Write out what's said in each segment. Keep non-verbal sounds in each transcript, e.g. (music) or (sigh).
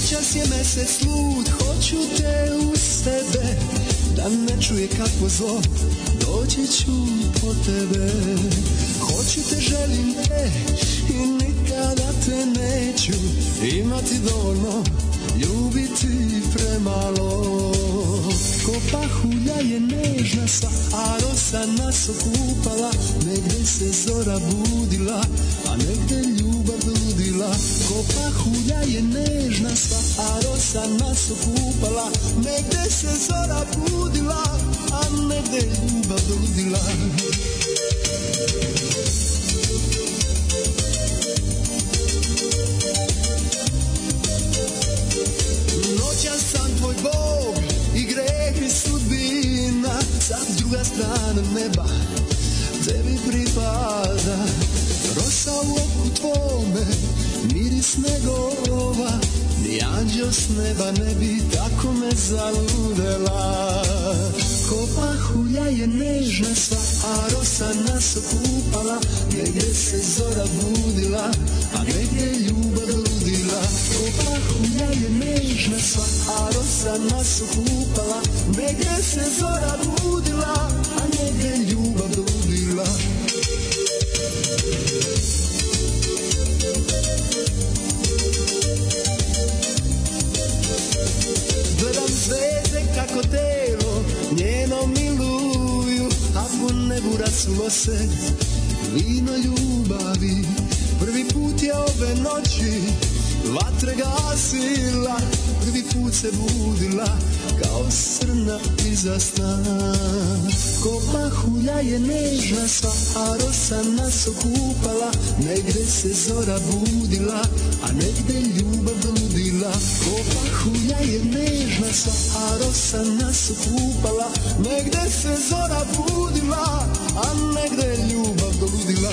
Noćas je mesec lud, hoću te u sebe Da ne čuje kakvo zlo, doći ću po tebe. Hoću te, želim te i nikada te neću. Imati dovoljno, ljubiti premalo. Ko pahulja je nežna sva, a rosa nas okupala Negde se zora budila, a negde ludila Ko pahulja je nežna sva, a rosa nas okupala. Negde se zora budila, a negde ljubav ludila Noća sam tvoj bog i greh i sudbina Sad druga strana neba tebi pripada. Rosa u oku tvome, miris negova Ni anđeo s neba ne bi tako me zaludela. Ko pahulja je nežna sva, a rosa nas okupala Negde se zora budila, a negde ljubav ludila. Ko pahulja je nežna sva, a rosa nas okupala Negde se zora budila, a negde ljubav ludila kako telo njeno miluju A po nebu rasulo se vino ljubavi. Prvi put je ove noći vatre gasila Prvi put se budila kao srna iza sna. Ko pahulja je nežna sva, a rosa nas okupala Negde se zora budila, a negde ljubav pahulja je nežna sva, a rosa nas okupala Negde se zora budila, a negde ljubav ludila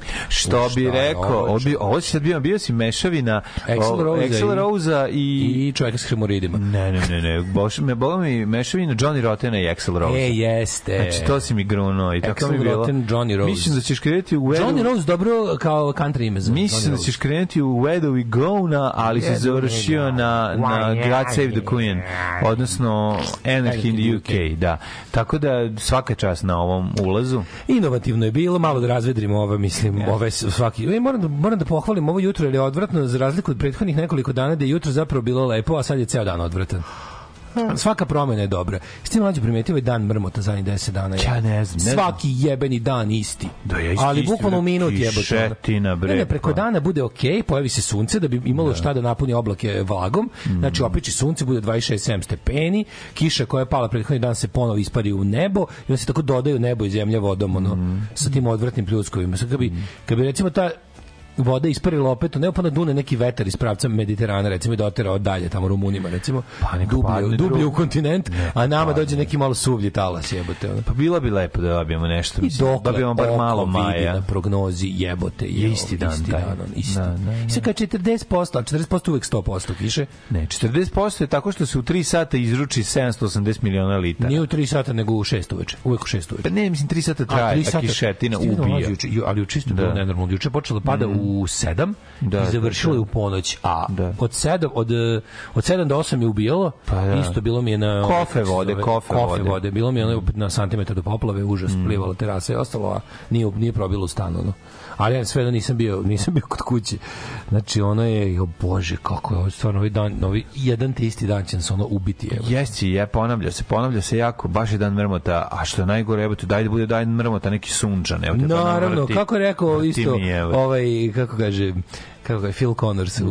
što bi Šta je rekao, ovo, ovo, bi, ovo si sad bio, bio si mešavina o, Rose i- Rose i... I čovjeka s hemoridima. Ne, ne, ne, ne, boš, me bola mi mešavina Johnny Rottena i Axl Rose. E, jeste. Znači, to si mi gruno i tako mi bilo. Rotten, Johnny Rose. Mislim da ćeš krenuti u Where Johnny Rose dobro kao country ime za Mislim Johnny da ćeš krenuti u Where do we go na, ali se završio na, na God Save the Queen, odnosno Anarchy in the UK, da. Tako da svaka čast na ovom ulazu. Inovativno je bilo, malo da razvedrimo ove, mislim, ove ovaj svaki e, moram da, moram da pohvalim ovo jutro jer je odvratno za razliku od prethodnih nekoliko dana da je jutro zapravo bilo lepo a sad je ceo dan odvratan Svaka promena je dobra. Ste mlađi primetio ovaj dan mrmota zadnjih 10 dana. je. Ja ne znam, ne Svaki jebeni dan isti. Da, ja isti, Ali isti, bukvalno u minut jebote. Ne, ne, preko pa. dana bude okej, pojavi se sunce da bi imalo šta da napuni oblake vlagom. Mm. Znači opiči sunce bude 26-7 stepeni, kiša koja je pala prethodni dan se ponovo ispari u nebo i onda se tako dodaju nebo i zemlja vodom ono Mm. sa tim odvratnim pljuskovima. Sad kad bi kad bi recimo ta voda isparila opet, ne pa na dune neki vetar iz pravca Mediterana, recimo i doterao dalje tamo Rumunima, recimo, Pa dublje, dublje u kontinent, a nama dođe neki malo suvlji talas, jebote. Ono. Pa bilo bi lepo da dobijemo nešto. I Mislim, dokle dobijemo bar malo maja. na prognozi jebote je Isti dan, isti dan, on, isti. Da, da, da. I sad kad 40%, a 40% uvek 100% kiše, Ne, 40% je tako što se u 3 sata izruči 780 miliona litara. nije u 3 sata nego u 6 uveče, uvek u 6 uveče. Pa ne, mislim 3 sata A, traje, tri ta sata. kišetina ubija. juče- ali čisto Da. bilo nenormalno. Juče počelo da pada u 7 Da, i završilo da, je da. u ponoć, a Da. od 7 od od 7 do 8 je ubijalo. Pa da. Isto bilo mi je na Kofe se vode, zove, kofe kofe vode. Mm. vode. Bilo mi je ono opet na santimetar do poplave, užas, plivala terasa i ostalo, a nije nije probilo u stan ono. Ali ja sve da nisam bio, nisam bio kod kuće. Znači ono je, jo bože, kako je ovo stvarno ovaj dan, novi jedan te isti dan će nas ono ubiti. Evo. Jesi, je, ponavlja se, ponavlja se jako, baš je dan mrmota, a što je najgore, evo te, daj da bude dan mrmota, neki sunčan, evo te, pa nam Naravno, kako je rekao isto ovaj kako kaže kako je Phil Connors u,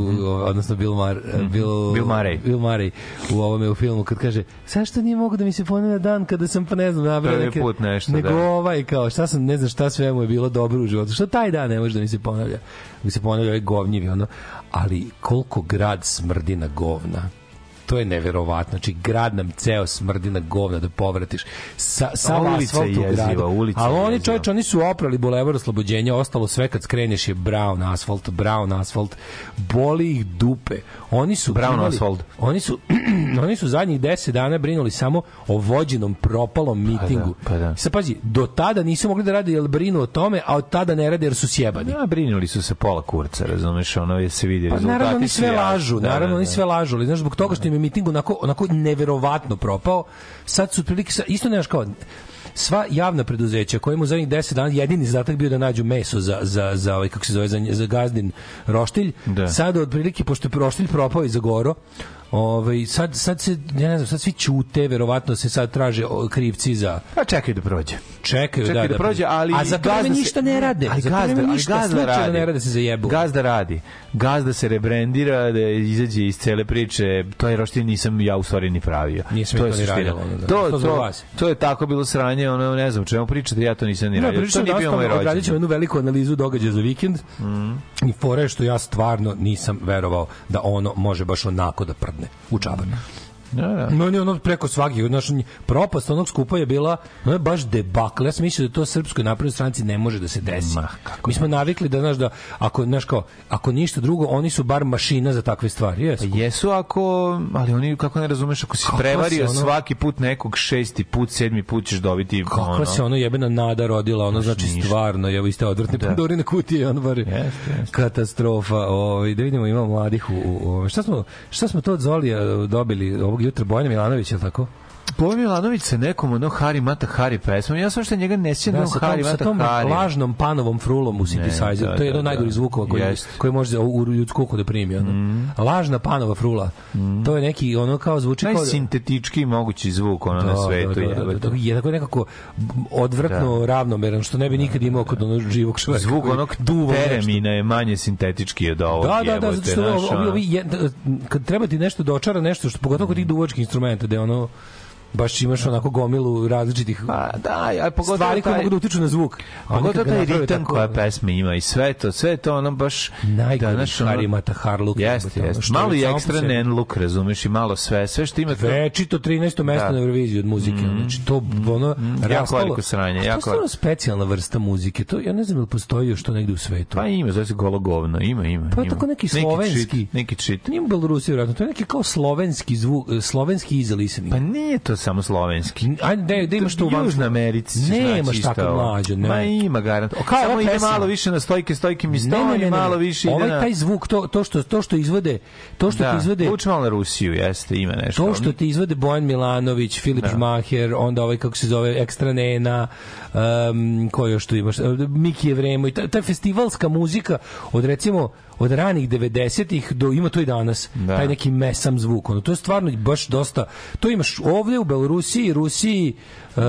odnosno Bill Mar, Bill, Mhm. Bill Murray. Bill Murray u ovome u filmu kad kaže zašto nije mogu da mi se ponavlja dan kada sam pa ne znam nabrao neke put nešto, nego da. ovaj kao šta sam ne znam šta sve mu je bilo dobro u životu što taj dan ne može da mi se ponavlja mi se ponavlja ovaj govnjivi ono ali koliko grad smrdi na govna to je neverovatno. Znači, grad nam ceo smrdi na govna da povratiš. Sa, sa ulica je jeziva, ulica Ali oni, čovječ, oni su oprali bulevar oslobođenja, ostalo sve kad skreneš je brown asfalt, brown asfalt, boli ih dupe. Oni su Brown imali- asfalt. Oni su (clears throat) oni su zadnjih 10 dana brinuli samo o vođenom propalom mitingu. pa da. Sad pazi, do tada nisu mogli da rade jer brinu o tome, a od tada ne rade jer su sjebani. Ja, brinuli su se pola kurca, razumeš, ono je se vidi Pa rezultati. naravno oni sve lažu, Da, naravno da, oni da. sve lažu, ali znaš zbog toga što im miting onako onako neverovatno propao, sad su otprilike sa- isto nemaš kao sva javna preduzeća kojima u zadnjih 10 dana jedini zadatak bio da nađu meso za, za, za ovaj, kako se zove, za, za gazdin roštilj, Da. sad otprilike, pošto je roštilj propao i za goro, Ovaj sad sad se ja ne znam sad svi ćute verovatno se sad traže krivci za Pa čekaj da prođe. čekaju Čekaj da, prođe, ali a za gazda ništa ne rade Ali za gazda, ali ništa gazda radi. ne rade se zajebu Gazda radi. Gazda se rebrandira, da izađe iz cele priče. To je roštilj nisam ja u stvari ni pravio. Nisam to je to ni suština. radio, ono, da. To, To to, to je tako bilo sranje, ono ne znam, čemu pričate, ja to nisam ni radio. To nije bio moj rođendan. jednu veliku analizu događaja za vikend i fora je što ja stvarno nisam verovao da ono može baš onako da prdne u čabar. Da, da. No, ono preko svakih, znaš, propast onog skupa je bila, ono je baš debakl. Ja sam mislio da to srpskoj naprednoj stranci ne može da se desi. Ma, kako Mi smo navikli da, znaš, da ako, znaš, kao, ako ništa drugo, oni su bar mašina za takve stvari. Jesu. Pa jesu ako, ali oni kako ne razumeš, ako si Kako prevario se ono- svaki put nekog šesti put, sedmi put ćeš dobiti Kako ono. se ono jebena nada rodila, ono znači ništa. stvarno, evo iste odvrtne Da. pandorine kutije, ono bar Jeste, jeste. katastrofa. Ovaj da vidimo ima mladih u, u, u šta smo šta smo to od Zolija dobili ovog jutra Bojana Milanović je li tako? Bojan Milanović sa nekom ono Hari Mata Hari pesmom. Ja sam što njega ne sjećam Da, da, sa Hari Mata tom Hari. lažnom panovom frulom u synthesizer. da, to je jedan od da, najgorih da. zvukova koji, Jeste. koji može u, u ljudsku uhu da primi. Ono. Lažna panova frula. To je neki, ono kao zvuči kao... da- Najsintetički mogući zvuk ono na svetu. Da, da, da, jebote. da, je tako nekako odvratno ravnomeran, što ne bi nikad imao kod onog živog čoveka. Zvuk onog duva teremina je manje sintetički od ovog. Da, da, da, zato što ovi, ovi, je- da, kad treba ti nešto dočara nešto, što pogotovo kod tih duvačkih instrumenta, da ono baš imaš onako gomilu različitih Pa da, a pogotovo stvari koje taj- mogu da utiču na zvuk. Pogotovo taj ritam koja pesma ima i sve to, sve to ono baš... Najgori znaš, ono- Harimata Harluk. Jeste, jeste. Malo i ekstra sebi. nen look, razumeš, i malo sve. Sve što ima to... Večito 13. mesto Da. na Euroviziji od muzike. Znači, to ono jako rastalo. veliko sranje, A To je jako- stvarno specijalna vrsta muzike. To, ja ne znam da li postoji još to negde u svetu. Pa ima, zove se golo govno, ima, ima. Pa ima. tako neki slovenski. Neki cheat. Nije u Belorusiji, vjerojatno. To je neki kao slovenski zvuk, slovenski listening. Pa nije to samo slovenski. Ajde, da, da imaš to u Južnoj Americi naći isto tako ovo. mlađe, ne. Ma ima garant. Kao Samo ide malo više na stojke, stojke mi stoji, malo više ide Ovaj taj zvuk, to, to, što, to što izvode, to što da, ti izvode, Uči malo na Rusiju, jeste, ima nešto. To što ti izvode Bojan Milanović, Filip da. Žmaher, onda ovaj kako se zove Ekstra Nena, um, ko još tu imaš, Miki Jevremo i ta, ta festivalska muzika od recimo od ranih 90-ih do ima to i danas. Da. Taj neki mesam zvuk. Ono, to je stvarno baš dosta. To imaš ovde u Belorusiji, Rusiji, uh,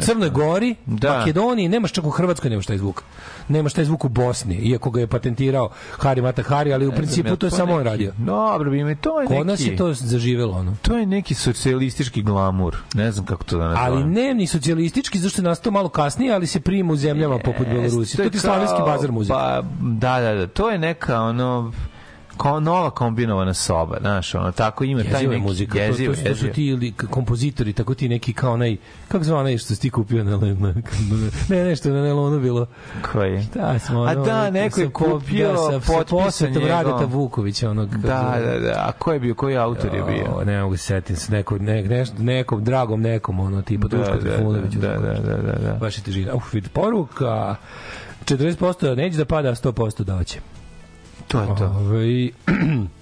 Crnoj Gori, Da. Makedoniji, nemaš čak u Hrvatskoj nemaš taj zvuk. Nemaš taj zvuk u Bosni, iako ga je patentirao Hari Mata Hari, ali u principu to je samo on radio. Dobro, bi mi to je neki... Kod nas je to zaživelo ono. To je neki socijalistički glamur. Ne znam kako to da nazovem. Ali ne ni socijalistički, zašto je nastao malo kasnije, ali se prima u zemljama poput Belorusije. To je ti slavenski kao- bazar muzika. Pa, da, da, da. To je neka, ono, kao nova kombinovana soba, znaš, ono, tako ima taj Jeziva je neki muzika. jezivo, to, to, to su ti li, k- kompozitori, tako ti neki kao onaj, kako zva onaj što si ti kupio na, na, na (laughs) ne, nešto na nelonu bilo. Koji? Da, smo, A ono, da, neko je kupio da, sa, sa potpisan njegov. Radeta Vukovića, onog, Da, da, da. A ko je bio, koji autor je bio? O, ne mogu se setiti se neko, ne, nešto, nekom dragom nekom ono tipa Da, Duško da, Trifunović da, da, da, da, da. baš je težina uf vid poruka 40% neće da pada a 100% da hoće To je to. Ovaj (clears throat)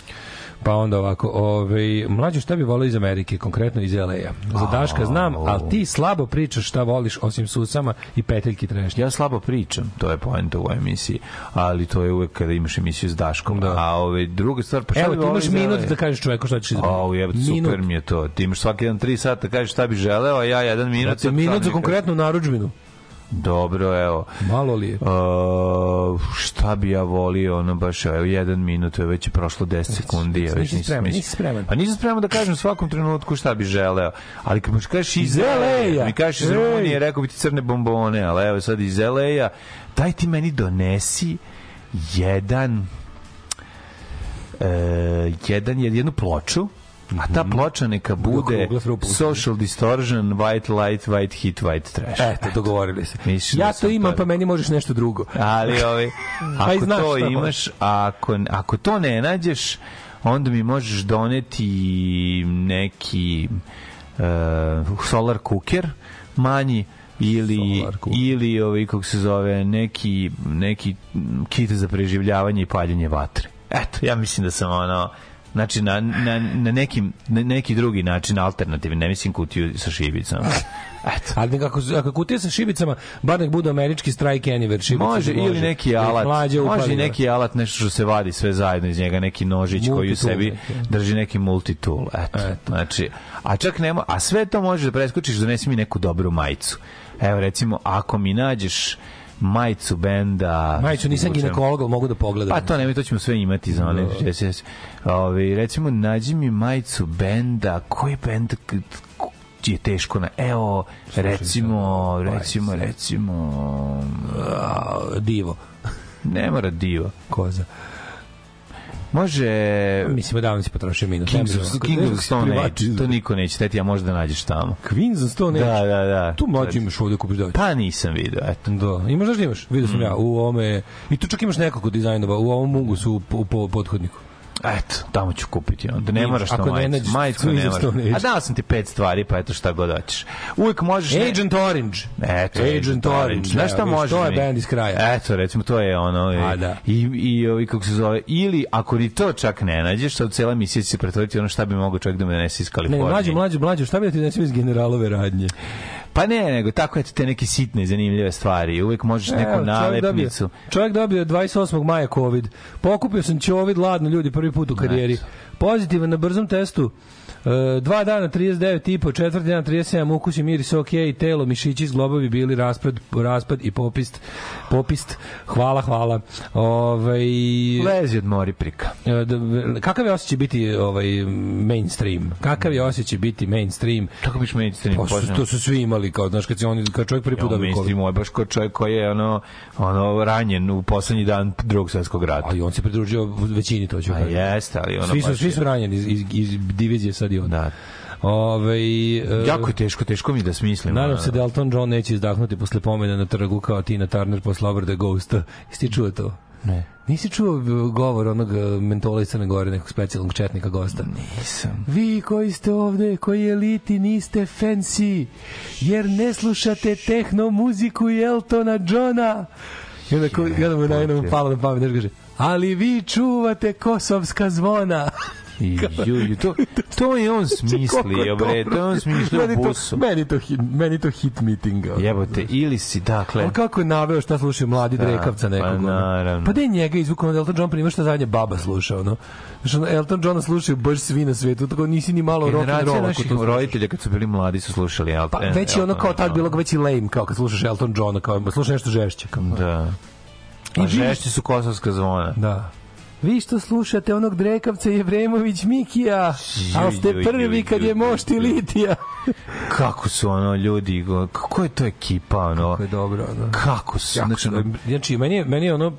Pa onda ovako, ovaj, mlađo šta bi volio iz Amerike, konkretno iz LA-a. Za Daška znam, ali ti slabo pričaš šta voliš osim susama i peteljki trešnje. Ja slabo pričam, to je poenta u ovoj emisiji, ali to je uvek kada imaš emisiju s Daškom. Da. A ove, druga stvar, pa šta Evo, bi ti volio imaš minut da kažeš čoveku šta ćeš izbrati. O, jebate, super mi je to. Ti imaš svaki jedan tri sata, kažeš šta bi želeo, a ja jedan minut. Sad minut za konkretnu narudžbinu. Dobro, evo. Malo li je? Uh, šta bi ja volio, ono baš, evo, jedan minut, je već je prošlo 10 sekundi. Već nisi nisam spreman, nisi spreman. Pa nisam spreman da kažem u svakom trenutku šta bi želeo. Ali kad mi kažeš iz. LA, mi kažeš iz. Rumunije, rekao bi ti crne bombone, ali evo sad iz LA-a, daj ti meni donesi jedan e, jedan, jednu ploču, a ta ploča neka bude. Social Distortion, White Light, White Hit, White Trash. Eto, dogovorili se. Misliš da Ja to sam imam, to- pa meni možeš nešto drugo. Ali ovaj, (laughs) Pa ako to imaš, ako, ako to ne nađeš, onda mi možeš doneti neki uh, solar cooker manji ili ili ovaj kako se zove neki neki kit za preživljavanje i paljenje vatre. Eto, ja mislim da sam ono Znači, na, na, na, nekim, na neki drugi način alternativni, ne mislim kutiju sa šibicama. (laughs) Eto. Ali nekako, ako kutije sa šibicama, bar nek bude američki strike anywhere šibice. Može, ili neki alat. Može i da. neki alat, nešto što se vadi sve zajedno iz njega, neki nožić koji u sebi neki. drži neki multitool. Eto. Eto. Znači, a čak nema, a sve to možeš da preskočiš, donesi mi neku dobru majicu. Evo, recimo, ako mi nađeš majicu benda... Majicu, nisam ginekolog, mogu da pogledam. Pa to nemoj, to ćemo sve imati za one. No. Ove, recimo, nađi mi majicu benda, koji bend je teško na... Evo, recimo, recimo, recimo... Divo. Ne mora diva. Koza. Može... Mislim, da si potrošio minut. Kings of. Kings of Stone Age. To niko neće teti, a možda nađeš tamo. Queens of Stone Age. Da, da, da. Tu mlađi imaš ovde kupiš da Pa nisam video, eto. Da, imaš da imaš? Vidio sam ja u ovome i tu čak imaš nekoliko dizajnova u ovom mungusu u, u, po pothodniku. Eto, tamo ću kupiti onda. Ne moraš ako to ne majicu. nađeš Majicu ne moraš. Age. A dao sam ti pet stvari, pa eto šta god hoćeš. Uvijek možeš... ne- Agent Orange. Eto, Agent Orange. Znaš šta evo, vidiš, može? To je mi? band iz kraja. Eto, recimo, to je ono... A, i- da. I, i ovi, kako se zove, ili ako ni to čak ne nađeš, sad cela misija će se pretvoriti ono šta bi mogao čovjek da me nese iz Ne, Kalifornije. mlađe, mlađe, mlađe, šta bi da ti nesim iz generalove radnje? Pa ne, nego tako eto te neke sitne zanimljive stvari. Uvek možeš neku Evo, čovjek dobio, nalepnicu. dobio 28. maja COVID. Pokupio sam ćovid ladno ljudi prvi put u karijeri. Pozitivan na brzom testu. E, dva dana 39 i po, četvrti dan 37, ukus i miris ok, telo, mišići, zglobovi bili raspad, raspad i popist. Popist. Hvala, hvala. Ovaj Lezi od mori prika. E, kakav je osjećaj biti ovaj mainstream? Kakav je osjećaj biti mainstream? Kako biš mainstream? Pa, su, to su svi imali kao znaš kad oni kad čovjek prvi put Ja, mainstream je baš kao čovjek koji je ono, ono ranjen u poslednji dan drugog svjetskog rata. Ali on se pridružio većini to ću A kažem. jeste, ali ono Svi su, baš svi su ranjeni iz, iz, iz divizije sad i on. Da. Ove, e, Jako je teško, teško mi da smislim. Nadam se da Elton John neće izdahnuti posle pomena na trgu kao Tina Turner posle obrade Ghosta. Jesi ti čuo to? Ne. Nisi čuo govor onog e, mentola iz Crne Gore, nekog specijalnog četnika gosta? Nisam. Vi koji ste ovde, koji eliti, niste fancy, jer ne slušate tehno muziku i Eltona Johna. I onda, ko, i onda mu na jednom palo na pamet, kaže, ali vi čuvate kosovska zvona. I, ju, ju, (laughs) to, to je on smislio, bre, to je on smislio meni to, busu. meni to hit, meni to hit meeting. Jebote, ili si, dakle, A kako je naveo šta slušaju mladi drekavca nekog? pa naravno. Pa da je njega izvukao od Elton John prima šta zadnje baba slušao, no. Znači, ono, Elton Johna slušaju baš svi na svetu, tako nisi ni malo rock and generacija roll. naših roditelja kad su bili mladi su slušali Elton. Pa već je ono kao tad bilo već i lame, kao kad slušaš Elton Johna, kao slušaš nešto žešće. Kao. Da. I A vi- žešći su kosovska zvona. Da. Vi što slušate onog Drekavca Jevremović Mikija, ali ste prvi kad je mošti. Litija. Kako su ono ljudi, kako je to ekipa, ono? Kako je dobro, ono. Kako su, Jako znači. Znači, meni je, meni je ono,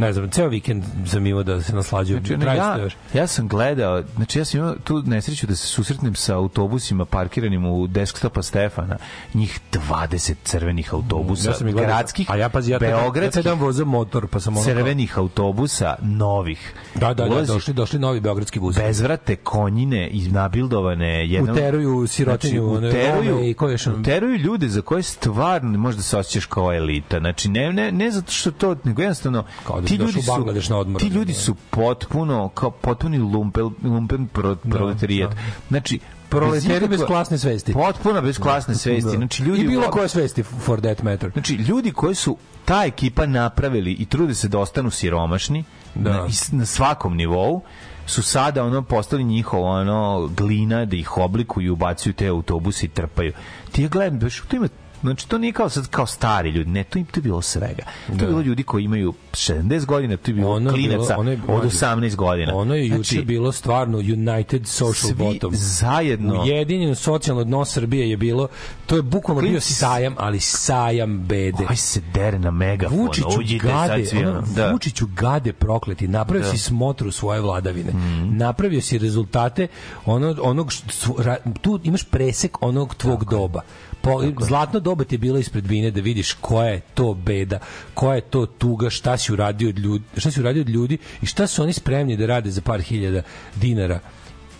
ne znam, ceo vikend sam imao da se naslađujem. Znači, ono, ja, još. ja sam gledao, znači ja sam imao tu nesreću da se susretnem sa autobusima parkiranim u desktopa Stefana, njih 20 crvenih autobusa, Ja sam gledao. gradskih, a ja pazi, ja ja beogradskih, dan vozam motor, pa sam ono kao- crvenih autobusa, novih. Da, da, da, Ulazi došli, došli novi beogradski bus. bezvrate konjine i nabildovane jednom, Uteruju sirotinju, one Rome i ko još ono- uteruju ljude za koje stvarno možda se osjećaš kao elita znači ne, ne, ne zato što to nego jednostavno Kao da ti ljudi su Bangladeš na odmor. ti ljudi su potpuno kao potpuni lumpel, lumpen pro, proletarijat znači Proleteri bez ikakve- klasne svesti. potpuno bez klasne svesti Da. znači ljudi I bilo koje svesti, for that matter. Znači, ljudi koji su ta ekipa napravili i trude se da ostanu siromašni Da. na, na svakom nivou, su sada ono postali njihovo ono glina da ih oblikuju ubacuju te autobuse i trpaju. Ti ja gledam, baš, ima Znači, to nije kao sad kao stari ljudi, ne, to, im, to je bilo svega. To je bilo ljudi koji imaju 70 godina, to je bilo Ono je bilo- klinaca ono je- od 18 godina. Ono je juče Znači, bilo stvarno United Social svi Bottom. zajedno Ujedinjeno socijalno dno Srbije je bilo, to je bukvalno bio sajam, ali sajam bede. Aj se dere na megafon, Vučiću uđite gade, sad ono, da. Vučiću gade prokleti, napravio si smotru svoje vladavine. Mhm. Napravio si rezultate ono, onog, što- ra- tu imaš presek onog tvog doba. Po, zlatno doba ti je bilo ispred vine da vidiš koja je to beda, koja je to tuga, šta si uradio od ljudi, šta si uradio od ljudi i šta su oni spremni da rade za par hiljada dinara.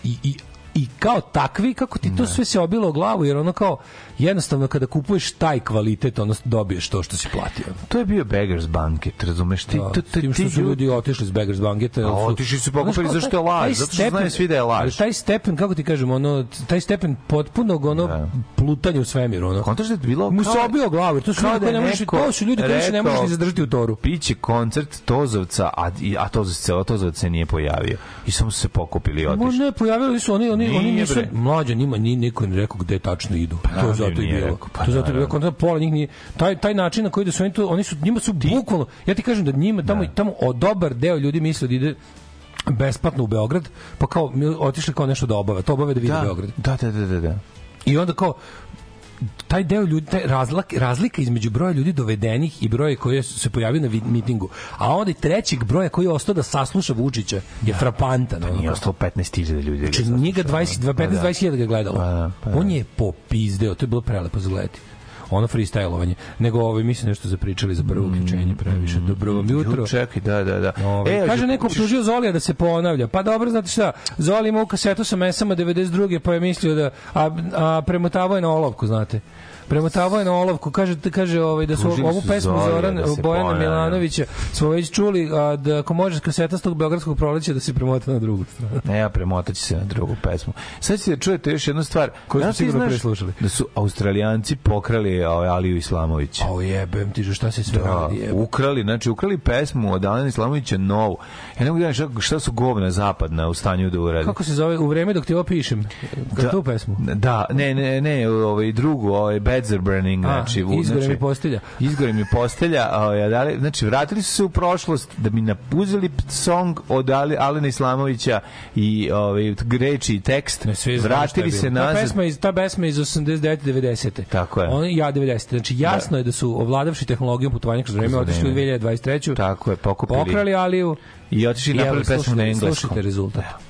I, i i kao takvi, kako ti to sve se obilo o glavu, jer ono kao, jednostavno kada kupuješ taj kvalitet, ono dobiješ to što si platio. To je bio beggars banket, razumeš? Ti, Da, to, tim što su ljudi otišli iz Beggars Banketa. A otišli su pokupili Znaš zašto je laž, zato što znaju svi da je laž. ali Taj stepen, kako ti kažem, ono, taj stepen potpunog ono, Da. plutanja u svemiru. Ono. Kontraš da je bilo Mu se obio glavu, jer to su ljudi da koji ne možeš, to su ljudi koji ne možeš zadržati u toru. Biće koncert Tozovca, a, a Tozovac, celo Tozovac se nije pojavio. I samo su se pokupili i otišli. ne, pojavili su oni, oni, oni nisu, mlađa njima ni niko ne rekao gde tačno idu. to naravno zato i bilo. rekao, pa to zato bilo, naravno. kontra pola njih nije, taj, taj način na koji da su oni to, oni su, njima su bukvalno, ja ti kažem da njima, tamo, tamo o, dobar deo ljudi misle da ide besplatno u Beograd, pa kao otišli kao nešto da obave, to obave da vide da, Beograd. da, da, da, da, da. I onda kao taj deo ljudi, taj razlika, razlika između broja ljudi dovedenih i broja koji su se pojavio na mitingu, a onda i trećeg broja koji je ostao da sasluša Vučića je frapantan. ono Nije ostalo 15.000 ljudi. da Znači, sasluša, njega 20, 15 20 hiljada ga je gledalo. Pa da, pa da. On je popizdeo, to je bilo prelepo za gledati. Ono freestylovanje. Nego ovaj mi se nešto zapričali za prvo uključenje previše. Dobro vam jutro. Ju, čekaj, da, da, da. Ovaj, E, kaže neko optužio Zolija da se ponavlja. Pa dobro, znate šta, Zoli ima u kasetu sa mesama 92. pa je mislio da a, a premotavao je na olovku, znate. Premotavao je na olovku, kaže kaže ovaj da su Optužili ovu pesmu Zolija Zoran da Bojana. Milanovića smo već čuli a, da ako može s tog beogradskog proleća da se premota na drugu stranu. Ne, ja premotaću se na drugu pesmu. Sad ćete da čujete još jednu stvar. Koju smo sigurno preslušali? Da su Australijanci pokrali ovaj, Aliju Islamovića. A jebem ti, šta se sve Da, radi? jebem. ukrali, znači ukrali pesmu od Alena Islamovića novu. Ja ne mogu da šta, šta su govna zapadna u stanju da uradi. Kako se zove? U vreme dok ti ovo pišem. Da. Tu pesmu. Da, ne, ne, ne, ovaj drugu, ovaj Beds are burning, znači, u- izgore znači, mi postelja. Izgore mi postelja, a dali, znači vratili su se u prošlost da bi napuzeli song od Ali, Alena Islamovića i ovaj reči i tekst, Ne, je vratili se Ta nazad. pesma iz ta pesma iz 89 90. Tako je. On ja 90. Znači jasno je da su ovladavši tehnologijom putovanja kroz vreme otišli u vreme. 2023. Tako je, pokupili. Pokrali Aliju. I otišli i napravili pesmu na engleskom. Slušajte rezultat. Out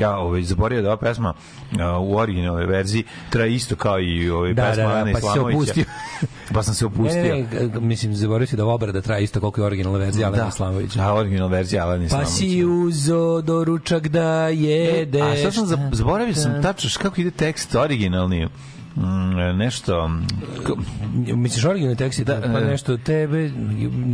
ja ovaj, zaboravio da ova pesma a, u originalnoj verziji traje isto kao i ovaj Da, pesma da, da, Alena pa Islamovića. (laughs) pa sam se Ne, opustio. ne, ne, g- mislim, zaboravio si da obrada traje isto koliko je originalna verzija Alena Islamovića. A originalna verzija Alena Pa Islamovića. si uzo doručak da jedeš. A sad sam za- zaboravio sam tačno š- kako ide tekst originalni. Nešto Misliš originalni tekst da, pa e. nešto tebe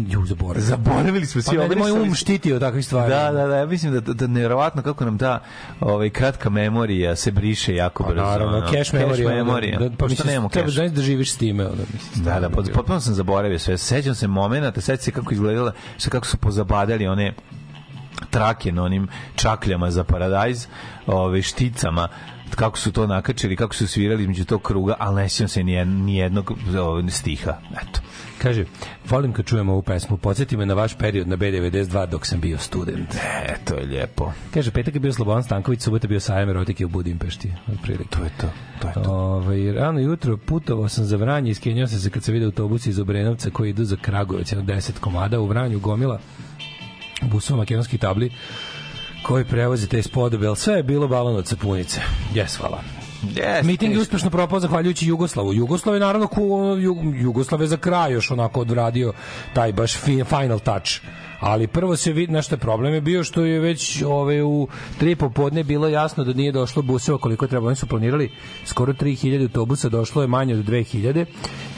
ju zaboravio. zaboravili smo Pa svi mene moj um štiti od takvih stvari. Da, da, da, ja mislim da, da, da nevjerovatno kako nam ta ovaj, kratka memorija se briše jako Pa brzo. naravno, ono. cache memory. ono, memorija. Da, Pošto mislim, nemamo treba cache. znaš da živiš s time. Ono, mislim, Da, da, potpuno sam zaboravio sve. Sećam se momenata, sećam se kako izgledala, kako su pozabadali one trake na onim čakljama za paradajz, ove šticama kako su to nakačili, kako su svirali između tog kruga, ali ne sjećam se ni, jed- ni jednog stiha. Eto. Kaže, volim kad čujem ovu pesmu, podsjeti me na vaš period na B92 dok sam bio student. E, to je lijepo. Kaže, petak je bio Slobodan Stanković, subota je bio sajam erotike u Budimpešti. Otprilike. To je to. To je to. Ove, rano jutro putovao sam za Vranje, iskenjao sam se kad se vide autobusi iz Obrenovca koji idu za Kragujevac, jedno 10 komada u Vranju, gomila busova makedonskih tabli koji prevoze te spodobe, ali sve je bilo balon od sapunice. Jes, hvala. Yes, Miting je uspešno propao zahvaljujući Jugoslavu. Jugoslav je naravno ku, Jug- Jugoslav je za kraj još onako odradio taj baš fi- final touch. Ali prvo se vidi, je problem je bio što je već ove, u tri popodne bilo jasno da nije došlo buseva koliko je trebalo. Oni su planirali skoro 3000 autobusa, došlo je manje od 2000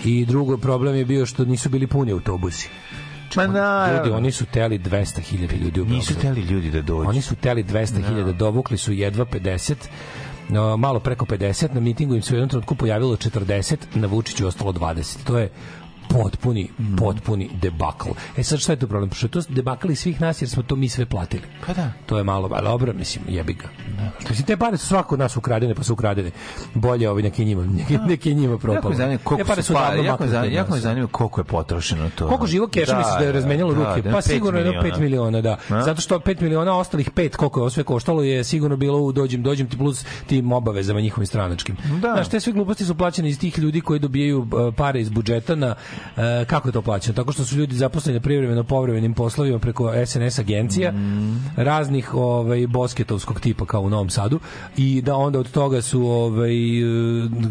i drugo problem je bio što nisu bili puni autobusi. Ma Ljudi, naravno. oni su teli 200.000 ljudi u Nisu Beogradu. teli ljudi da dođu. Oni su teli 200.000, dovukli su jedva 50, no, malo preko 50, na mitingu im se u jednom trenutku pojavilo 40, na Vučiću je ostalo 20. To je potpuni, potpuni debakl. E sad šta je tu problem? Pošto je to debakl iz svih nas jer smo to mi sve platili. Pa da. To je malo, ali dobro, mislim, jebi ga. Mislim, te pare su svako od nas ukradene, pa su ukradene. Bolje ovi neki njima, (laughs) neki, neki njima Jako propali. me zanima Te koliko su davno pare, jako zanima, jako zanima koliko je potrošeno to. Koliko živo keša misliš da je razmenjalo ruke? da, pa sigurno jedno 5 miliona. da. A? Zato što 5 miliona, ostalih 5 koliko je ovo sve koštalo je sigurno bilo u dođem, dođem ti plus tim obavezama njihovim stranačkim. Da. Znaš, te sve gluposti su plaćene iz tih ljudi koji dobijaju uh, pare iz budžeta na E, kako je to plaćeno? Tako što su ljudi zaposleni privremeno povremenim poslovima preko SNS agencija raznih ovaj bosketovskog tipa kao u Novom Sadu i da onda od toga su ovaj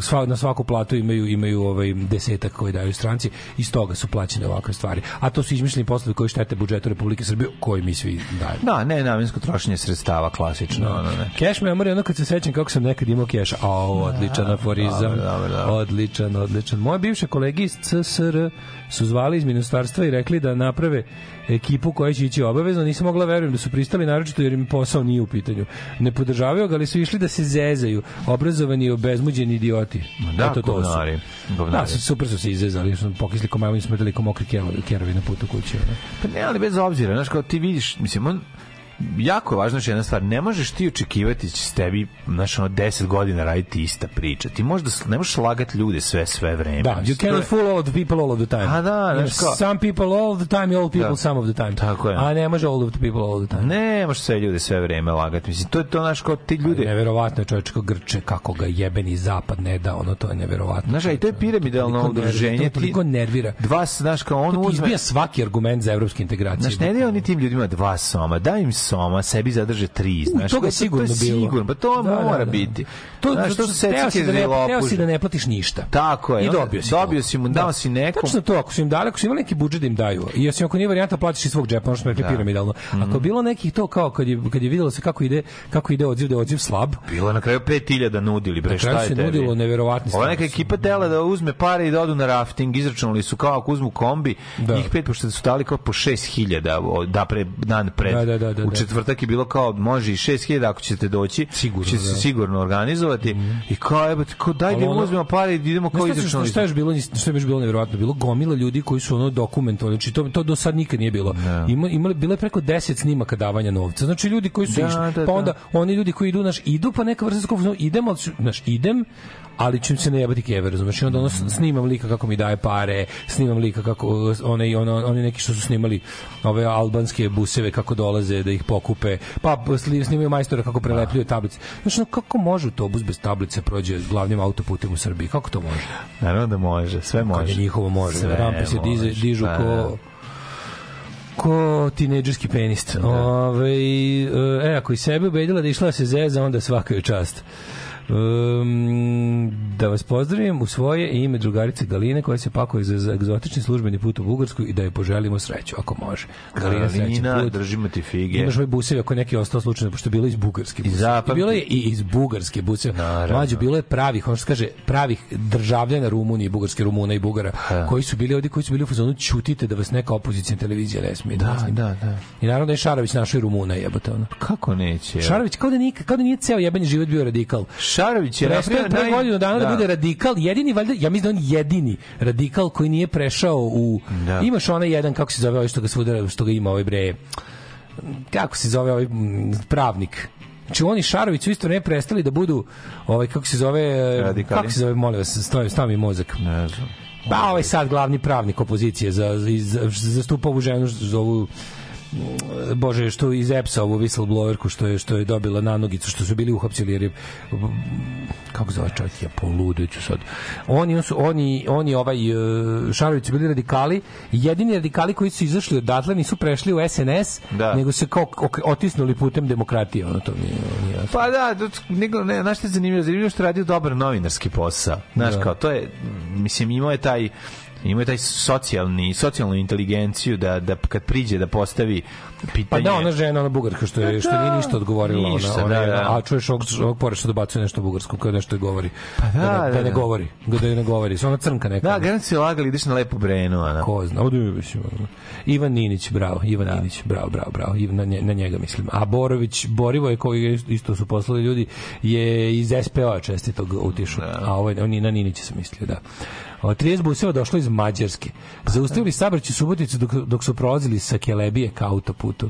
sva, na svaku platu imaju imaju ovaj desetak koji daju stranci i iz toga su plaćene ovakve stvari. A to su izmišljeni poslovi koji štete budžetu Republike Srbije koji mi svi dajemo. Da, ne, namensko trošenje sredstava, klasično. Ono, ne. Cash memory, ono kad se sećam kako sam nekad imao cash. A, odličan aforizam. dobro, dobro. Odličan, odličan. Moje bivše kolege iz CSR su zvali iz ministarstva i rekli da naprave ekipu koja će ići obavezno. Nisam mogla verujem da su pristali naročito jer im posao nije u pitanju. Ne podržavaju ga, ali su išli da se zezaju. Obrazovani i obezmuđeni idioti. Da, Eto, to su. govnari. Da, super su se izezali, su pokisli ko majmuni, smrdili ko mokri kerovi, na putu kuće. Pa ne, ali bez obzira, znaš, kao ti vidiš, mislim, on, jako je važno još jedna stvar, ne možeš ti očekivati da će s tebi, znaš, ono, 10 godina raditi ista priča. Ti možda, ne možeš lagati ljude sve, sve vreme. Da, you cannot fool all the people all of the time. A da, znaš kao- Some people all of the time, all people Da. some of the time. Tako je. A ne može all of the people all the time. Ne možeš sve ljude sve vreme lagati. Mislim, to je to, znaš, kao ti ljude... Neverovatno je čovječ kako grče, kako ga jebeni zapad ne da, ono to je neverovatno. Znaš, i to je piramidalno udruženje. To toliko nervira. Dva, znaš, kao on To ti uzme... izbija svaki argument za evropske integracije. Znaš, ne daju oni tim ljudima dva soma, daj im soma, sebi zadrže tri, znaš. toga je to- sigurno to je bilo. Sigurno, pa to Da, da, mora da. biti. To, znaš, to to, su teo si, da ne, teo si da ne platiš ništa. Tako je. I dobio si. Dobio to. si mu, dao si nekom. Tačno to, ako su im dali, ako su imali neki budžet da im daju, i osim ako nije varijanta platiš iz svog džepa, ono što smo rekli piramidalno. Mhm. Ako je bilo nekih to kao kad je, kad je videlo se kako ide, kako ide odziv, da je odziv slab, Bilo je na kraju 5000 nudili, bre, šta je se tebi? nudilo neverovatni Ova neka ekipa tela da uzme pare i da odu na rafting, izračunali su kao ako uzmu kombi, Da. njih pet, pošto su dali kao po 6000 o, da pre, dan pred. Da, da, da, da, u da. Četvrtak je bilo kao, može i 6000 ako ćete doći, Sigurno, ćete se da. Mhm. sigurno organizovati. I kao, evo, kao, daj da uzmemo pare i idemo kao izračunali. šta je bilo, što je još bilo neverovatno, bilo gomila ljudi koji su ono dokumentovali, znači to, to do sad nikad nije bilo. Ima, imali, bilo je preko 10 snimaka davanja novca. Znači ljudi koji su Da, išli, da, pa da. onda oni ljudi koji idu, naš idu pa neka vrsta skoro, idem, ali, su- znaš, idem, ali ću im se ne jebati keve, razumeš? I onda ono, s- snimam lika kako mi daje pare, snimam lika kako, one, ono, oni neki što su snimali ove albanske buseve kako dolaze da ih pokupe, pa snimaju majstora kako prelepljuju tablice. Znaš, ono, kako može autobus bez tablice prođe glavnim autoputem u Srbiji? Kako to može? Naravno da može, sve može. Kad je njihovo može. Sve Rampe se dize, dižu pa da. ko ko tinejdžerski penist. Ove, e, ako i sebe ubedila da išla da se zeza, onda svaka je čast. Um, da vas pozdravim u svoje i ime drugarice Galine koja se pakuje za, za egzotični službeni put u Bugarsku i da je poželimo sreću ako može. Galina, Galina, put. držimo ti fige. Imaš ovaj busev ako je neki ostao slučajno, pošto je bilo iz bugarske buseve. zapamti- I bilo je i iz bugarske. Naravno. Mlađo, bilo je pravih, ono što kaže, pravih državljana Rumunije, bugarske Rumuna i Bugara, koji su bili ovdje, koji su bili u fazonu, čutite da vas neka opozicijna televizija ne smije. Da, snima." da, da. I naravno da je Šarović našao i Rumuna, jebote ono. Kako neće? Šarović kao da nije, kao da nije ceo jebeni život bio radikal. Šarović je napravio naj- godinu dana da. bude radikal, jedini valjda, ja mislim da on jedini radikal koji nije prešao u Da. imaš onaj jedan kako se zove ovaj što ga svuda što ga ima ovaj bre kako se zove ovaj pravnik Znači oni Šarović su isto ne prestali da budu ovaj kako se zove Radikali? kako se zove molim vas stavi stavi mi mozak Ne znam. pa ovaj sad glavni pravnik opozicije za, za, za zastupa ovu ženu za ovu mm, Bože, što iz EPS-a ovu whistleblowerku što je, što je dobila nanogicu, što su bili uhapsili jer je kako zove čovjek, ja poludeću sad. Oni, su, oni, oni ovaj, e, Šarović bili radikali, jedini radikali koji su izašli odatle nisu prešli u SNS, Da. nego se kao otisnuli putem demokratije, ono to nije jasno. Pa da, nego, ne, znaš što je zanimljivo? Zanimljivo što je radio dobar novinarski posao. Znaš, Da. kao, to je, mislim, imao je taj imao je taj socijalni, socijalnu inteligenciju da, da kad priđe da postavi Pa pitanje... da, ona žena, ona bugarka, što, je, što nije ništa odgovorila. Ništa, ona, ona, da, da. A čuješ ovog, ovog pored što dobacuje nešto bugarskom, kao nešto govori. Pa da, da, ne, da, ne da. govori. Da ne govori. Ona crnka neka. Da, garant si lagali, ideš na lepu brenu, ona. Ko zna, ovdje mislim. ono. Ivan Ninić, bravo, Ivan Ninić, bravo, bravo, bravo, na, nje, na njega mislim. A Borović, Borivo je koji isto su poslali ljudi, je iz SPO-a čestitog utišu. A ovaj, on je na Ninića sam mislio, da. O, 30 buseva došlo iz Mađarske. Zaustavili sabraću Suboticu dok, dok su prolazili sa Kelebije ka autoputu.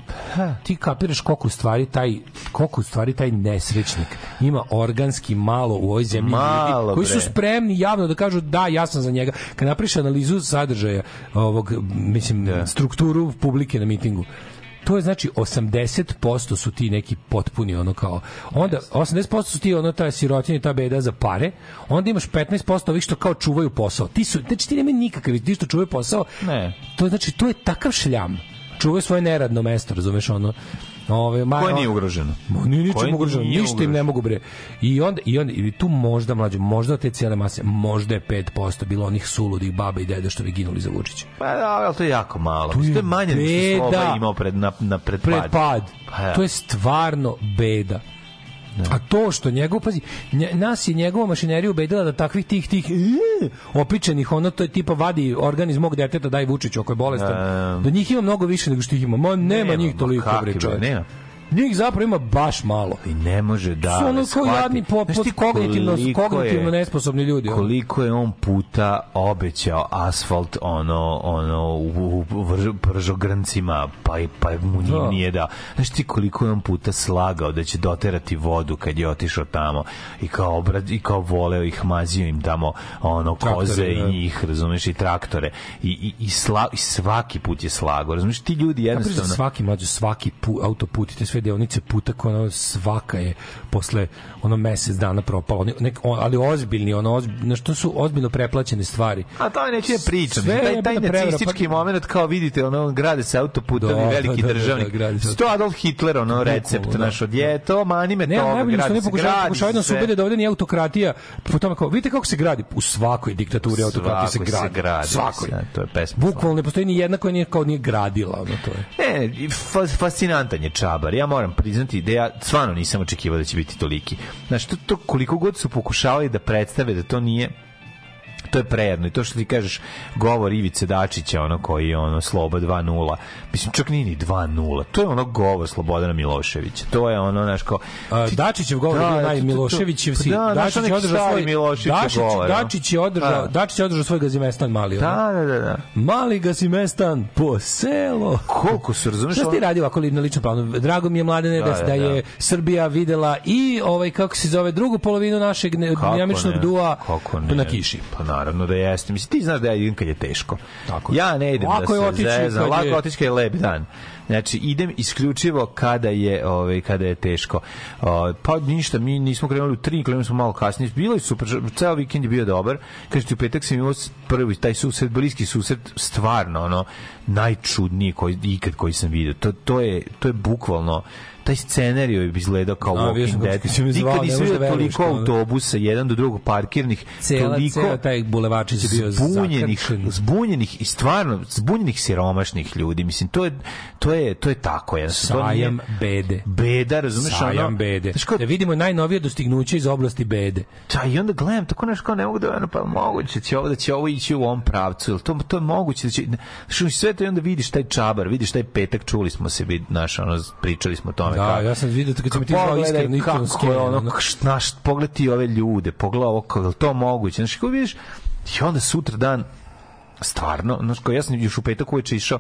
Ti kapiraš koliko u stvari taj, koliko u stvari taj nesrećnik ima organski malo u ovoj zemlji Malo, ljudi koji su spremni javno da kažu da, ja sam za njega. Kad napriš analizu sadržaja ovog, mislim, strukturu publike na mitingu, to je znači 80% su ti neki potpuni ono kao onda 80% su ti ono ta sirotinja ta beda za pare onda imaš 15% ovih što kao čuvaju posao. Ti su znači ti nema nikakav ti što čuvaju posao Ne. to znači to je takav šljam. Čuvaju svoje neradno mesto razumeš ono Ove, ma, Koje nije ugroženo? Ma nije ničim Koje ugroženo, nije ništa im ne mogu bre. I onda i onda i tu možda mlađe, možda te cijele mase, možda je 5% bilo onih suludih baba i deda što bi ginuli za Vučića. Pa da, ali to je jako malo. To je je manje nego što beda. Sloba imao pred, na, na pred, Pred pad. Pa da. To je stvarno beda. A to što njegov, pazi, nje- nas je njegova mašinerija ubedila da takvih tih, tih e, opičenih, ono to je tipa vadi organ iz mog deteta, daj Vučiću ako je bolestan, Da. da njih ima mnogo više nego što ih ima. Ma nema, njih ma toliko, bre, čoveče. nema. Njih zapravo ima baš malo. I ne može da... Su ono kao jadni po, Znaš pod ti kognitivno, kognitivno nesposobni ljudi. koliko je on puta obećao asfalt ono ono u, u vrž- pržogrncima pa i pa mu njim Da. nije da znaš ti koliko je on puta slagao da će doterati vodu kad je otišao tamo i kao obrad i kao voleo ih mazio im tamo ono koze Traktore, da. i njih razumeš i traktore i, i, i, sla, i svaki put je slagao razumeš ti ljudi Ja jednostavno svaki mlađe, svaki pu, autoput te sve deonice puta koja ono svaka je posle ono mesec dana propalo. Nek, nek, on- ali ozbiljni, ono ozbiljni, znaš, to su ozbiljno preplaćene stvari. A to neću da pričam. Sve taj je taj nacistički pa- moment kao vidite ono grade se autoputovi Da, veliki da, da, državni. da, grade se Sto Adolf Hitler ono recept da. naš od je to mani me Ne, to najbolje što ne se, pokušavaju, pokušavaju da se sve. ubede da ovde nije autokratija. Po tome kao, vidite kako se gradi? U svakoj diktaturi autokratija se gradi. gradi, Svakoj. sve, to je pesma. Bukvalno ne postoji ni jedna koja nije kao nije gradila, ono to je. Ne, fascinantan je Čabar. Ja moram priznati da ja stvarno nisam očekivao da će biti toliki. Znaš, to, to koliko god su pokušavali da predstave da to nije to je prejedno i to što ti kažeš govor Ivice Dačića ono koji je ono Sloba 2.0 mislim čak nije ni 2.0 to je ono govor Slobodana Miloševića to je ono znaš kao ti- Dačićev govor Da, je naj Miloševićev si. Pa da, znaš, Dačić je održao svoj Miloševićev Dačić, govor. Dačić je održao, Da. Dačić je održao svoj gazimestan mali. ono. da, da, da, da. Mali gazimestan po selo. koliko su razumeš Šta si ti radio ovako na ličnom planu? Drago mi je mladene da, Da, da, da, je da. Srbija videla i ovaj kako se zove drugu polovinu našeg dinamičnog dua na kiši. Pa naravno da jeste. Mislim, ti znaš da ja idem kad je teško. Tako je. ja ne idem Lako da se zezam. kad Lako je- otići kad je lep dan. Znači, idem isključivo kada je, ovaj, kada je teško. O, pa ništa, mi nismo krenuli u tri, krenuli smo malo kasnije. Bilo je super, ceo vikend je bio dobar. Kaže ti, u petak sam imao prvi, taj susret, bliski susret, stvarno, ono, najčudniji koji, ikad koji sam vidio. To, to, je, to je bukvalno, taj scenarij je izgledao kao A, bio Walking Dead. Nikad nisam da vidio veruješ toliko autobusa, jedan do drugog parkirnih, Cela, toliko cela taj bulevačić je bio zbunjenih, zbunjenih i stvarno zbunjenih siromašnih ljudi. Mislim to je to je to je tako nije- Sajam bede. Beda, razumeš Sajam ono? bede. Znaš kao, Da vidimo najnovije dostignuće iz oblasti bede. Da, i onda gledam, tako nešto kao ne mogu da ono, pa moguće će ovo da će ovo ići u ovom pravcu, jel to, to je moguće da će, što sve to i onda vidiš taj čabar, vidiš taj petak, čuli smo se, vid, naš, ono, pričali smo o tome. Da, kako- ja sam vidio kad sam ti zvao iskreno, je skenjeno, ono, ono. znaš, pogledaj ti ove ljude, pogledaj ovo, to moguće, znaš, kako vidiš, i onda sutra dan, stvarno, kao ja sam još u petak uveče išao,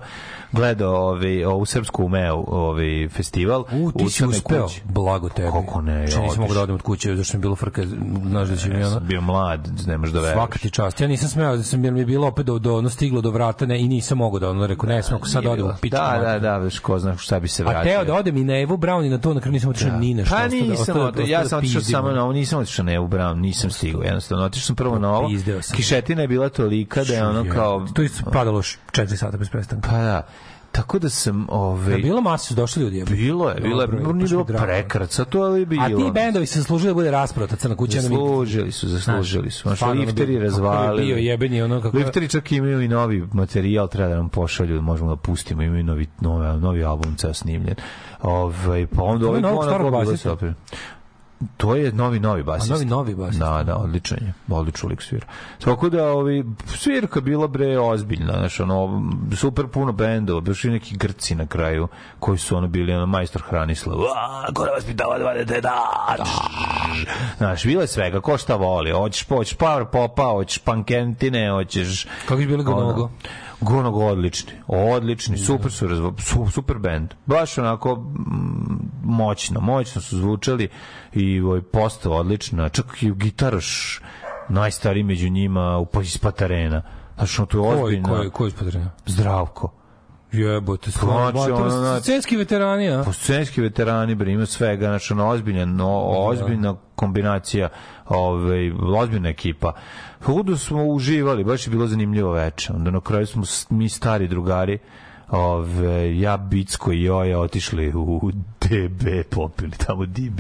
gledao ovaj, ovu srpsku umeo, ovaj festival, U, ti si uspeo, kući. blago tebi. Kako ne, ja nisam mogu da odem od kuće, zašto mi je bilo frka, znaš da će mi sam bio mlad, ne možeš da veruješ. Svaka ti čast. Ja nisam smeo da sam jer mi je bilo opet do, do ono stiglo do vrata ne, i nisam mogao da ono rekao ne smem ako sad odem u pičku. Da, da, da, već ko zna šta bi se A vratio. teo da odem i na Evu Brown i na to, na kraju nisam otišao ni na što. Pa da- nisam, da- otišao, ja sam da otišao samo na ovo, nisam otišao na Evu Brown, nisam stigao, jednostavno, otišao sam prvo na ovo, sam. kišetina je bila tolika da je ono kao, To je padalo 4 sata bez prestanka. pa da, tako da sam, ove, Je bilo masa su došli ljudi. jebote. bilo je, bilo je, nije bilo drago. prekrca, to ali je bilo. A ti bendovi se zaslužili da bude rasprota crna kuća. Zaslužili su, zaslužili su. Znaš, ono lifteri bilo- je razvalili. bio jebeni, ono kako- Lifteri čak imaju i novi materijal, treba da nam pošalju, možemo da pustimo, imaju novi, novi, novi album ceo snimljen. Ovaj, pa onda je ovaj novog Bona starog To je novi novi basista. novi, novi basista. Da, da, odličan je. Odličan lik svira. Tako da ovi svirka bila bre ozbiljna, znači ono super puno bendova, baš i neki Grci na kraju koji su ono bili ono majstor Hranislav. A, ko da vas pitava da da da. Znaš, bilo je svega, ko šta voli. Hoćeš hoćeš power popa, hoćeš pankentine, hoćeš Kako je bilo ono, Gonogo odlični, odlični, super su, razvo, su super bend. Baš onako mm, moćno, moćno su zvučali i ovaj postava odlična, čak i gitaroš najstariji među njima u iz Patarena. Znači, ono, to je ozbiljno. koji, koji ispadrena? Zdravko. Jebote. Znači, ono, znači- Scenski veterani, a? Pa scenski veterani, bre, ima svega, znači, ono, ozbiljan, no, ozbiljna kombinacija, ovaj, ozbiljna ekipa. Hudu smo uživali, baš je bilo zanimljivo veče. Onda na kraju smo mi stari drugari, ove, ja, Bicko i Joja otišli u DB, popili tamo DB,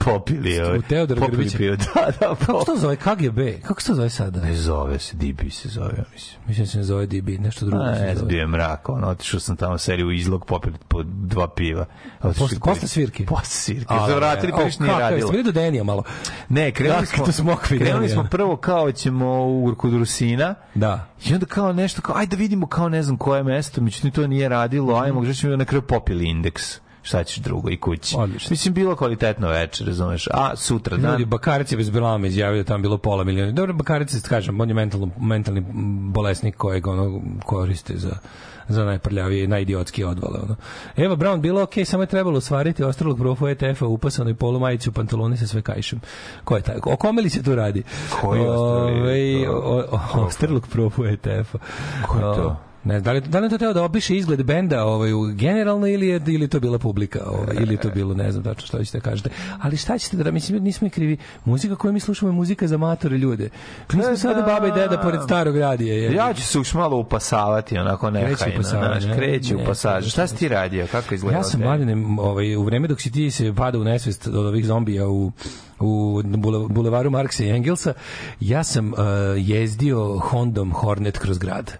popili, ove, U Teodora popili Grbića? pivo. Da, da, Kako se to zove? KGB? Kako se to zove sada? Ne zove se, DB se zove, ja mislim. Mislim da se ne zove DB, nešto drugo A, se ne zove. bio je mrak, ono, otišao sam tamo seriju izlog, popili po dva piva. Otišli Posle, posle svirke? Posle svirke. A, Zavratili, pa o, više nije kako je? radilo. Bili do Denija malo? Ne, krenuli smo, to smokvi krenuli smo prvo kao ćemo u kod Rusina, Da. I onda kao nešto, kao, ajde da vidimo kao ne znam koje mesto, međutim to nije radilo, ajmo, gdje ćemo na kraju popili indeks šta ćeš drugo i kući. Odlično. Mislim, bilo kvalitetno večer, razumeš, a sutra dan... Ljudi, Bakarec je bez blama izjavio da je tamo bilo pola miliona. Dobro, Bakarec, kažem, on je mentalni bolesnik kojeg ono koriste za za najprljavije i najidiotskije odvale. Ono. Eva Brown, bilo ok, samo je trebalo svariti ostralog profu ETF-a upasano i polumajicu, pantaloni sa sve kajšem. Ko je taj? O kome li se tu radi? Koji ostrali- Ovaj, o- o- Ostralog profu ETF-a. Ko je to? Ne, da li, da li to teo da opiše izgled benda ovaj, u- generalno ili je, ili to bila publika ovaj, ili to bilo, ne znam tačno šta ćete da kažete. Ali šta ćete da, mislim, nismo mi krivi. Muzika koju mi slušamo je muzika za matore ljude. Mi smo sada baba i deda pored starog radija. Je. Ja ću se još malo upasavati, onako Kreće nehajno, upasavanje, znaš, ne? kreće u Ne, pasažu. Šta si ti radio? Kako izgleda? Ja sam mladine, ovaj, u vreme dok si ti se pada u nesvest od ovih zombija u u bule- bulevaru Marksa i Engelsa, ja sam uh, jezdio Hondom Hornet kroz grad.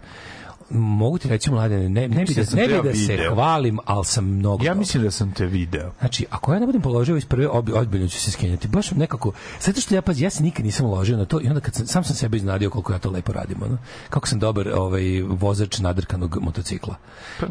Mogu ti reći, mladene, ne, ne bi da, da ne bi da se video. hvalim, ali sam mnogo Ja mislim da sam te video. Znači, ako ja ne budem položio iz prve, ob, ozbiljno ću se skenjati. Baš nekako, zato što ja, pazi, ja se nikad nisam ložio na to i onda kad sam, sam sam sebe iznadio koliko ja to lepo radim. Ono. Kako sam dobar ovaj, vozač nadrkanog motocikla.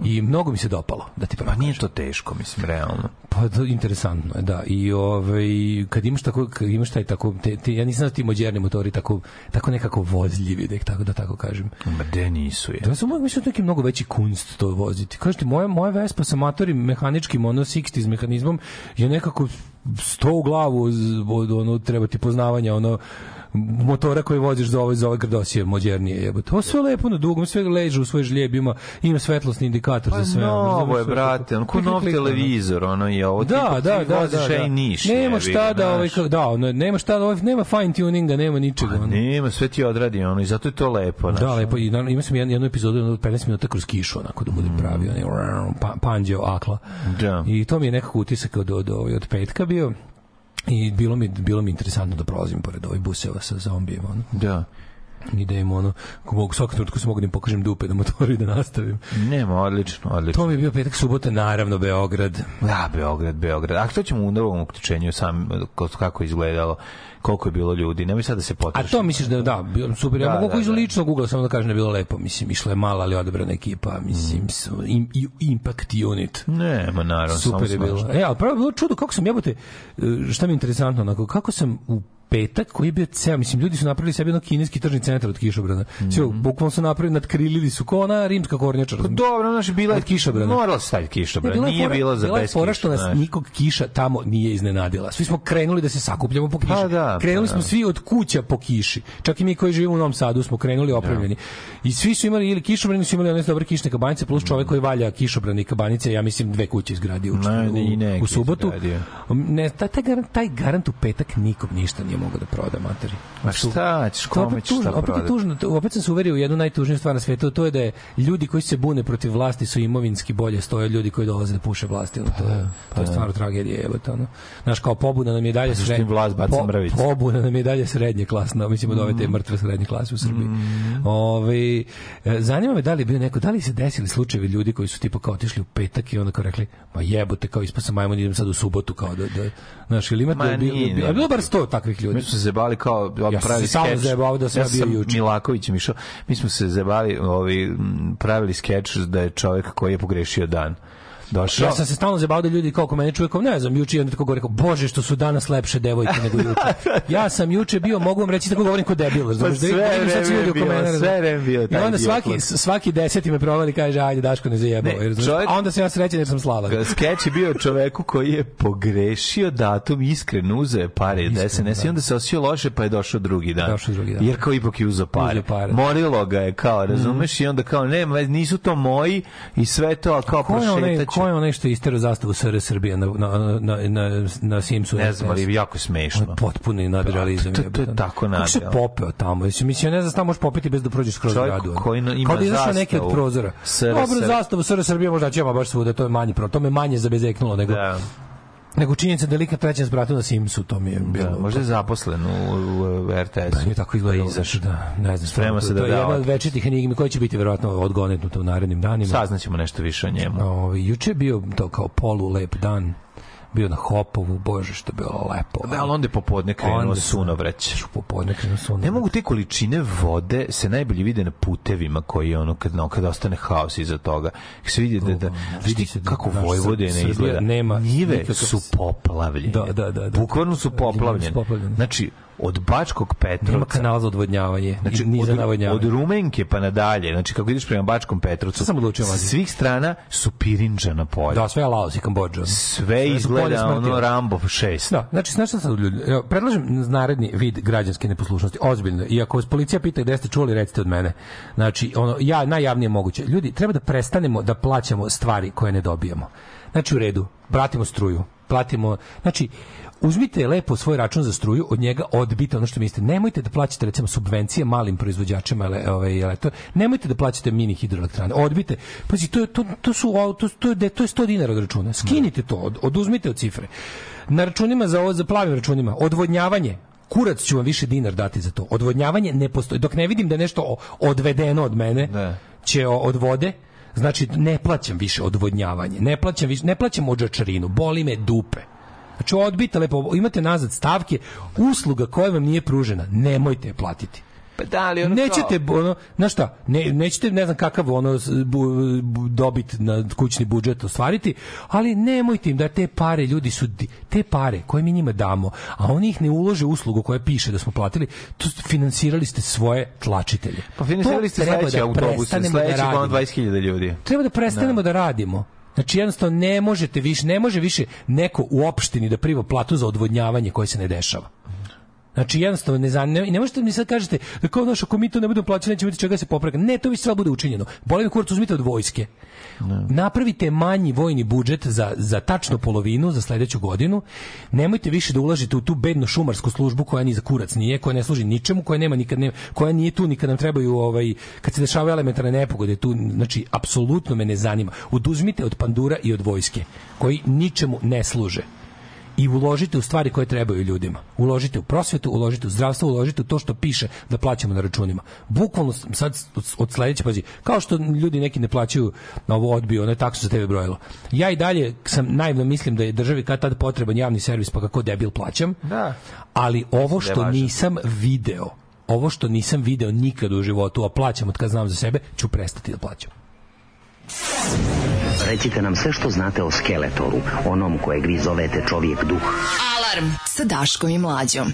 I mnogo mi se dopalo, da ti Pa nije to teško, mislim, realno. Pa to, interesantno je, da. I ovaj, kad imaš tako, kad imaš taj tako, te, te, ja nisam da ti moderni motori tako, tako nekako vozljivi, da, tako, da tako kažem. Ma de nisu je. Da ja sam mislim da je mnogo veći kunst to voziti. Kažete, moja, moja Vespa sa matorim mehaničkim, ono 60 mehanizmom je nekako sto u glavu od, ono, treba ti poznavanja, ono, motora koji voziš za ove, za ove grdosije modernije jebote. To sve lepo na dugom, sve leže u svoj žlijeb, ima, ima svetlosni indikator Pa za sve. ono, novo razumeš, je, brate, on ko nov televizor, ono je ovo. Da, ti, da, ti da, voziš da, ej da. niš. Nema šta da, ovaj, da, ono, nema šta da, ovaj, nema fine tuninga, nema ničega. ono. Nema, sve ti odradi ono i zato je to lepo. Da, znaš. lepo. I imao sam jednu, jednu epizodu ono, od 15 minuta kroz kišu, onako da budem pravi, onaj pa, panđeo akla. Da. I to mi je nekako utisak od, od, od, od petka bio. I bilo mi, bilo mi interesantno da prolazim pored ovih buseva sa zombijima. Da. I da im ono, ko mogu, svakog trenutka se mogu da im pokažem dupe na motoru i da nastavim. Nema, odlično, odlično. To mi je bio petak, subota, naravno, Beograd. Da, Beograd, Beograd. A što ćemo u novom uključenju sam, ko- kako je izgledalo, koliko je bilo ljudi? Nemoj sad da se A potroši. to misliš da da, bio super. Ja Da, mogu da, iz da. ličnog ugla samo da kažem da je bilo lepo. Mislim, išla je mala, ali odabrana ekipa. Mislim, s- im, i- Impact Unit. Nema, naravno. Super je bilo. E, ali pravo je bilo čudo kako sam jebote, e, šta mi je interesantno, onako, kako sam u petak koji je bio ceo, mislim, ljudi su napravili sebi jedno kineski tržni centar od kišobrana. Mm Mhm. bukvalno su napravili, nadkrilili su ko ona rimska kornjača. Pa dobro, znaš, bila je kišobrana. Morala se staviti kišobran. bila je Nije fora- bila za bez kiša. što nas znaš. nikog kiša tamo nije iznenadila. Svi smo krenuli da se sakupljamo po kiši. Pa da, krenuli pa smo da. svi od kuća po kiši. Čak i mi koji živimo u Novom Sadu smo krenuli opremljeni. I svi su imali ili kišobrani su imali one dobre kišne kabanice plus čovjek koji valja kišobrani i kabanice, ja mislim dve kuće izgradio u, Ne, u, neki u subotu. Ne, taj, taj, garant, taj garant u petak nikom ništa nije mogao da proda materi. Ma šta ćeš, kome ćeš tužno, šta opet je tužno, opet sam se uverio u jednu najtužniju stvar na svetu, to je da je ljudi koji se bune protiv vlasti su imovinski bolje stoje od ljudi koji dolaze da puše vlasti, ono, to je, to je stvarno tragedija, jebote, ono. Znaš, kao pobuna nam je dalje zašto srednje, vlast mrvice? pobuna nam je dalje srednje klasna, mislim od ove Mm. te mrtve srednje klase u Srbiji. Ove, e, zanima me da li je bio neko, da li se desili slučajevi ljudi koji su tipa kao otišli u petak i onda kao rekli, ma jebote, kao ispao sam majmun, idem sad u subotu, kao da, da znaš, ili imate, Ma bi- nije, bi- a ne. bilo bar sto takvih ljudi. Mi smo se zebali kao Ja sam pravili se samo skeč. zajebao da sam ja bio sam juče. Milakovićem išao. Mi smo se zebali, ovi, pravili skeč da je čovjek koji je pogrešio dan. Došao. Ja sam se stalno zabavio da ljudi kao ko mene čuje kao ne znam juče i onda tako govori kao bože što su danas lepše devojke nego juče. Ja sam juče bio mogu vam reći tako govorim kao debil? Pa sve Da vidim sad svi vreme ljudi oko mene, sve vreme bio I taj onda svaki svaki deseti me provali kaže ajde Daško ne zajebao, čovjek- A onda sam ja srećan jer sam slavan. Skeč je bio čoveku koji je pogrešio datum, iskreno uzeo je pare Iskreno, SNS i da. onda se osjećao loše pa je došao drugi dan. Došao drugi dan. Jer kao ipak je uzeo pare. Pare. Morilo ga je kao, razumeš, i onda kao, ne, ma, nisu to moji i sve to, a kao prošetaću. Ko je onaj što je isterao zastavu SR Srbije na, na, na, na, na Simsu? Ne znam, ali jako je smešno. potpuni nadrealizam. To- to- to je tako Kako se nadreal. popeo tamo? Mislim, mislim, ne znam, tamo možeš popeti bez da prođeš kroz Čovjek gradu. koji ima Kao da izašao neki od prozora. Dobro, zastavu SR Srbije možda ćemo baš svuda, to je problem. To me manje zabezeknulo nego, Da, nego činjenica da lika trećem spratu na Simsu, to mi je bilo... da, možda je zaposlen u, u, u RTS. Da, je tako izgledalo. Izašao. Da, ne znam. Sprema se da to je da jedna od večitih enigmi koji će biti verovatno odgonetnuta u narednim danima. Saznaćemo nešto više o njemu. Ovaj juče je bio to kao polu lep dan. Bio na Hopovu, bože što je bilo lepo. Da, ali onda je popodne krenuo Onda sam- sunovreć. Popodne krenuo sunovreć. Ne mogu te količine vode se najbolje vide na putevima koji ono kad no, kad ostane haos iza toga. Kad se vidi da da vidi se da kako naš Vojvodina Srbija izgleda. nema Njive su poplavljene. Da, da, da, da. Bukvalno su poplavljene. Znači od Bačkog Petrovca Nema kanala za odvodnjavanje, Znači, ni za od, navodnjavanje. od Rumenke pa nadalje, znači kako ideš prema Bačkom Petrovcu, sam odlučio sa svih strana su pirinčana polja. Da, sve je Laos i Kambodža. Sve Sve izgleda ono Rambo 6. Da, znači, znaš šta sad ljudi? Predlažem naredni vid građanske neposlušnosti, ozbiljno. I ako vas policija pita gde ste čuli, recite od mene. Znači, ono, ja, najjavnije moguće. Ljudi, treba da prestanemo da plaćamo stvari koje ne dobijamo. Znači, u redu, platimo struju, platimo, znači, uzmite lepo svoj račun za struju, od njega odbite ono što mislite. Nemojte da plaćate recimo subvencije malim proizvođačima ele, ovaj elektro. Nemojte da plaćate mini hidroelektrane. Odbite. Pazi, to je to to su to to je to je 100 dinara od računa. Skinite to, od, oduzmite od cifre. Na računima za ovo za plavim računima odvodnjavanje kurac ću vam više dinar dati za to. Odvodnjavanje ne postoji. Dok ne vidim da je nešto odvedeno od mene, Da. će od vode, znači ne plaćam više odvodnjavanje. Ne plaćam više, ne plaćam odžačarinu. Boli me dupe. Znači odbite lepo, imate nazad stavke, usluga koja vam nije pružena, nemojte je platiti. Pa da, ali ono Nećete, ono, znaš šta, ne, nećete, ne znam kakav ono bu, bu, dobit na kućni budžet ostvariti, ali nemojte im da te pare, ljudi su, te pare koje mi njima damo, a oni ih ne ulože uslugu koja piše da smo platili, to finansirali ste svoje tlačitelje. Pa finansirali ste treba sledeći da autobus, prestanemo sledeći da ono radimo. 20.000 ljudi. Treba da prestanemo da, radimo. Znači jednostavno ne možete više, ne može više neko u opštini da priva platu za odvodnjavanje koje se ne dešava. Znači jednostavno ne zna, ne, ne možete mi sad kažete da kao naš ako mi to ne budemo plaćati neće biti čega da se popravlja. Ne, to više sve bude učinjeno. Boli me kurac uzmite od vojske. Napravite manji vojni budžet za, za tačno polovinu za sledeću godinu. Nemojte više da ulažete u tu bednu šumarsku službu koja ni za kurac nije, koja ne služi ničemu, koja nema nikad ne, koja nije tu nikad nam trebaju ovaj kad se dešavaju elementarne nepogode, tu znači apsolutno me ne zanima. Oduzmite od pandura i od vojske koji ničemu ne služe i uložite u stvari koje trebaju ljudima. Uložite u prosvetu, uložite u zdravstvo, uložite u to što piše da plaćamo na računima. Bukvalno sad od, sledeće, pazi, kao što ljudi neki ne plaćaju na ovo odbio, ono taksu za TV brojilo. Ja i dalje sam naivno mislim da je državi kad tad potreban javni servis, pa kako debil plaćam. Da. Ali ovo što nisam video, ovo što nisam video nikad u životu, a plaćam od kad znam za sebe, ću prestati da plaćam. Recite nam sve što znate o Skeletoru, onom kojeg vi zovete čovjek duh. Alarm sa Daškom i Mlađom.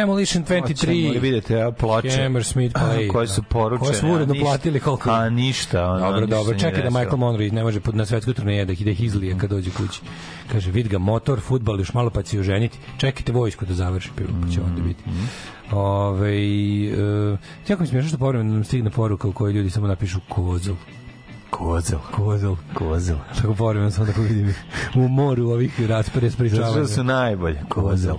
Demolition Hoćemo li 23. vidite ja, ploče Hammersmith Play. koje su poručene. Koje su uredno platili koliko. A ništa. Ono, Dobro, ništa dobro. Čekaj da. Michael Monroe ne može pod- na svetskoj turneji da ide izlije kad dođe kući. Kaže, vid ga, motor, futbal, još malo pa će se oženiti. Čekajte vojsku da završi, pa pa će onda biti. Ove, e, jako mi smiješno što povremeno nam stigne poruka u kojoj ljudi samo napišu kozel. Kozel. Kozel. Kozel. Tako povremeno samo tako vidim u moru ovih raspre spričavanja. Zato su najbolje. Kozel.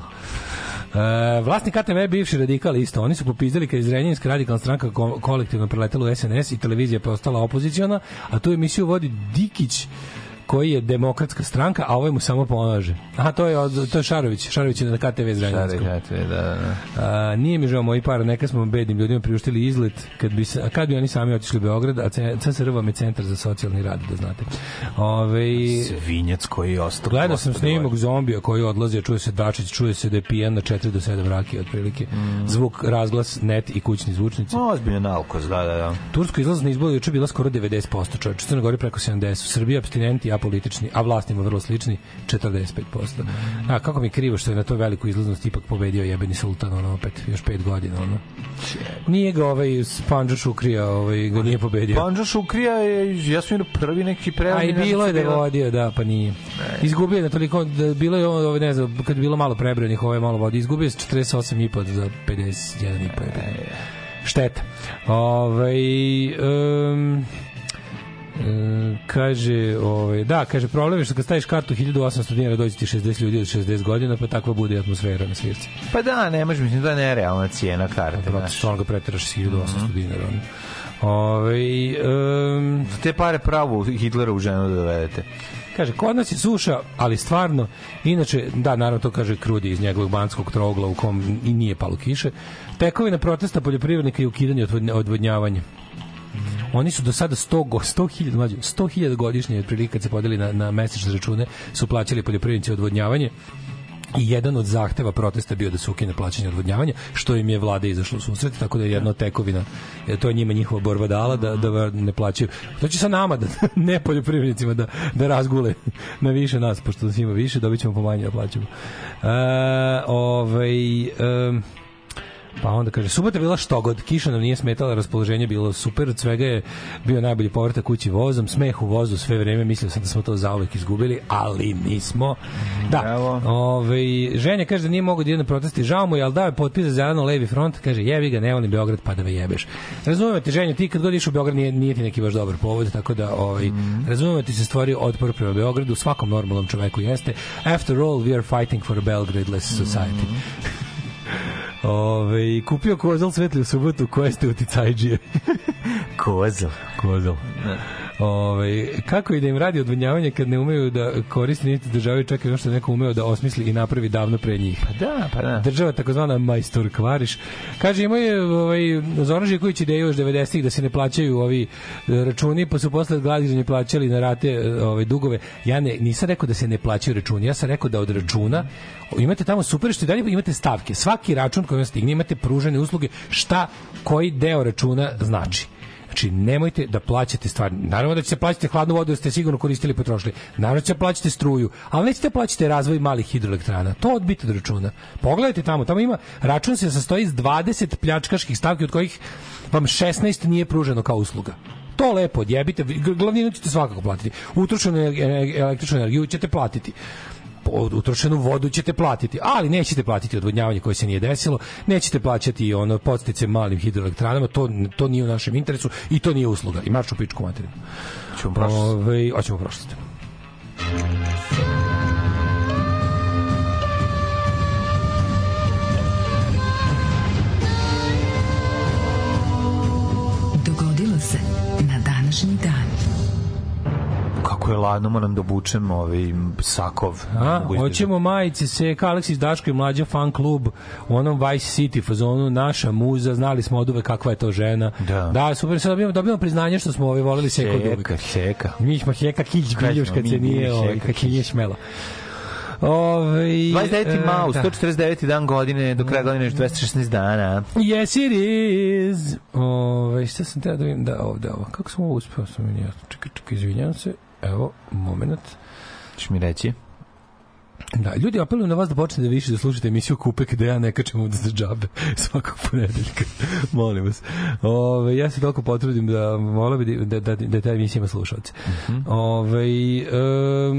E, vlasnik ATV je bivši radikal isto. Oni su popizdali kad je Zrenjaninska radikalna stranka ko- kolektivno preletela u SNS i televizija je postala opoziciona, a tu emisiju vodi Dikić koji je demokratska stranka, a ovaj mu samo pomaže. Aha, to je, od, to je Šarović. Šarović je na KTV Zrenjaninskog. Šarović, da, da. A, nije mi žao moji para, neka smo bednim ljudima priuštili izlet kad bi, a kad bi oni sami otišli u Beograd, a CSR vam je centar za socijalni rad, da znate. Ove, Svinjac koji je ostao. Gledao sam snimak zombija koji odlazi, čuje se Dačić, čuje se da je pijan na 4 do 7 rakije otprilike. Mm. Zvuk, razglas, net i kućni zvučnici. Ozbiljno nalkos, da, da, da. Tursko izlaz na izbore juče bila skoro 90%, čovječ, Crna Gori preko 70%, Srbija abstinenti, apolitični, a vlastima vrlo slični, 45%. A kako mi krivo što je na to veliku izlaznost ipak pobedio jebeni sultan, ono opet, još 5 godina, ono. Nije ga ovaj Panđo Šukrija, ovaj, ga nije pobedio. Panđo Šukrija je, ja sam prvi neki A prelazni. i bilo je da je vodio, da, pa nije. Izgubio je na toliko, da bilo je ovo, ne znam, kad je bilo malo prebrojenih, ovo je malo vodi, izgubio je s 48,5 za 51,5. Šteta. Ove, um, E, kaže, ovaj, da, kaže, problem je što kad staviš kartu 1800 dinara dođe ti 60 ljudi od 60 godina, pa takva bude atmosfera na svirci. Pa da, ne može, mislim, da je nerealna cijena karte. Znaš. stvarno ga preteraš s 1800 dinara. ono. Ove, um, Za te pare pravu Hitlera u ženu da dovedete. Kaže, kod nas je suša, ali stvarno, inače, da, naravno to kaže Krudi iz njegovog banskog trogla u kom i nije palo kiše, tekovina protesta poljoprivrednika i ukidanje odvodnja- odvodnjavanja. Oni su do sada 100 go- 100.000 mlađe, 100.000 godišnje otprilike kad se podeli na, na mesečne račune su plaćali poljoprivrednici odvodnjavanje i jedan od zahteva protesta bio da se ukine plaćanje odvodnjavanja, što im je vlada izašla u susret, tako da je jedna tekovina, e, to je njima njihova borba dala da, da ne plaćaju. To će sa nama, da, (laughs) ne poljoprivrednicima, da, da razgule na više nas, pošto nas ima više, dobit ćemo pomanje da plaćamo. E, ovaj, em, Pa onda kaže, subota bila što god, kiša nam nije smetala, raspoloženje je bilo super, od svega je bio najbolji povratak kući vozom, smeh u vozu sve vreme, mislio sam da smo to zauvek izgubili, ali nismo. Da, ove, ženja kaže da nije mogo da ide na protesti, žao mu je, ali dao je potpis za zeleno levi front, kaže, jebi ga, ne volim Beograd, pa da me jebeš. Razumem te, ženja, ti kad god iš u Beograd nije, nije ti neki baš dobar povod, tako da, ovaj, razumem ti se stvorio otpor prema Beogradu, svakom normalnom čoveku jeste. After all, we are fighting for a Belgrade-less society. (laughs) Ove, kupio kozel svetli u subotu, koje ste uticajđije? Kozel. kozel. Ove, kako i da im radi odvodnjavanje kad ne umeju da koriste niti državaju čekaju što je neko umeo da osmisli i napravi davno pre njih. Pa da, pa da. Država takozvana majstor kvariš. Kaže imao je ovaj Zoran Živković ideju još 90-ih da se ne plaćaju ovi e, računi, pa su posle građani plaćali na rate e, ovaj dugove. Ja ne nisam rekao da se ne plaćaju računi, ja sam rekao da od računa imate tamo super što i dalje imate stavke. Svaki račun koji vam stigne imate pružene usluge šta koji deo računa znači. Znači, nemojte da plaćate stvari. Naravno da ćete plaćati hladnu vodu da ste sigurno koristili i potrošili. Naravno da ćete plaćati struju, ali nećete da plaćate razvoj malih hidroelektrana. To odbite od računa. Pogledajte tamo, tamo ima, račun se sastoji iz 20 pljačkaških stavki od kojih vam 16 nije pruženo kao usluga. To lepo odjebite, glavninu ćete svakako platiti. Utrošenu električnu energiju ćete platiti utrošenu vodu ćete platiti, ali nećete platiti odvodnjavanje koje se nije desilo, nećete plaćati ono podstice malim hidroelektranama, to, to nije u našem interesu i to nije usluga. I marš u pičku materinu. Ćemo prošlost. Ove, hoćemo prošlost. Kako je ladno, moram da obučem ovaj sakov. A, hoćemo majice se Aleksis Daško i mlađa fan klub u onom Vice City fazonu naša muza, znali smo od uvek kakva je to žena. Da. da super, sad dobijamo, dobijamo priznanje što smo ovaj voleli seko od uvek. Seka, seka. Mi smo heka kić biljuš kad se nije, ovaj, kad nije šmela. Ove, 29. mau, da. 149. dan godine, do kraja godine još 216 dana. Yes, it is. Ove, šta sam treba da vidim? Da, ovde, ovo. Kako sam ovo uspeo? Sam Čekaj, čekaj, izvinjam se. Evo, moment. Češ mi reći? Da, ljudi apeluju na vas da počnete da više da slušate emisiju Kupek da ja ne kačem ovde za džabe (laughs) svakog ponedeljka. (laughs) Molim vas. Ove, ja se toliko potrudim da vola bi da, da, da, da ta emisija ima slušalce. Ove, um,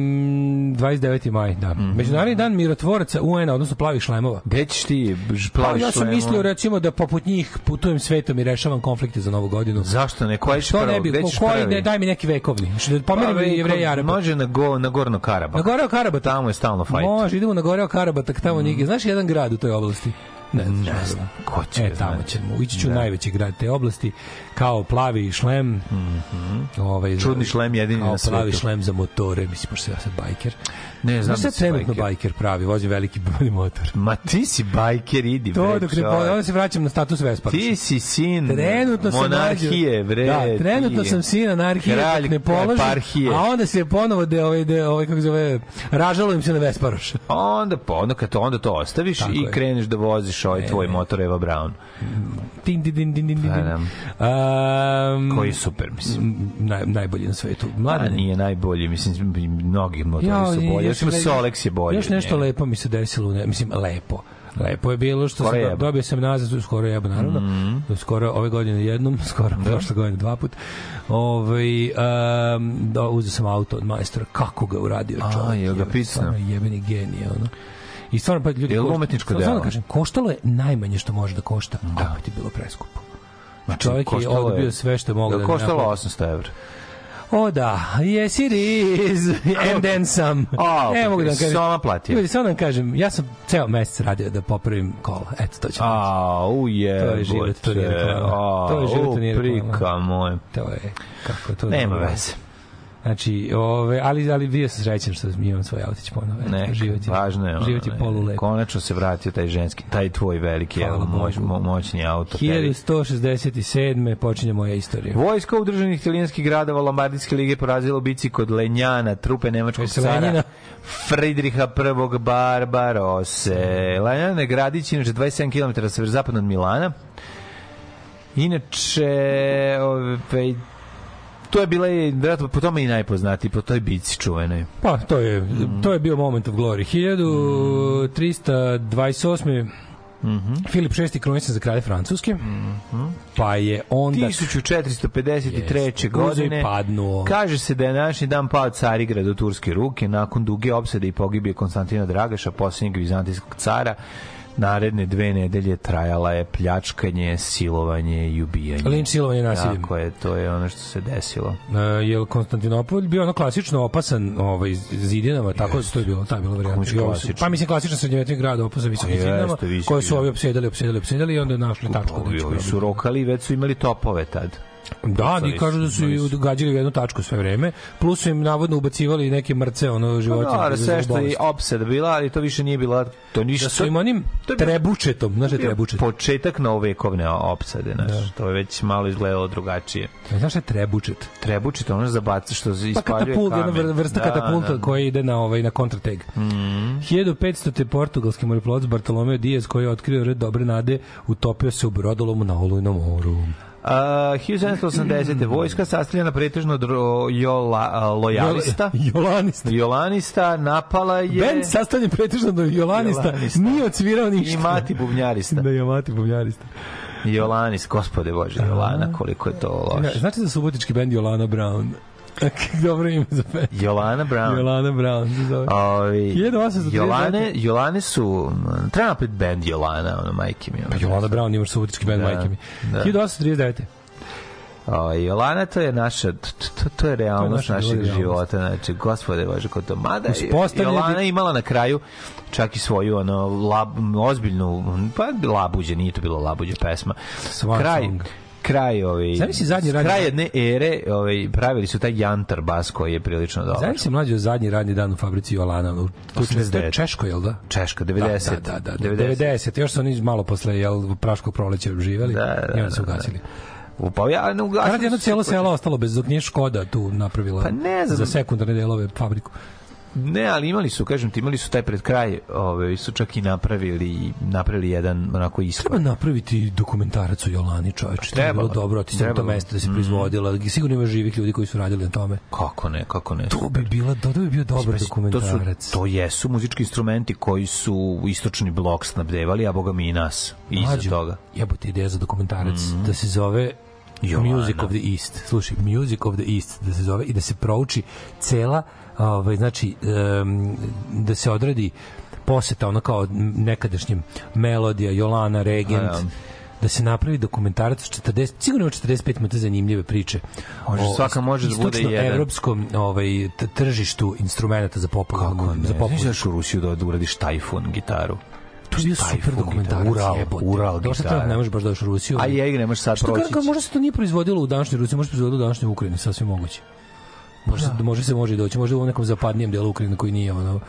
29. maj, da. Međunarodni dan mirotvoraca UN, odnosno plavih šlemova. Gde ćeš ti ž- Pa, ja sam mislio recimo da poput njih putujem svetom i rešavam konflikte za novu godinu. Zašto ne? Koji Što ne bi, koji ne, daj mi neki vekovni. Što da pomerim Pa, jevreja i Araba. Može na, go, na Gorno Karabak. Na Goreo Karabatak. Tamo je stalno fajt. Može, idemo na Goreo Karabatak, tamo mm. nigde. Znaš jedan grad u toj oblasti? Ne, Ne znam, ko će E, tamo ćemo. Ići ću Da. najveći grad te oblasti, kao plavi šlem. ovaj, za- Čudni šlem jedini na svetu. plavi šlem za motore, mislim, pošto sam ja sad bajker. Ne, znam da si trenutno bajker. bajker pravi, vozim veliki motor. Ma ti si bajker, idi To bre, dok ne onda se vraćam na status Vesparoša. Ti si sin Trenutno sam monarhije, bre. Da, trenutno ti. sam sin anarhije, Kralj ne položim, a onda se ponovo de, ovaj, de, ovaj, kako zove, ražalujem se na Vesparoša. Onda, pa, onda kad to, onda to ostaviš Tako i je. kreneš da voziš ovaj tvoj motor Eva Brown. Din, din, din, din, din, din. Pa, da. Um, Koji je super, mislim. naj, najbolji na svetu. A Mladene. nije najbolji, mislim, mnogi motori su bolji. još Još Solex je bolji. Još nešto njega. lepo mi se desilo, ne, mislim, lepo. Lepo je bilo što Skoro sam, jebo. dobio sam nazad, skoro jebo naravno, Mhm. skoro ove godine jednom, (laughs) skoro prošle godine dva put. Ovaj um, da, uzeo sam auto od majstora, kako ga uradio A, čovjek. jel ga jebote, picnuo? stvarno je Jebeni genije, ono. I stvarno, pa ljudi... Košta- umetničko stvarno delo? da kažem, koštalo je najmanje što može da košta, da. opet je bilo preskupo. Znači, Čovjek je odbio sve što je mogao Jel da koštalo napravi. 800 evra. O da, yes it is, (laughs) and then some. A, ne mogu da vam kažem. Soma platio. Ljudi, samo da vam kažem, ja sam ceo mesec radio da popravim kola. Eto, to ću A, uje, To je život, to nije reklama. To je život, to nije reklama. Prika moj. To je, kako to Nema veze. Znači, ove, ali, ali bio sam srećan što imam svoj autić ponovo. Ne, život je, važno je. ono, Život je ne. polulep. Konačno se vratio taj ženski, taj tvoj veliki, Hvala evo, moć, mo, moćni auto. tebi. 1167. počinje moja istorija. Vojska udruženih italijanskih gradova Lombardijske lige porazila u bici kod Lenjana, trupe nemačkog cara Lenjina? Friedriha I. Barbarose. Lenjan je gradić, inače 27 km severozapadno od Milana. Inače, ove, to je bila i, vjerojatno, po tome i najpoznatiji, po toj bici čuvenoj. Pa, to je, to je bio moment of glory. 1328. Filip VI krunisan za kralje Francuske. Pa je onda... 1453. Jeste, godine padnuo. kaže se da je današnji dan pao Carigrad u turske ruke nakon duge opsede i pogibije Konstantina Dragaša, posljednjeg vizantijskog cara. Naredne dve nedelje trajala je pljačkanje, silovanje i ubijanje. Linč, silovanje i nasilje. Tako je, to je ono što se desilo. Uh, je Konstantinopolj bio ono klasično opasan ovaj, zidinama, tako da to je bilo, ta je bila varijanta. I? Pa mislim klasično srednjovetni grad opasan visokim zidinama, koje su ovi opsedali, opsedali, opsedali i onda našli tačku. Ovi, su rokali, već su imali topove tad. Da, ni kažu da su i gađali u jednu tačku sve vreme, plus su im navodno ubacivali neke mrce, ono životinje. Da, za sve što je opseda bila, ali to više nije bila... To ništa, Da su im onim to trebučetom, znaš da trebučet? Početak novovekovne opsade, znaš. To je već malo izgledalo drugačije. Znaš šta je trebučet? Trebuči to ono zabaca što Pa ispaljuje katapult, jedna kamen. vr- vrsta Da, katapulta da. koja ide na ovaj na kontrateg. Mm Mhm. 1500. te portugalski moreplovac Bartolomeo Diaz koji je otkrio red dobre nade utopio se u brodolomu na Olujnom moru. A, 1780. vojska sastavljena pretežno od jola, a, lojalista. (laughs) Jolanista. Jolanista napala je... Bend sastavljen pretežno od Jolanista, Jolanista. nije odsvirao ništa. I mati bubnjarista. Da, je mati bubnjarista. Jolanis, gospode Bože, Jolana, koliko je to loše. Znate za subotički bend Jolana Brown? Dobro ime za bend. Jolana Brown. Jolana Brown se zove. Ovi, 1839. Jolane, Jolane su, treba napet band Jolana, ono, majke mi. Pa Ono, Jolana Brown imaš subotički bend, Da, majke mi. da. 1839. O, Jolana, to je naša, to, to, to je realnost naša našeg realnost. života, znači, gospode Bože, ko to, mada Jolana je imala na kraju čak i svoju, ono, lab, ozbiljnu, pa labuđe, nije to bilo labuđe pesma. Swan kraj, song. Kraj ovaj Zamisli zadnji radnji- kraj jedne ere ovaj pravili su taj jantar bas koji je prilično dobar Zanim se mlađe zadnji radni dan u fabrici Jolana. U, to je 89. Češko, jel da? Češka 90 Da, da, da, da, 90. Još su oni malo posle jel, praškog proleća živeli Da, da, i onda su da, da. ugasili. Upao ja, ne Radi jedno cijelo selo ostalo bez dok nije Škoda tu napravila Pa ne znam. za sekundarne delove fabriku. Ne, ali imali su, kažem ti, imali su taj pred kraj, ove, su čak i napravili, napravili jedan onako iskor. Treba napraviti dokumentarac o Jolani, čoveče. To je bilo dobro, otići na to mesto da se Mm. proizvodila. Sigurno ima živih ljudi koji su radili na tome. Kako ne, kako ne. To bi bila, to bi bio dobar To, dokumentarac. su, to jesu muzički instrumenti koji su istočni blok snabdevali, a boga mi i nas. Iza Mlađo, toga. Jebote ideja za dokumentarac da se zove Jolana. Music of the East. Slušaj, Music of the East da se zove i da se prouči cela ovaj znači da se odradi poseta ona kao nekadašnjim melodija Jolana Regent A, ja. da se napravi dokumentarac od 40 sigurno ima 45 minuta zanimljive priče Može, o svaka može da bude jedan. evropskom ovaj tržištu instrumenata za popularnu Kako ne? za popularnu Znaš u Rusiju da, da uradiš tajfun gitaru? To je bio super dokumentarac. Ural, jebote. Ural gitara. treba, ne možeš baš da doći u Rusiju. A je, ne možeš sad proći. Što možda se to nije proizvodilo u današnjoj Rusiji, može se proizvodilo u današnjoj Ukrajini, sasvim moguće. Može, se, može se može doći, možda u nekom zapadnijem delu Ukrajine koji nije ono,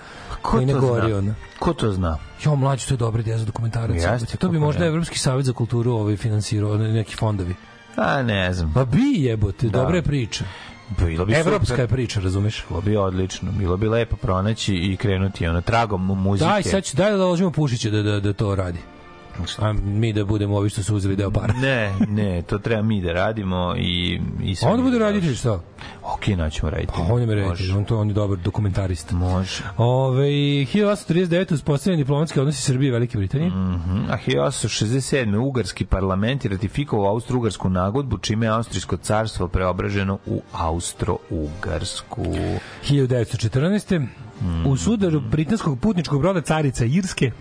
koji ne gori ono. Ko to zna? Jo, mlađi, to je dobra ideja za dokumentarac. Jeste, to bi možda. Evropski savjet za kulturu ovaj finansirao, ne- neki fondovi. A, ne znam. Pa bi jebote, Da. dobra je priča. Bilo bi Evropska super. je priča, razumeš? Bilo bi odlično. Bilo bi lepo pronaći i krenuti ono tragom mu- muzike. Daj, sad ću, daj da ložimo Pušića da, da, da to radi. A mi da budemo ovi što su uzeli deo para. Ne, ne, to treba mi da radimo i... i A onda bude raditelj, šta? Ok, naćemo raditi. Pa on je me reditelj, on, to, on je dobar dokumentarista. Može. Ove, 1839. uspostavljen diplomatski odnosi Srbije i Velike Britanije. Mhm. A 1867. Ugarski parlament je ratifikovao Austro-Ugarsku nagodbu, čime je Austrijsko carstvo preobraženo u Austro-Ugarsku. 1914. U sudaru britanskog putničkog broda Carica Irske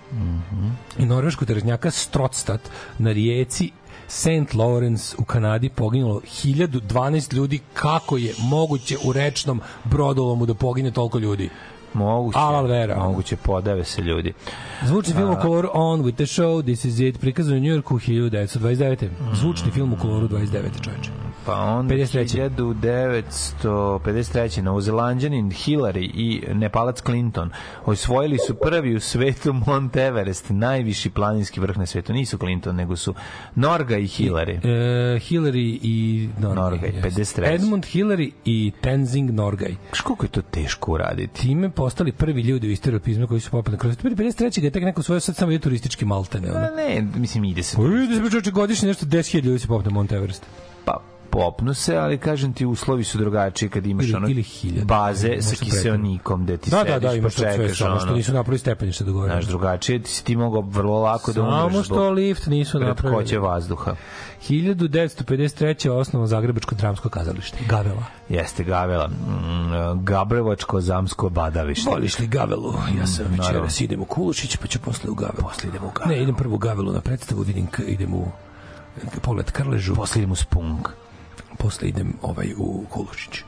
i norveškog terežnjaka Strotstad na rijeci St. Lawrence u Kanadi poginulo 1012 ljudi. Kako je moguće u rečnom brodolomu da pogine toliko ljudi? Moguće, Alal vera. moguće, podave se ljudi. Zvučni film u koloru On with the Show, This is it, prikazan u Njujorku 1929. Zvučni film u koloru 29. čoveče. Pa onda 53.. 1953. Novozelanđanin Hillary i Nepalac Clinton osvojili su prvi u svetu Mount Everest, najviši planinski vrh na svetu. Nisu Clinton, nego su Norga i Hillary. E, Hillary i Norgay. Norgay, jeste. 53.. Edmund Hillary i Tenzing Norgay. Koliko je to teško uraditi? Time postali prvi ljudi u istoriji alpizma koji su popali kroz 53. ga je tek neko svoje sad samo je turistički maltene. Ono. Pa ne, mislim, ide se. Pa vidi se godišnje nešto 10.000 ljudi se popne Mount Everest. Pa, popnu se, ali kažem ti, uslovi su drugačiji kad imaš Ili- ono ili hiljadu. baze Možda sa kiseonikom gde ti Da, sediš da, da, imaš pa to sve čekaš samo što ono. nisu napravili stepenište do gore. Znaš, drugačije ti si ti mogao vrlo lako da umreš Samo što lift nisu napravili. vazduha. 1953. je osnovan Zagrebačko dramsko kazalište. Gavela. Jeste Gavela. Mm, Gabrevačko zamsko badavište. Voliš li Gavelu? Ja sam Mm, večeras idem u Kulušić, pa ću posle u Gavelu. Posle idem u Gavelu. Ne, idem prvo u Gavelu na predstavu, vidim, idem u pogled Krležu. Posle idem u Spunk. Posle idem ovaj u Kulušić.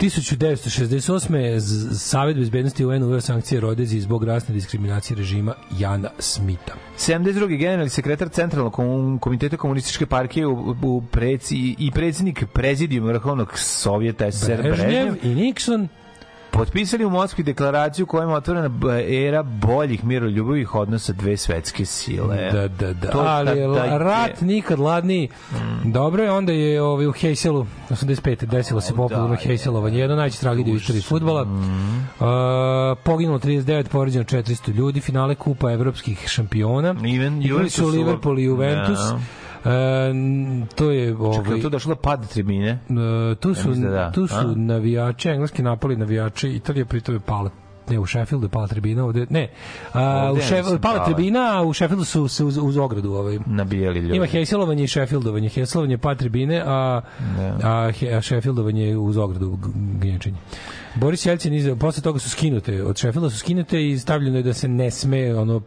1968. Z- Savet bezbednosti UN uveo sankcije Rodezi zbog rasne diskriminacije režima Jana Smita. 72. generalni sekretar Centralnog komiteta komunističke partije u, u preci, i predsjednik prezidijuma Vrhovnog Sovjeta SSR Brežnjev Brežnjev i Nixon potpisali u Moskvi deklaraciju kojom je otvorena era boljih miroljubivih odnosa dve svetske sile. Da, da, da. To Ali taj- Mm. rat nikad ladniji. Dobro je, onda je ovaj, u Hejselu 85. desilo se popularno da, Hejselovanje. Jedno najveće tragedije u istoriji futbola. Mm. Uh, poginulo 39, povređeno 400 ljudi. Finale Kupa evropskih šampiona. Even- Igrali su Liverpool i Juventus. Da. E, to je Čekaj, ovaj, je to došlo do pada tribine? E, tu su, mislim da da. tu su A? navijači, engleski napali navijači, Italija pritom je pala ne u Sheffieldu je pala tribina ovde ne a, Ovde u ja mislim pala tribina a u Sheffieldu su se uz, uz ogradu ovaj Nabijali ljudi. ima Hejselovanje i Sheffieldovanje Hejselovanje je pala tribine a, Da. a, a Sheffieldovanje je uz ogradu gnječenje Boris Jelcin iz, posle toga su skinute od Sheffielda su skinute i stavljeno je da se ne sme ono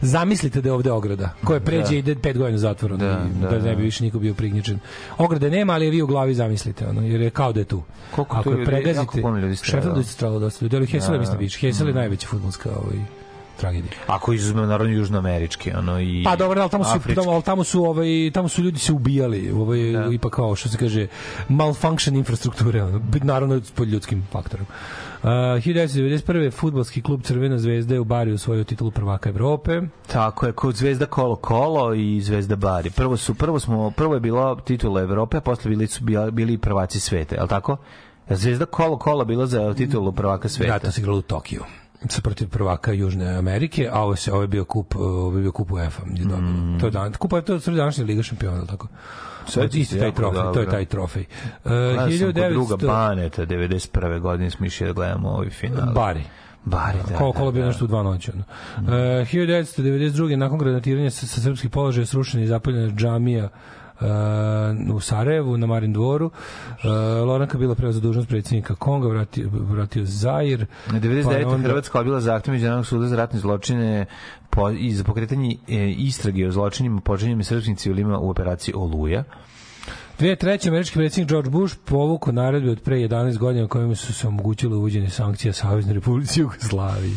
zamislite da je ovde ograda koja pređe Da. ide pet godina zatvora Da, da, da, da, ne bi da. više niko bio prignječen ograde nema ali je vi u glavi zamislite ono jer je kao da je tu Koliko ako je pregazite. Sheffieldu je stradalo dosta ljudi ali Hesel Da, mislim da. više Hesel je najveća fudbalska ovaj tragedija Ako izuzmemo naravno južnoamerički, ono i Pa dobro, ali tamo su afrički. tamo, ali tamo su ovaj tamo su ljudi se ubijali, ovaj Da. ipak kao što se kaže malfunction infrastrukture, ono, bit- naravno pod ljudskim faktorom. Uh, 1991. fudbalski klub Crvena zvezda je u Bari osvojio titulu prvaka Evrope. Tako je, kod Zvezda Kolo Kolo i Zvezda Bari. Prvo su prvo smo prvo je bilo titula Evrope, a posle bili su bila- bili prvaci sveta, je l' tako? Zvezda Kolo Kola bila za titulu prvaka sveta. Da, to se igralo u Tokiju protiv prvaka Južne Amerike, a ovo se ovo je bio kup, ovo je bio kup UEFA. Mm. To je dan, kupa to je današnja liga šampiona, tako. Se Isti taj trofej, to je dobro. taj trofej. Uh, Gledao sam kod 1900 druga Baneta, 91. godine smo išli da gledamo ovi finale. Bari. Bari, da. Kolo da, kolo bio da. nešto u dva noći. Ono. Uh, 1992. nakon granatiranja sa, sa srpskih položaja srušena i zapaljena džamija u Sarajevu na Marin dvoru. Uh, Loranka bila preuzela dužnost predsjednika Konga, vratio, vratio Zair. Na 99. Pa onda- Hrvatska odbila zahtev Međunarodnog suda za ratne zločine po, i za pokretanje e, istrage o zločinima počinjenim srpskim civilima u operaciji Oluja. 2003. američki predsjednik George Bush povukao naredbe od pre 11 godina kojima su se omogućile uvođenje sankcija Savezne Republike Jugoslavije.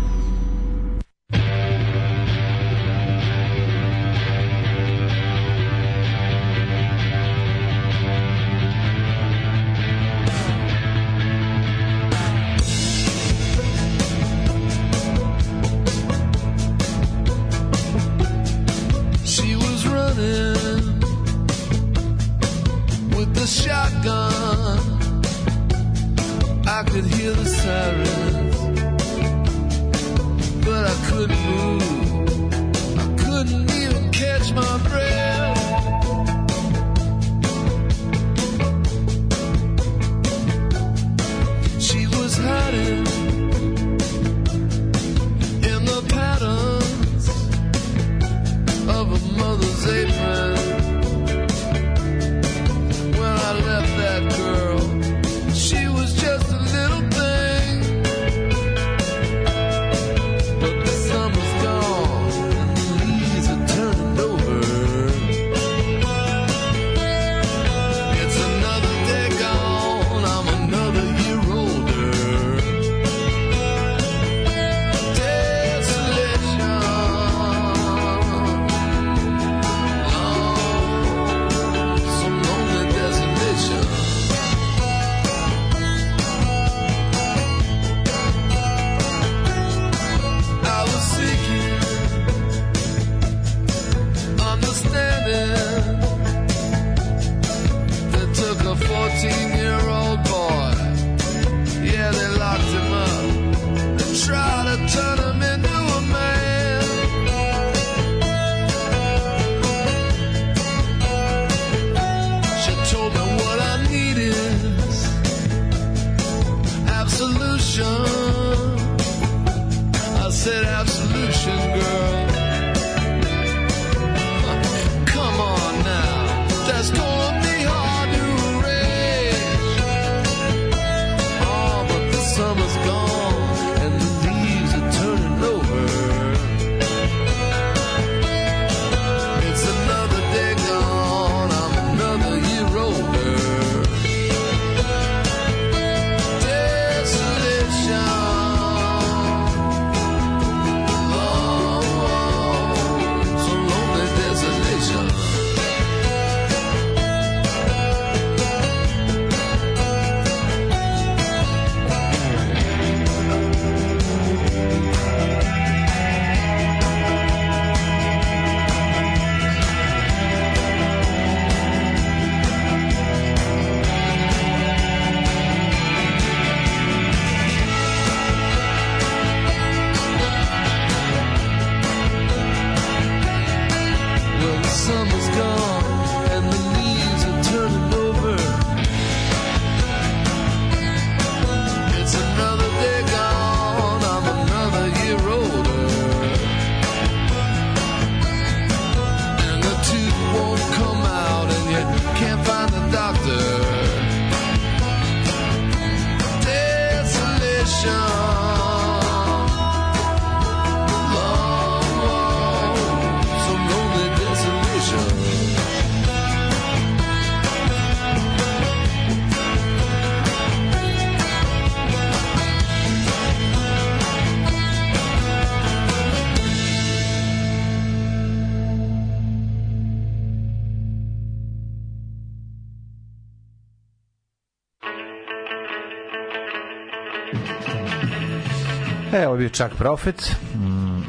E, bio čak profet. Mm,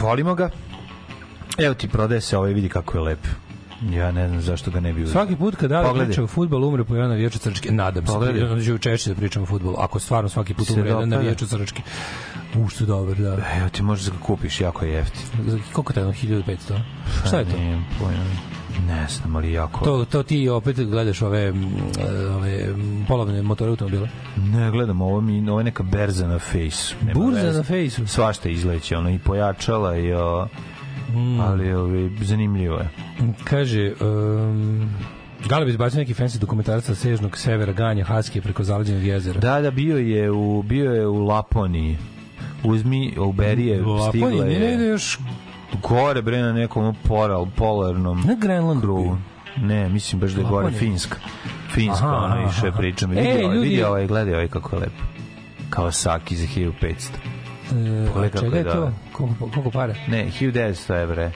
volimo ga. Evo ti prodaje se ovaj, vidi kako je lep. Ja ne znam zašto ga ne bi uzeo. Svaki put kad Pogledaj. priča o fudbalu umre po jedan navijač crčke. Nadam se. Pogledaj. Onda ću češće da pričam o fudbalu. Ako stvarno svaki put Se umre jedan navijač crčke. U, što dobar, da. Evo ti možeš da ga kupiš, jako je jeftin. Za- Koliko je to? 1500? Šta je to? Pojma. Ne znam, ali jako... To, to ti opet gledaš ove, ove polovne motore automobile? Ne, gledam, ovo, mi, ovo je neka berza na fejsu. Nema Burza veze. na fejsu? Svašta izleće, ono, i pojačala, i, o, Mm. ali ovi, zanimljivo je. Kaže, um, Galeb izbacio neki fancy dokumentarac sa sežnog severa ganja Haskije preko zaleđenog jezera. Da, da, bio je u, bio je u Laponiji. Uzmi, u Berije, U Laponiji, stigla negde je još gore, bre, na nekom poral, polarnom na Grenlandu krugu. Ne, mislim baš da je gore. Finska. Finska, Aha, ono, aha. pričam. E, Vidi, ovaj, ljudi- vidi ovaj, gledaj ovaj kako je lep. Kawasaki za 1500. E, Pogledaj a kako čega je to? Koliko, koliko para? Ne, 1900 evre.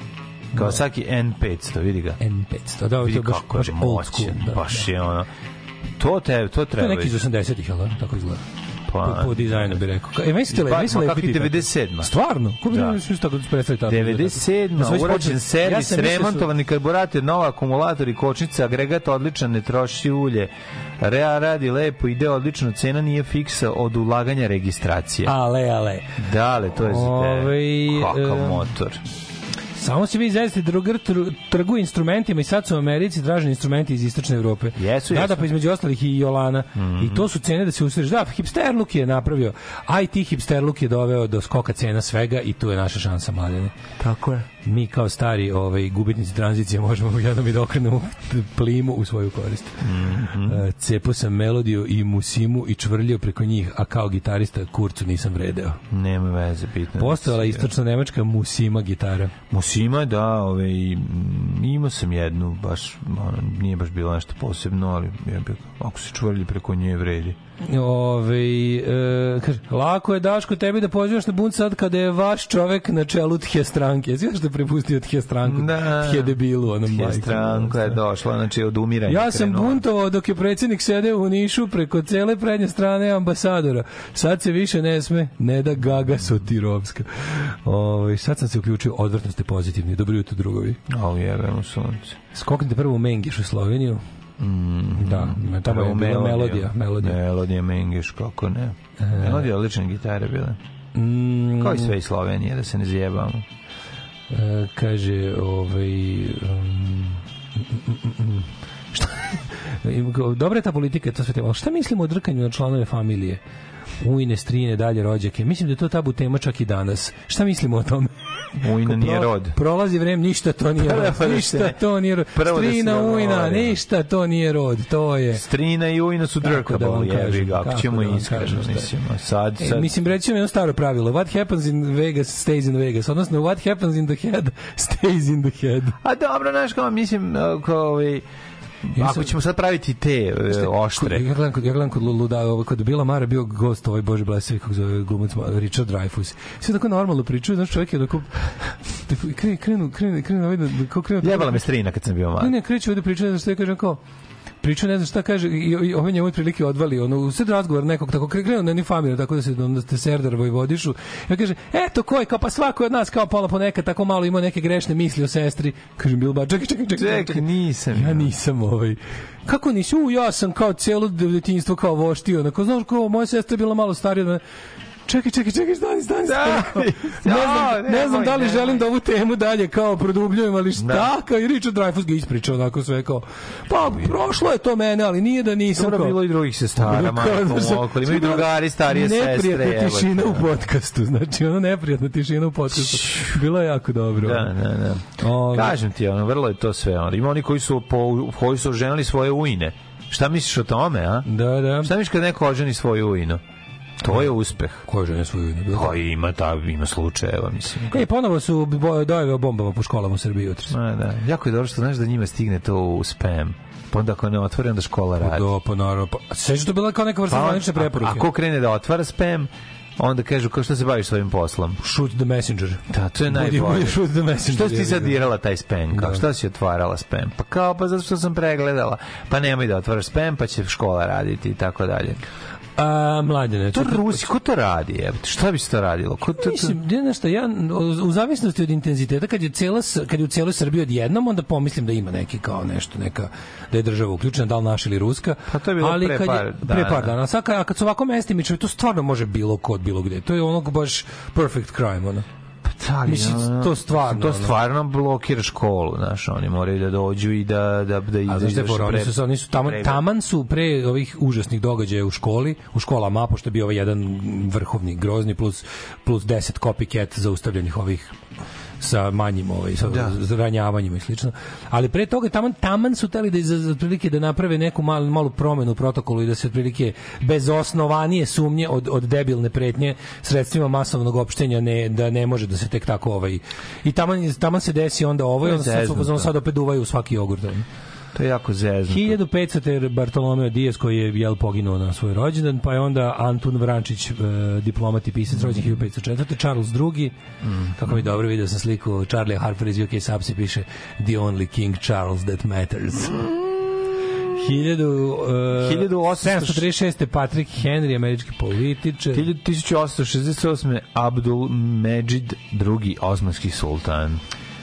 Kawasaki N500, vidi ga. N500. Da, Vidi to baš, je baš old school. Da, baš da. je ono. To, te, to To je treba. neki iz 80-ih, jel da? Tako izgleda. Pa, Po, po dizajnu bi rekao. Ka- E, meni se te le- Pa, meni se ma lepi kakvi ti tako. 97. Stvarno? Ko bi Da. da. tako da predstaviti tako? 97. Da urađen Ja servis, su- remontovani karburator, nova akumulator i kočnica, agregat odličan, ne troši ulje. Rea radi lepo, ide odlično, cena nije fiksa od ulaganja registracije. Ale, ale. Dale, to je za Ovaj, tebe. Kakav motor. Samo se vi izvezite drugar tr- trgu instrumentima i sad su u Americi traženi instrumenti iz istočne Evrope. Jesu, Da, jesu. da, pa između ostalih i Jolana. I to su cene da se usreš. Da, hipsterluk je napravio. IT hipsterluk je doveo do skoka cena svega i tu je naša šansa, mladene. Tako je. Mi kao stari ovaj, gubitnici tranzicije možemo jednom i da okrenemo plimu u svoju korist. E, Cepo sam melodiju i musimu i čvrljio preko njih, a kao gitarista kurcu nisam vredeo. Nema veze, bitno. Postojala istočna nemačka musima gitara. Musima, da, mm, imao sam jednu, baš, ono, nije baš bilo nešto posebno, ali ja bih, ako se čvrlji preko nje vredi. Ove, e, kaže, lako je Daško tebi da pozivaš na bunt sad kada je vaš čovek na čelu tje stranke. Znaš što je prepustio tje stranku? Da. Tje debilu, onom Je majkom. stranka je došla, znači od umiranja. Ja sam krenula. buntovao dok je predsjednik sedeo u Nišu preko cele prednje strane ambasadora. Sad se više ne sme, ne da gaga Sotirovska. Ove, sad sam se uključio, odvrtno ste pozitivni. Dobro jutro, drugovi. Ali jebemo sunce. Skoknite prvo u Mengeš u Sloveniju. da, tamo je bila melodija. melodija. Melodija Mengeš, kako ne. Melodija odlične gitare bile. Mm, Kao i sve iz Slovenije, da se ne zjebamo. E, kaže, ovaj... Um, mm, mm, mm, šta, (laughs) dobra je ta politika, to sve. Ali šta mislimo o drkanju na članove familije? Ujne, strine, dalje rođake. Mislim da je to tabu tema čak i danas. Šta mislimo o tome? Ujna nije rod. Prolazi vreme, ništa to nije rod. da Ništa to nije rod. prvo da Strina, ujna, ništa to nije rod. To je... Strina i Ujna su da drkable, vam jebi kažem, ga, ako ćemo da iskreno, je? mislim. a Sad, E, sad, mislim, reći jedno staro pravilo. What happens in Vegas stays in Vegas. Odnosno, what happens in the head (laughs) stays in the head. A dobro, znaš kao, mislim, kao, ovaj, Ja ako ćemo sad praviti te e, oštre, Ja gledam kod, ja gledam kod Luda, ovo, kod Bila Mara bio gost ovaj Bože Blesevi, kako zove glumac Ma- Richard Dreyfuss. Sve tako normalno pričaju, znaš čovjek je tako, tako krenu, krenu, krenu, krenu, ovaj da, da, kao krenu, jebala me strina kad sam bio Ne, mali. ne, kreće ovde priča, ne znam šta ja kažem, kao, priča ne znam šta kaže i, i ovaj njemu otprilike odvali ono u sred razgovor nekog tako kre- krenu na ni familiju tako da se onda ste serdar Vojvodišu ja kaže eto ko je? Kao pa svako od nas kao pola ponekad tako malo ima neke grešne misli o sestri. Kažem Bilba čekaj čekaj čekaj, Čekaj, nisam. ja nisam ovaj. Kako nisi? U ja sam kao celo detinjstvo kao voštio onako znaš kao moja sestra je bila malo starija Čekaj, čekaj, čekaj, stani, stani, stani. Ne znam, Jao, ne znam da li želim da ovu temu dalje kao produbljujem, ali šta, Da. kao i Richard Dreyfuss ga ispričao onako sve kao, pa prošlo je to mene, ali nije da nisam Dobro, kao... bilo i drugih sestara, Kao, majko, znaš, mokoli, imaju drugari, starije sestre, Neprijatna tišina u podcastu, znači ono neprijatna tišina u podcastu. Bilo je jako dobro. Da, da, da. Ove, Kažem ti, ono, vrlo je to sve. Ono. Ima oni koji su, po, koji su oženili svoje ujne. Šta misliš o tome, a? Da, da. Šta misliš kad neko oženi svoju ujnu? To je uspeh. Ko žene svoju ime? Pa ima, ta, ima slučajeva, mislim. E, ponovo su dojave o bombama po školama u Srbiji jutros. Ma, da. Jako je dobro što znaš da njima stigne to u spam. Pa onda ako ne otvore, onda škola radi. Da, pa naravno. Pa, sve što je bila kao neka vrsta Pa zvanične preporuke. Ako krene da otvara spam, onda kažu kao što se baviš svojim poslom. Shoot the messenger. Da, to je najbolje. shoot the messenger, Što si ti sad dirala taj spam? Kao, Da. Što si otvarala spam? Pa kao, pa zato što sam pregledala. Pa nemoj da otvaraš spam, pa će škola raditi i tako dalje. A, mlađane. To Rusi, ko to radi? jebote? Šta bi se to radilo? Ko to, to... Mislim, ne šta, ja u zavisnosti od intenziteta kad je cela kad je u celoj Srbiji odjednom onda pomislim da ima neki kao nešto neka da je država uključena da li naša ili ruska Pa to je bilo ali pre kad je, dana. pre par dana sad a kad su ovako mestimično to stvarno može bilo kod bilo gde to je ono baš perfect crime ono ali, Mislim, to stvarno, To ono. stvarno blokira školu, znaš, oni moraju da dođu i da da da A znaš šta je izvrše fora? Oni pre- su, oni su taman, pre- taman su pre ovih užasnih događaja u školi, u školama, pošto je bio ovaj jedan vrhovni, grozni, plus, plus 10 copycat zaustavljenih ovih sa manjim ovaj sa Da. ranjavanjima i slično. Ali pre toga taman taman su teli da iz otprilike da naprave neku malu malu promenu u protokolu i da se otprilike bez osnovanije sumnje od od debilne pretnje sredstvima masovnog opštenja ne da ne može da se tek tako ovaj i taman taman se desi onda ovo i onda zeznuto. sad opet duvaju u svaki jogurt. ono. To je jako zeznuto. 1500 te Bartolomeo Diaz koji je jel poginuo na svoj rođendan, pa je onda Antun Vrančić, e, diplomat i pisac rođen 1504. Charles II. Mm. Kako mi dobro vidio sam sliku Charlie Harper iz UK Subs i piše The only King Charles that matters. 1000, 1836. Patrick Henry, američki političar. 1868. Abdul Medžid drugi osmanski sultan.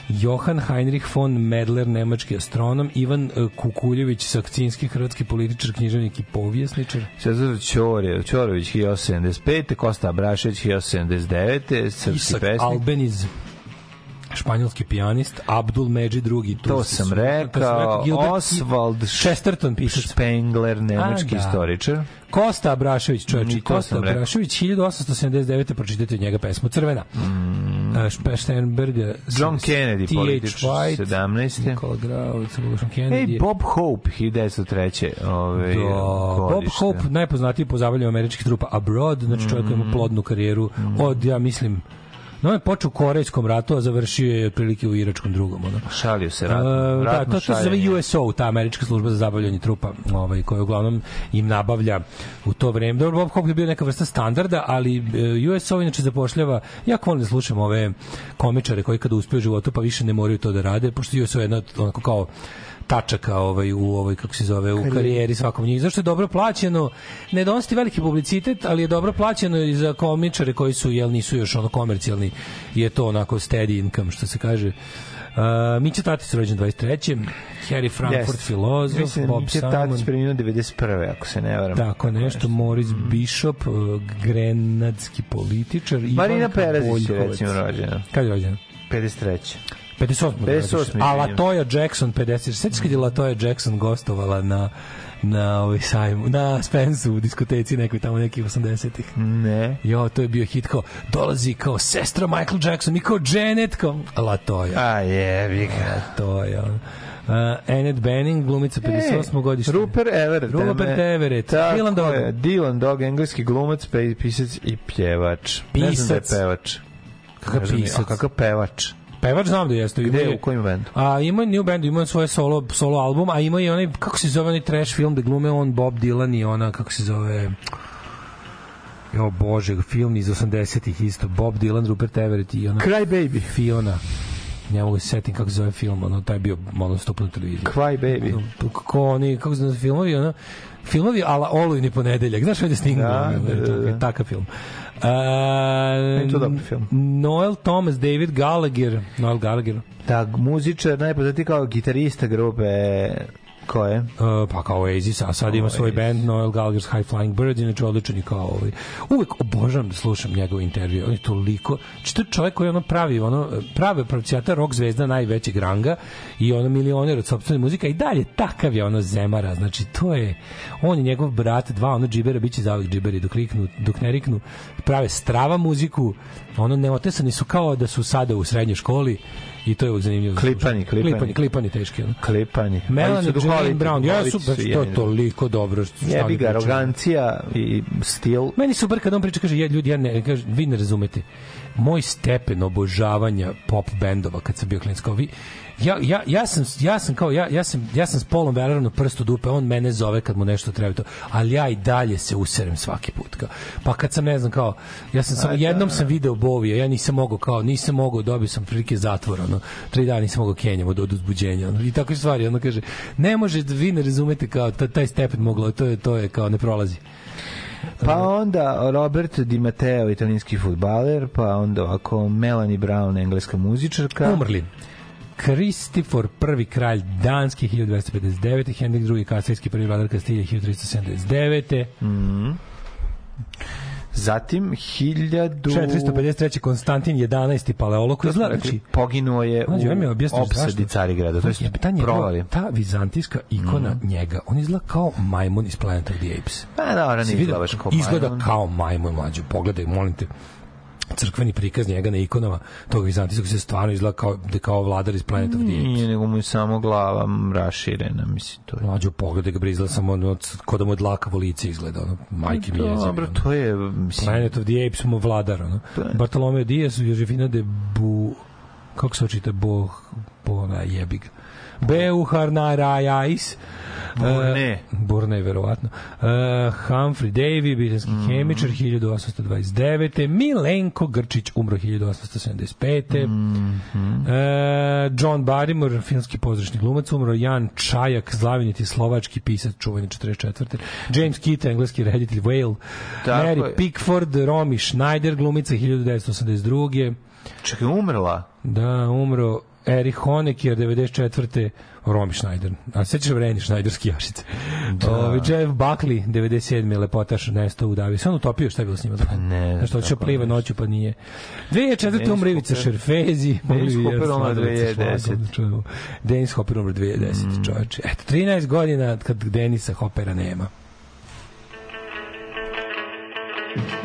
Johan Heinrich von Medler, nemački astronom, Ivan e, Kukuljević, sakcinski hrvatski političar, književnik i povjesničar. Cezar Ćore, Ćorović 1875. Kosta Abrašević 1879. Srpski pesnik. Albeniz, španjolski pijanist, Abdul Medžid II. To sam rekao. Gilbert Oswald Chesterton, pisac. Spengler, nemački da. istoričar. Kosta Abrašević, čovječi, Kosta. Abrašević, 1879. pročitajte njega pesmu Crvena. Mm. Špeštenberg, John Kennedy, White, 17. Nikola Grau, John Kennedy. Ej, Bob Hope, 1903. Ove, Da, Bob. Hope, najpoznatiji po zabavljanju američkih trupa Abroad, znači čovjek koji ima plodnu karijeru od, ja mislim, No, je počeo u Korejskom ratu, a završio je otprilike u Iračkom drugom. Ono. Šalio se Uh, ratno. da, ratno to, to se zove. USO, ta američka služba za zabavljanje trupa, ovaj, koja uglavnom im nabavlja u to vreme. Dobro, Bob Hope je bio neka vrsta standarda, ali e, USO inače zapošljava, ja volim da slušam ove komičare koji kada uspeju u životu pa više ne moraju to da rade, pošto USO je jedna onako kao tačaka ovaj u ovoj kako se zove u karijeri svakom njih zašto je dobro plaćeno ne donosi veliki publicitet ali je dobro plaćeno i za komičare koji su jel nisu još ono komercijalni je to onako steady income što se kaže Uh, Mića Tatić rođen 23. Harry Frankfurt Jeste. filozof, Mislim, Bob Miće Simon. Tadić preminuo 91. ako se ne varam. Tako nešto, Morris Bishop, uh, grenadski političar, Marina Ivanka Perazić je recimo rođena. Kad je rođena? 53. 58. 58. A izvinjam. Latoya Jackson 50. Sećaš kad je Latoya Jackson gostovala na na ovaj sajmu, na Spensu u diskoteci nekoj tamo nekih 80-ih. Ne. Jo, to je bio hit kao dolazi kao sestra Michael Jackson i kao Janet kao Latoya. A jebi ga. Latoya. ono. Uh, Annette Bening, glumica 58. godište. Rupert Everett. Rupert. Everett. Tako Dylan Dog. je. Dylan Dog, engleski glumac, pisac i pjevač. Ne znam da je Pisac. pevač. Kakav pisac? A kakav pevač? Pevač znam da jeste. Gde, je- u kojim bendu? A ima new band, ima svoje solo solo album, a ima i onaj kako se zove onaj trash film da glume on Bob Dylan i ona kako se zove Jo bože, film iz 80-ih isto Bob Dylan, Rupert Everett i ona Cry Baby. Fiona. Ne mogu se setim kako se zove film, ono taj bio ono stup na televiziji. Cry Baby. Kako oni, kako se zove filmovi, ono filmovi ala olujni ponedeljak. Znaš ovdje Sting? Da, da, da, da. Takav film. je Uh, to dobar film. Noel Thomas, David Gallagher, Noel Gallagher, Da, muzičar, najpoznatiji kao gitarista grupe koje? Uh, pa kao Oasis, a sad ima svoj band Noel Gallagher's High Flying Birds, inače odličan je kao ovaj. Uvek obožavam da slušam njegov intervju, on je toliko, znači to je čovjek koji ono pravi, ono, prave pravcijata rock zvezda najvećeg ranga i ono milioner od sopstvene muzika i dalje takav je ono zemara, znači to je, on i njegov brat, dva ono džibera, bit će zauvijek džiberi dok, riknu, dok ne riknu, prave strava muziku, ono neotesani su kao da su sada u srednjoj školi i to je uvek zanimljivo. Klipani, klipani. klipani, klipani teški. Ono. Klipanje. Melanie Jane Brown, ja su, baš to je toliko dobro. Jebi ga, arogancija i stil. Meni super kad on priča, kaže, ja, ljudi, ja ne, kaže, vi ne razumete. Moj stepen obožavanja pop bendova kad sam bio klinac, kao vi, ja, ja, ja, sam, ja sam kao, ja, ja sam, ja sam s Polom Verarom na prstu dupe, on mene zove kad mu nešto treba to, ali ja i dalje se userem svaki put. Kao. Pa kad sam, ne znam, kao, ja sam samo, jednom sam video Bovija, ja nisam mogao, kao, nisam mogao, dobio sam prilike zatvora, ono, tri dana nisam mogao kenjam od, od uzbuđenja, ono, i takve stvari, ono kaže, ne može, da vi ne razumete kao, ta- taj stepen moglo, to je, to je kao, ne prolazi. Pa onda Robert Di Matteo, italijanski futbaler, pa onda ovako Melanie Brown, engleska muzičarka. Umrli. Kristifor prvi kralj Danski 1259. Henrik II. Kasajski prvi vladar Kastilje 1379. Zatim 1000... 453. Konstantin 11. Paleolog koji izgleda, znači, poginuo je mi u objasniš opsadi. Carigrada. To je ta, provali. ta vizantijska ikona Mhm. njega, on izgleda kao majmun iz Planet of the Apes. Pa ne Si izgleda baš kao Izgleda majmun. kao majmun mlađe. Pogledaj, molim te crkveni prikaz njega na ikonama tog vizantijskog se stvarno izgleda kao, da kao vladar iz Planet of the Apes. Nije, nego mu je samo glava raširena, mislim, to je. Mlađo pogledaj ga bre izgleda samo ono, ko da mu je dlakavo lice izgleda, ono, majke mi jezim. Dobro, to je, mislim, Planet of the Apes mu vladar, ono. Bartolomeo Diaz, Josefina de Bu... Kako se očita? Bo... Bo... Na jebi ga. Beuharnarajais. Burne. E, Burne, verovatno. Uh, Humphrey Davy, britanski Mhm. hemičar, 1829. Milenko Grčić, umro 1875. Mhm. E, John Barrymore, filmski pozdrašni glumac, umro Jan Čajak, zlaviniti slovački pisac, čuveni 44. James Keaton, engleski reditelj Whale. Tako Mary je. Pickford, Romy Schneider, glumica 1982. Čekaj, umrla? Da, umro Erich Honecker 94. Romy Schneider. A sećaš Vreni Schneider skijašice? Da. Ovi, Jeff Buckley 97. lepotaš nestao u Davi. Se on utopio šta je bilo s njima? Pa ne, hoće tako pliva noću pa nije. 2004. Dennis umre Ivica. Šerfezi. Dennis Hopper sa 2010. šlagom da čujemo. Dennis Hopper umre 2010. Mm. Čovječe. Eto, 13 godina kad Denisa Hoppera nema. I've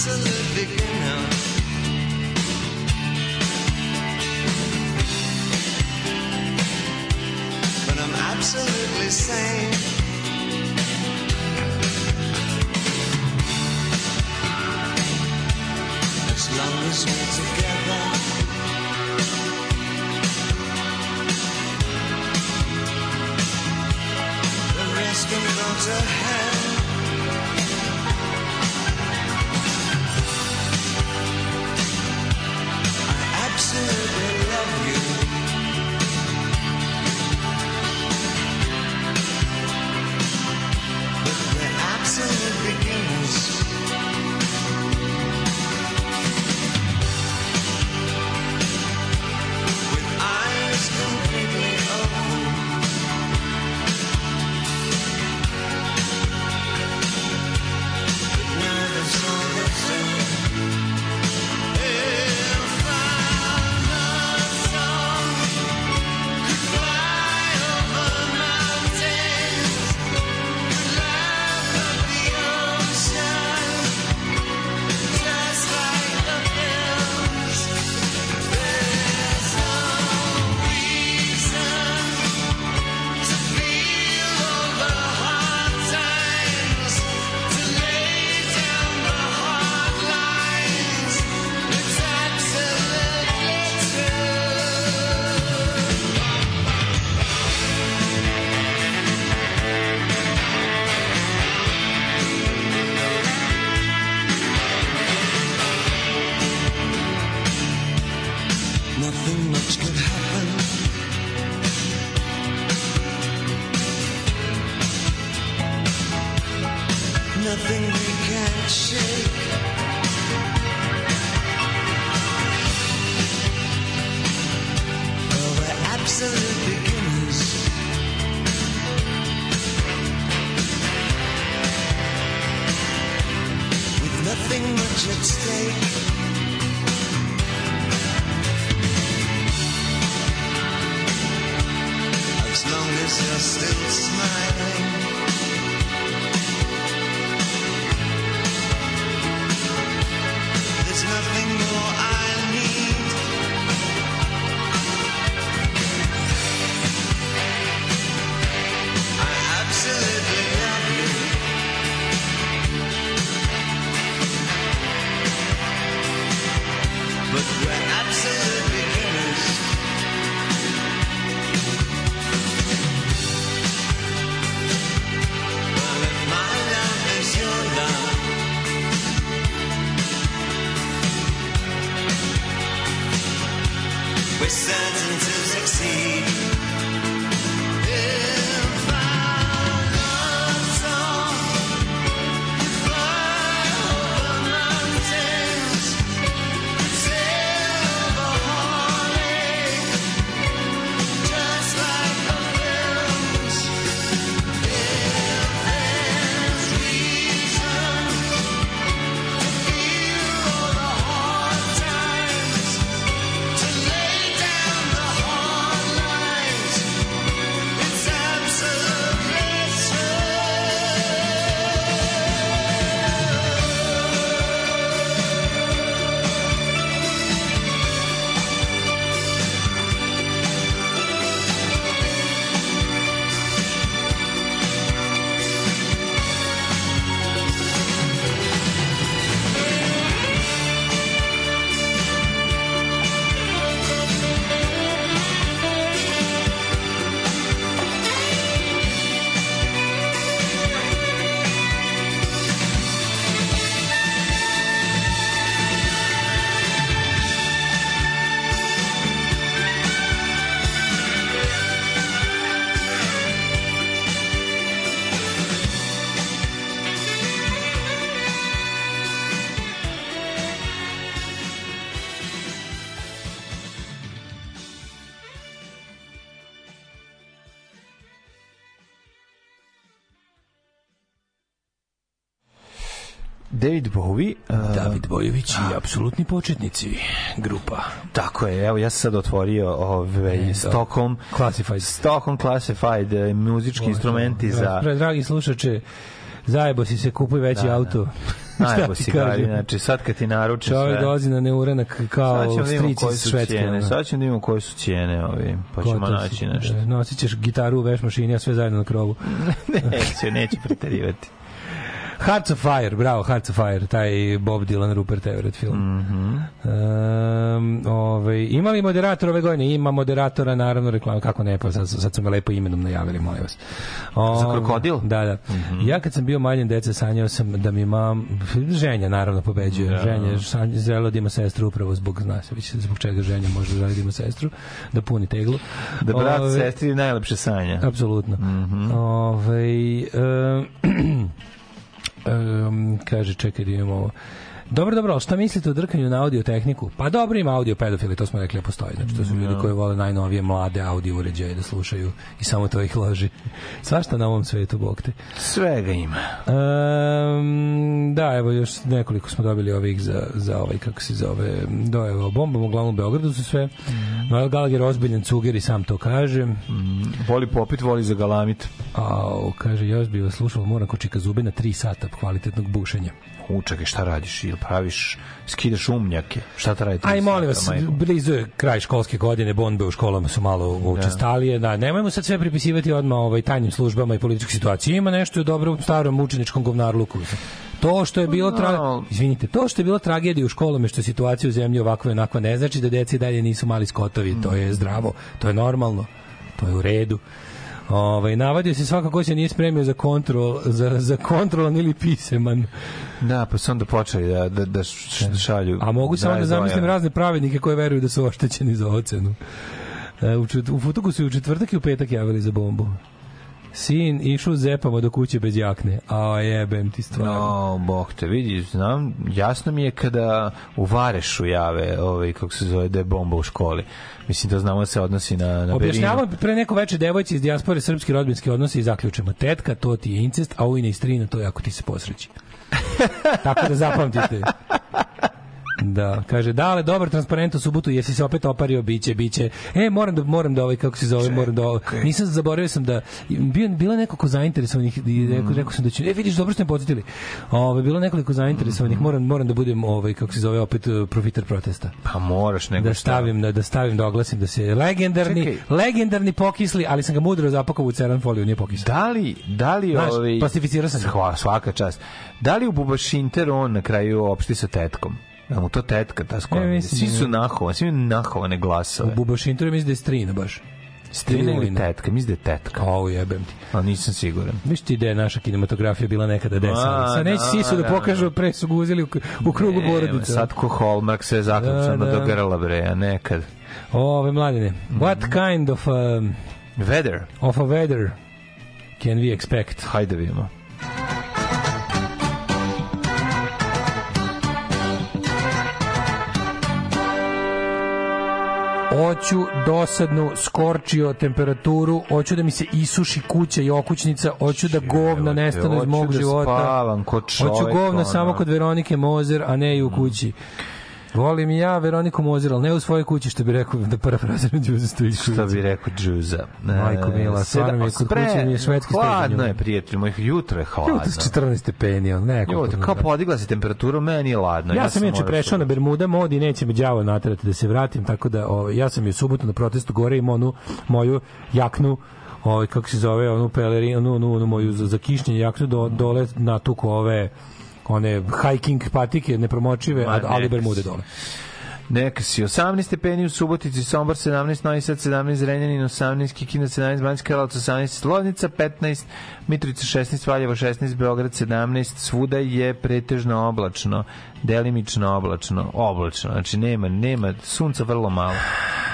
absolute beginner. But I'm absolutely sane. David Bowie. uh, David Bojović i apsolutni početnici grupa. Tako je, evo ja sam sad otvorio ovaj Stockholm Classified. Stockholm Classified eh, muzički instrumenti za Pre, dragi slušače, zajebo si se, kupuj veći Da, da. auto. (laughs) Šta ti si gari, znači sad kad ti naruče Čovjek sve. dolazi na neuranak kao da strici iz Švedske. cijene, sad ćemo da vidimo koje su cijene, ovi, pa ćemo si. naći nešto. Da, Nosit ćeš gitaru u veš mašini, a sve zajedno na krovu. (laughs) neće, neće preterivati. Hearts of Fire, bravo, Hearts of Fire, taj Bob Dylan, Rupert Everett film. Mhm. um, ovaj, ima li moderator ove godine? Ima moderatora, naravno, reklama, kako ne, pa sad, sad su me lepo imenom najavili, molim vas. Za Ovaj, krokodil? Da, da. Ja kad sam bio maljen deca, sanjao sam da mi mam, ženja naravno pobeđuje, ženja, sanj- želeo da ima sestru upravo zbog, zna se već zbog čega ženja može želi da ima sestru, da puni teglu. Da brat Ovaj, sestri najlepše sanja. Apsolutno. Mhm. Ovaj, em, (clears throat) em, kaže, čekaj da imamo ovo. Dobro, dobro, šta mislite o drkanju na audio tehniku? Pa dobro ima audio pedofili, to smo rekli, a postoji. Znači, to su ljudi koji vole najnovije mlade audio uređaje da slušaju i samo to ih loži. Svašta na ovom svetu, bog te. Svega ima. Um, da, evo još nekoliko smo dobili ovih za, za ovaj, kako se zove, dojeva bombom, uglavnom u Beogradu su sve. Noel Gallagher ozbiljan cuger i sam to kaže. Voli popit, voli za galamit. Au, kaže, još bi vas slušao, moram ko čika zube na tri sata kvalitetnog bušenja. U, čekaj, šta radiš? Ili praviš, skidaš umnjake? Šta te radite? Aj, molim vas, blizu je kraj školske godine, bombe u školama su malo učestalije, da, nemojmo sad sve pripisivati odmah ovaj, tajnim službama i političkoj situaciji. Ima nešto u dobrom starom učeničkom govnarluku. To što je bilo tra... Izvinite, to što je bilo tragedija u školama što situacija u zemlji ovakva i onakva ne znači da deci dalje nisu mali skotovi, to je zdravo, to je normalno, to je u redu. Ovaj navadio se svako ko se nije spremio za kontrol za za kontrolan ili piseman. Da, pa su onda počeli da, da, da š- šalju. A mogu samo da zamislim razne pravednike koji veruju da su oštećeni za ocenu. E, U, u Futuku su i u četvrtak i u petak javili za bombu. Sin išao zepama do kuće bez jakne. A jebem ti stvarno. No, bog te vidi, znam, jasno mi je kada u Varešu jave, ovaj, kako se zove, da je bomba u školi. Mislim da znamo da se odnosi na, na Berinu. Objašnjavamo pre neko veče devojci iz dijaspore srpski rodbinski odnosi i zaključimo. Tetka, to ti je incest, a ujna i strina, to je ako ti se posreći. (laughs) Tako da zapamtite. Da, kaže, dale, dobar transparent u subotu, jesi se opet opario, biće, biće. E, moram da, moram da ovaj, kako se zove, moram da ovaj, nisam zaboravio sam da, bio, bilo nekoliko zainteresovanih i rekao, rekao sam da ću, e, vidiš, dobro ste me podsjetili. Ove, bilo nekoliko zainteresovanih, moram, moram da budem, ovaj, kako se zove, opet uh, profiter protesta. Pa moraš nego Da stavim, da, da stavim, da oglasim da se legendarni, Čekaj. legendarni pokisli, ali sam ga mudro zapakao u ceran foliju, nije pokisao. Da li, da li Znaš, ovaj... plastificirao sam. Hva, svaka čast. Da li u Bubašinter on na kraju opšti sa tetkom? Da mu to tetka, ta skoro. E, mislim svi da su ne. nahovani, svi imaju nahovane glasove. U Bubašintoru mislim da je strina baš. Strina ili tetka? Mislim da je tetka. Au, jebem ti. Ali nisam siguran. Viš ti da je naša kinematografija bila nekada desana. A, Sad neće da, sisu da da, pokažu, pre su ga uzeli u, u krugu Nema, porodice. Sad ko Hallmark sve zaključano Da, da. do grla bre, a nekad. Ove, mladine, what kind of, um, Weather. of a weather can we expect? Hajde da vidimo. Hoću dosadnu skorčio temperaturu, hoću da mi se isuši kuća i okućnica, hoću da govna nestanu iz mog da života. Hoću govna samo kod Veronike Mozer, a ne i u kući. Volim i ja Veroniku Mozer, ali ne u svojoj kući, što bi rekao da parafraziram Đuze Stojićković. Šta bi rekao Džuza? Majko mila, stvarno mi je kod kuće mi je švedski Hladno stepen. je, prijatelj mojih, jutro je hladno. Jutro s 14 stepeni, on neko. Jutro, kao podigla se temperaturu, meni je ladno. Ja, sam inače prešao na Bermuda mod i neće me đavo naterati da se vratim, tako da ovaj, ja sam je u subotu na protestu gore im onu moju jaknu ovaj kako se zove onu pelerinu onu, onu, onu moju za, za kišnjenje jaknu do, dole natuko ove one hiking patike nepromočive Ma, ali bermude dole. Neka si. 18 stepeni u Subotici, Sombor 17, Novi Sad 17, Renjanin 18, Kikina 17, Banjska Karlovac 18, Loznica 15, Mitrovica 16, Valjevo 16, Beograd 17, svuda je pretežno oblačno, delimično oblačno, oblačno, znači nema, nema, sunca vrlo malo.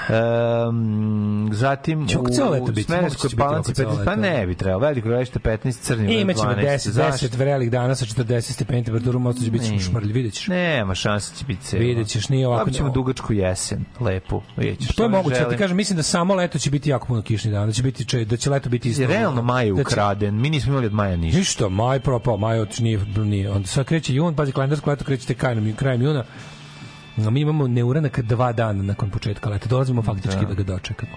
Um, zatim u? Smerenskoj palanci oko celo 15, pa leto. ne bi trebalo, veliko gradište 15, crni I imaćemo 12. 10, Zašto? 10 vrelih dana sa 40 stepeni temperaturom, možda će biti šmrlj, vidjet ćeš. Nema šanse će biti celo. Vidjet ćeš, nije ovako- Dobit ćemo dugačku jesen, lepu. Vidjet ćeš. To je moguće, ja ti kažem, mislim da samo leto će biti jako puno kišnih dana, da će biti da će leto biti isto. Realno maj je Da ukraden. Mi nismo imali od maja ništa. Ništa, maj propao, maj od nije, nije. Onda sad kreće jun, pazi, kalendarsko leto kreće krajem, krajem juna. A mi imamo neuranak dva dana nakon početka leta. Dolazimo faktički da, ga dočekamo.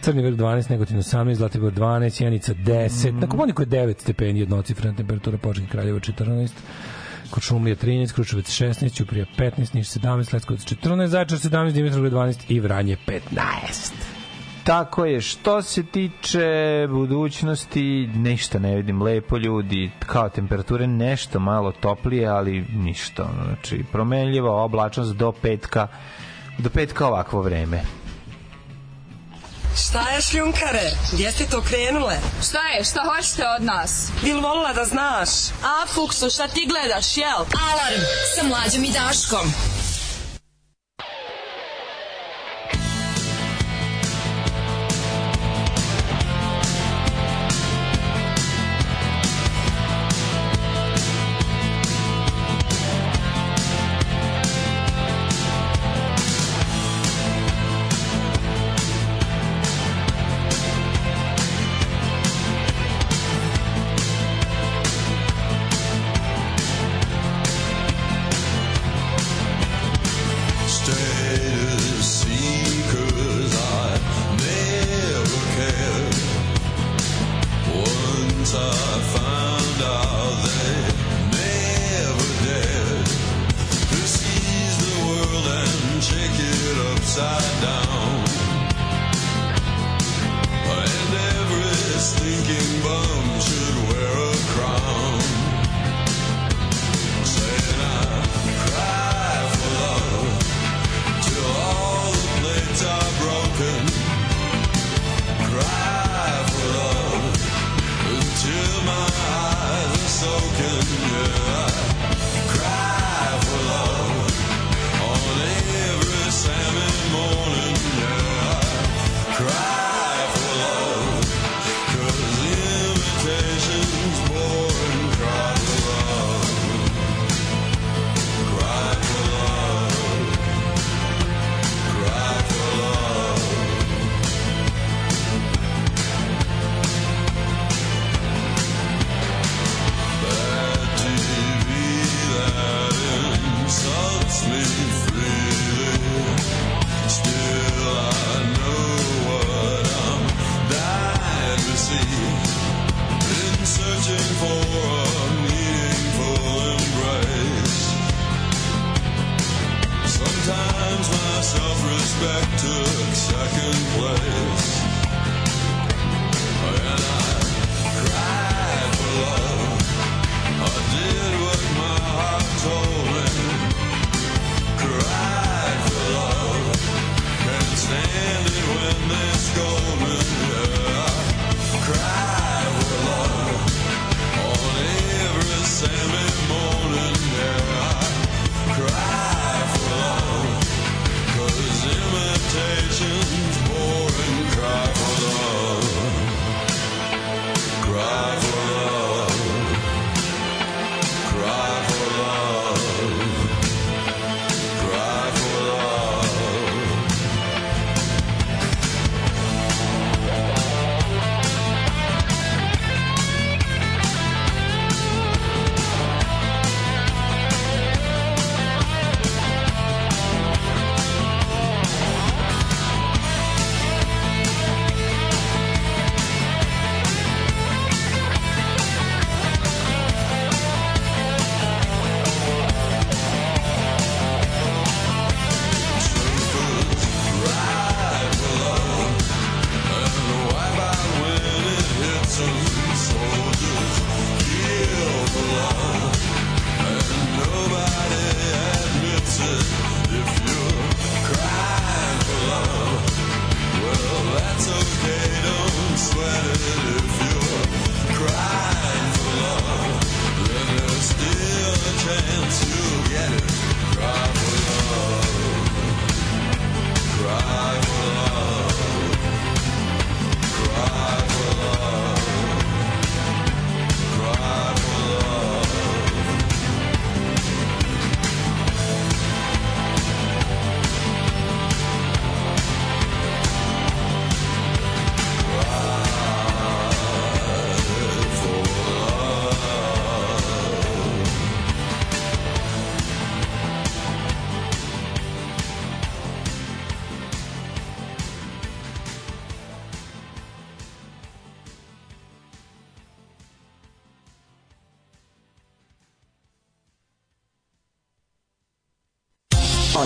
Crni vrh 12, Negotin 18, Zlatibor 12, Sjenica 10, mm. na Komuniku je 9 stepeni jednocifrena temperatura, Požegi Kraljevo 14, Kočumlija 13, Kruševac 16, Ćuprija 15, Niš 17, Leskovac 14, Zaječar 17, Dimitrovgrad 12 i Vranje 15. Tako je, što se tiče budućnosti, ništa ne vidim, lepo ljudi, kao temperature nešto malo toplije, ali ništa, znači promenljiva oblačnost do petka, do petka ovakvo vreme. Šta je šljunkare? Gdje ste to krenule? Šta je? Šta hoćete od nas? Bil volila da znaš? A, Fuksu, šta ti gledaš, jel? Alarm sa mlađom i Daškom.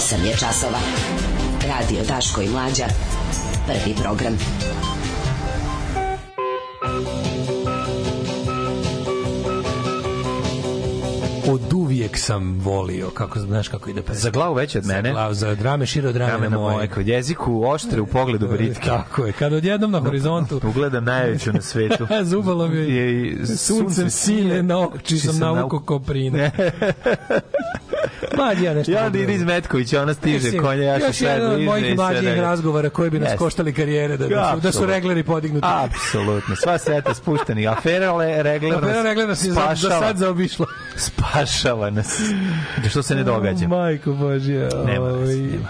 osam je časova. Radio Daško i Mlađa. Prvi program. Od uvijek sam volio, kako znaš kako ide pesma. Za glavu veće od mene. Za glavu, za drame širo drame, drame na moje. Kod jeziku oštre u pogledu britke. (laughs) Tako je, kad odjednom na horizontu. (laughs) Ugledam najveću na svetu. (laughs) Zubalo mi je i suncem sile na oči sam nauko koprine. Mlađi ja nešto. Ja onda mogu ide iz da- Metkovića, ona stiže Mislim, konja, ja Još sve jedan od mojih mlađih dalje. razgovora koji bi nas Jeste. koštali karijere, da, da, su, da su regleri podignuti. Apsolutno, sva seta spušteni. Afera le, regler Afera regler nas je za, za sad zaobišla. Spašava nas. (laughs) Da što se ne događa. Majko Božja. Nema ovaj, nema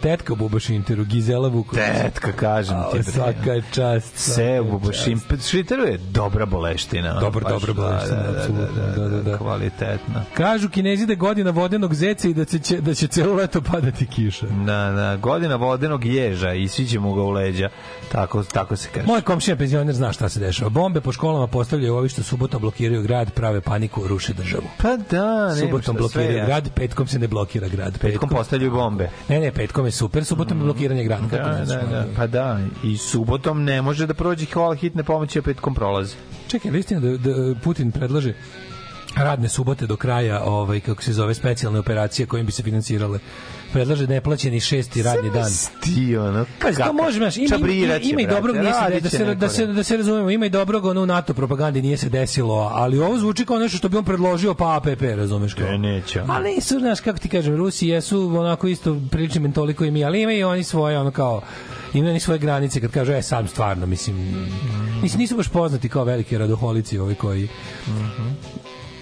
tetka Bubašinteru, Gizela Vuković. Tetka, kažem ti. Svaka čast. Se u Bubošim. Šiteru je dobra boleština. Dobar, baš, dobra boleština, da, da, apsolutno, Da, da, da, da, da. kvalitetna. Kažu kinezi da godina vodenog zeca i da će, da će celo leto padati kiša. Da, da, godina vodenog ježa i svi ćemo ga u leđa. Tako, tako se kaže. Moj komšija penzioner zna šta se dešava. Bombe po školama postavljaju ovi što subotom blokiraju grad, prave paniku, ruše državu. Pa da, nema Subotom blokiraju grad, petkom se ne blokira grad. Petkom postavljaju bombe. Ne, ne, petkom je super, subotom je blokiranje grada. Kako Da, da, da. ono? Pa da, i subotom ne može da prođe hvala hitne pomoći, a petkom prolazi. Čekaj, ali istina da, da Putin predlaže radne subote do kraja, ovaj kako se zove specijalne operacije kojim bi se finansirale. Predlaže neplaćeni šesti radni dan. Ti ono, Pa to može, znaš, ima, ima, ima i dobrog, nije se, da, se, da, se, da se razumemo, ima i dobrog ono u NATO propagandi nije se desilo, ali ovo zvuči kao nešto što bi on predložio pa APP, razumeš kao. E, neće. Ali nisu, znaš, kako ti kažem, Rusi jesu onako isto prilični mentoli koji mi, ali imaju i oni svoje, ono kao, imaju oni svoje granice kad kažu, e, sam stvarno, mislim, mislim, nisu baš poznati kao veliki radoholici ovi koji,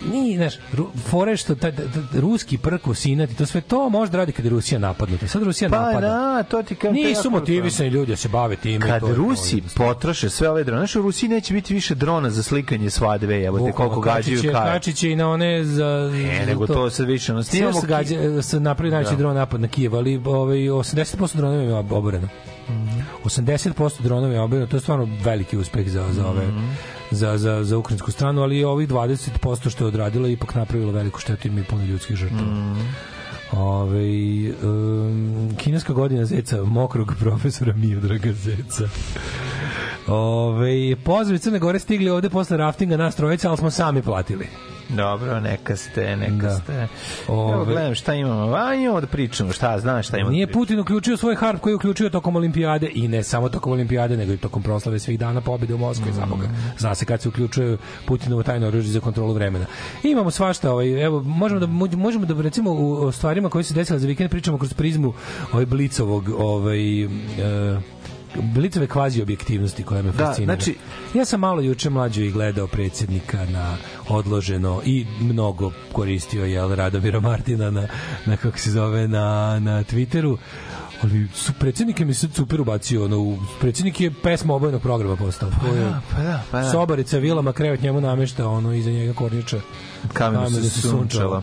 Nije, znaš, fore što ta, ta, ta, ruski prko sinati, to sve to može da radi kad je Rusija napadnuta. Sad Rusija Pa napada. da, to ti kažem. to je Nisu motivisani ljudi da se bave time. Kad to je to, Rusi potroše sve ove drone, znaš, u Rusiji neće biti više drona za slikanje svadbe, jebote, koliko Bukvalno, gađaju je- kaj. Kačić je i na one za... Ne, nego to sad više, ono, Snimamo se gađa, se napravi najveći Da. dron napad na Kijev, ali ovaj, 80% dronova ima oboreno. 80% dronova je obavljeno, to je stvarno veliki uspeh za, za ove za, za, za ukrajinsku stranu, ali ovih 20% što je odradilo je ipak napravilo veliku štetu i ima i puno ljudskih žrtava. Ove, um, kineska godina zeca, mokrog (laughs) profesora Miodraga zeca. Ove, pozdravi Crne Gore stigli ovde posle raftinga nas trojica, ali smo sami platili. Dobro, neka ste, neka Da. ste. Ove- Evo, gledam šta imamo. A, imamo da pričamo, šta, znaš šta imamo Nije da. Putin uključio svoj harp koji je uključio tokom olimpijade i ne samo tokom olimpijade, nego i tokom proslave svih dana pobede u Moskvi, mm. zaboga. Zna se kad se uključuje Putinovo tajno oružje za kontrolu vremena. I imamo svašta, ovaj, evo, možemo da, možemo da recimo u o stvarima koje se desile za vikend pričamo kroz prizmu ovaj Blicovog, ovaj, e, Blicove kvazi objektivnosti koja me Da, fascinira. znači- ja sam malo juče mlađo i gledao predsjednika na odloženo i mnogo koristio jel Radomira Martina na, na kako se zove na, na Twitteru ali su predsjednik je mi sad super ubacio ono, u- predsjednik je pesma obojnog programa postao je da, pa da, pa da. sobarica vilama krevet njemu namešta ono iza njega kornjača Kamenu se sunčala.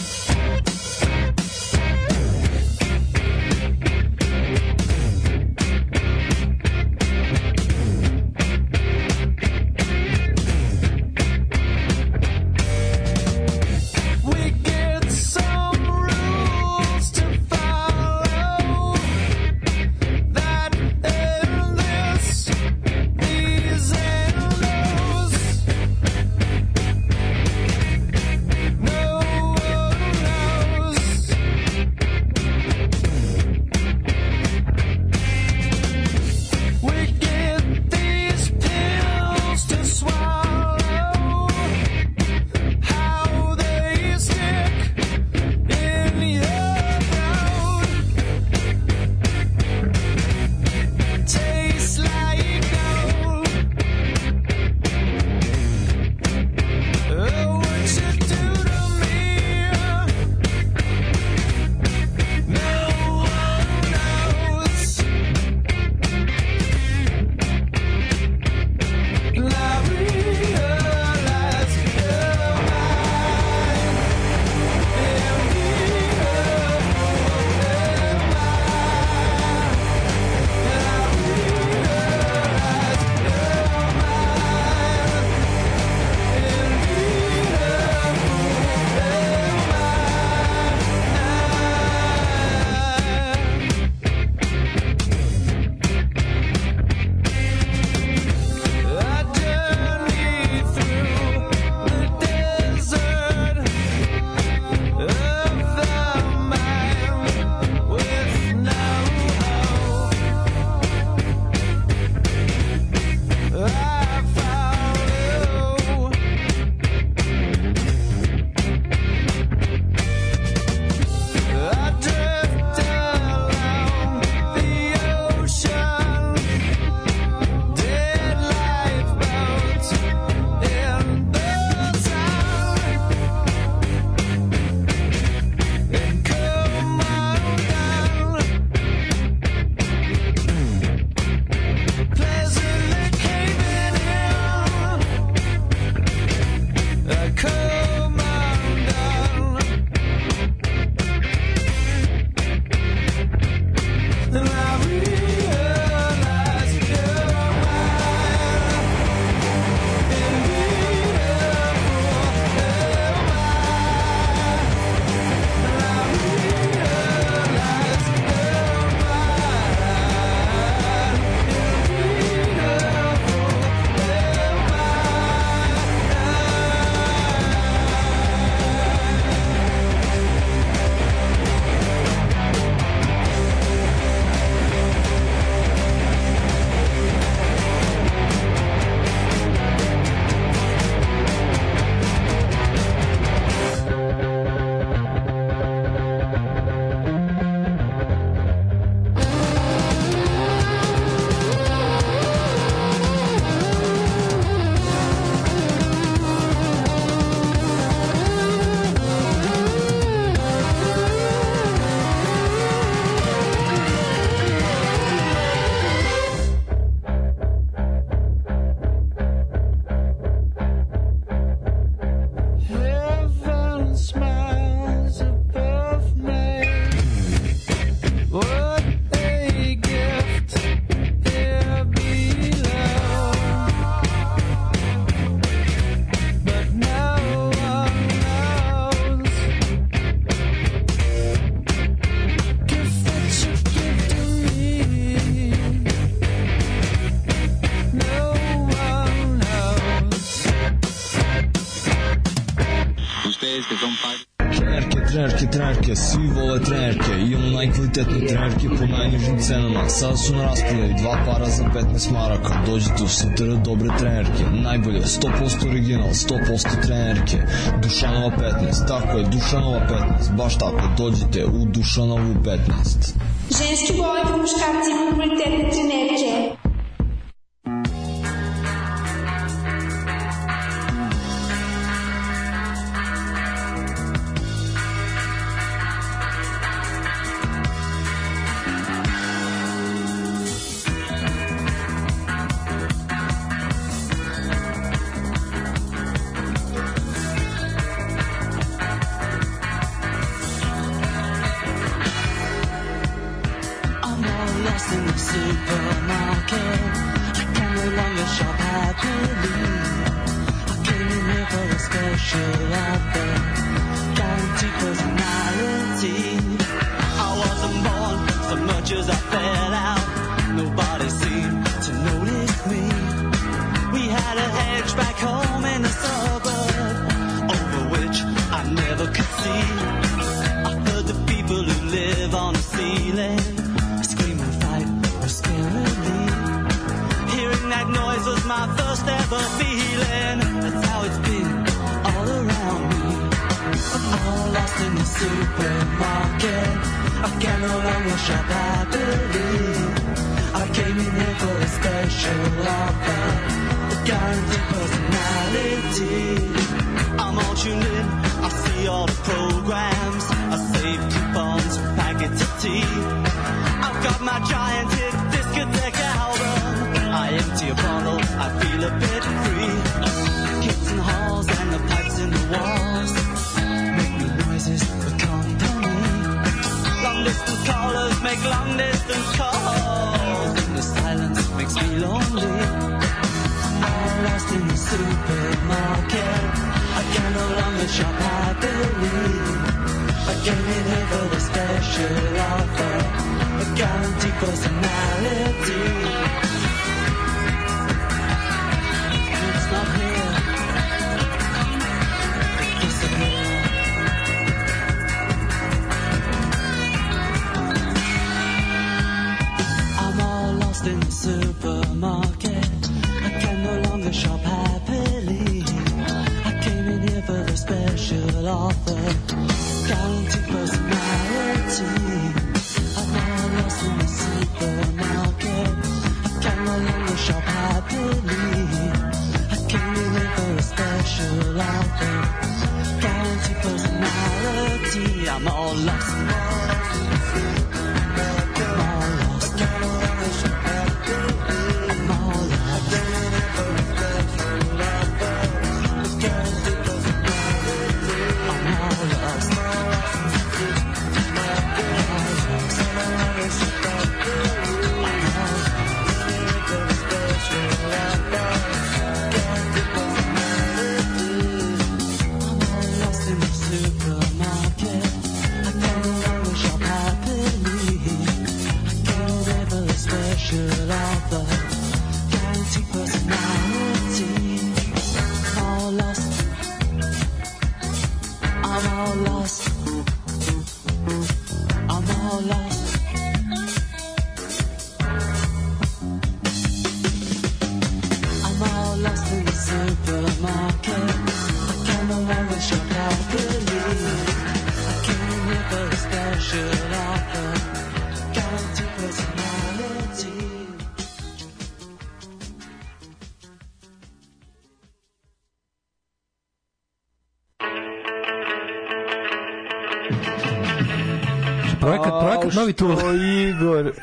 Vole trenerke. Imamo najkvalitetne trenerke po najnižim cenama. Sada su na raspodaju dva para za 15 maraka. Dođite u Santr dobre trenerke. Najbolje, 100% original, 100% trenerke. Dušanova 15, tako je, Dušanova 15 Baš tako, dođite u Dušanovu 15 Ženski boli po muškarci imaju kvalitetne trenerke.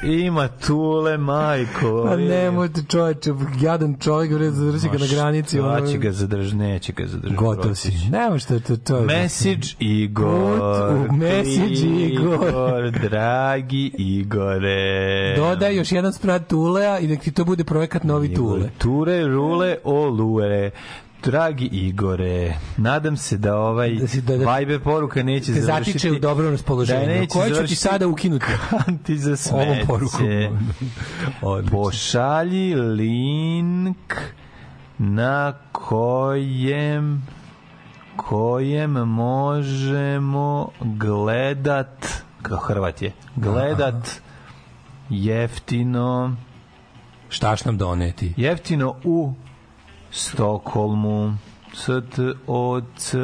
Ima Tule, majko. Pa nemojte čovječe, jadan čovjek, bre, zadrži ga na granici. ono- će ga zadržati, neće ga zadržati. Gotov si. Nemo što to, to. Message Igor. Put u message Igor. Dragi Igore. Dodaj još jedan sprat Tulea i nek ti to bude projekat Novi Tule. Ture, rule, olure. Dragi Igore, nadam se da ovaj da si, da, da, Viber poruka neće te završiti. zatiče u dobrom raspoloženju. Da neće Koje ću ti sada ukinuti? Kanti za smeće. (laughs) Pošalji link na kojem kojem možemo gledat kao Hrvat je gledat jeftino Šta će nam doneti? jeftino u Stokholmu S T O C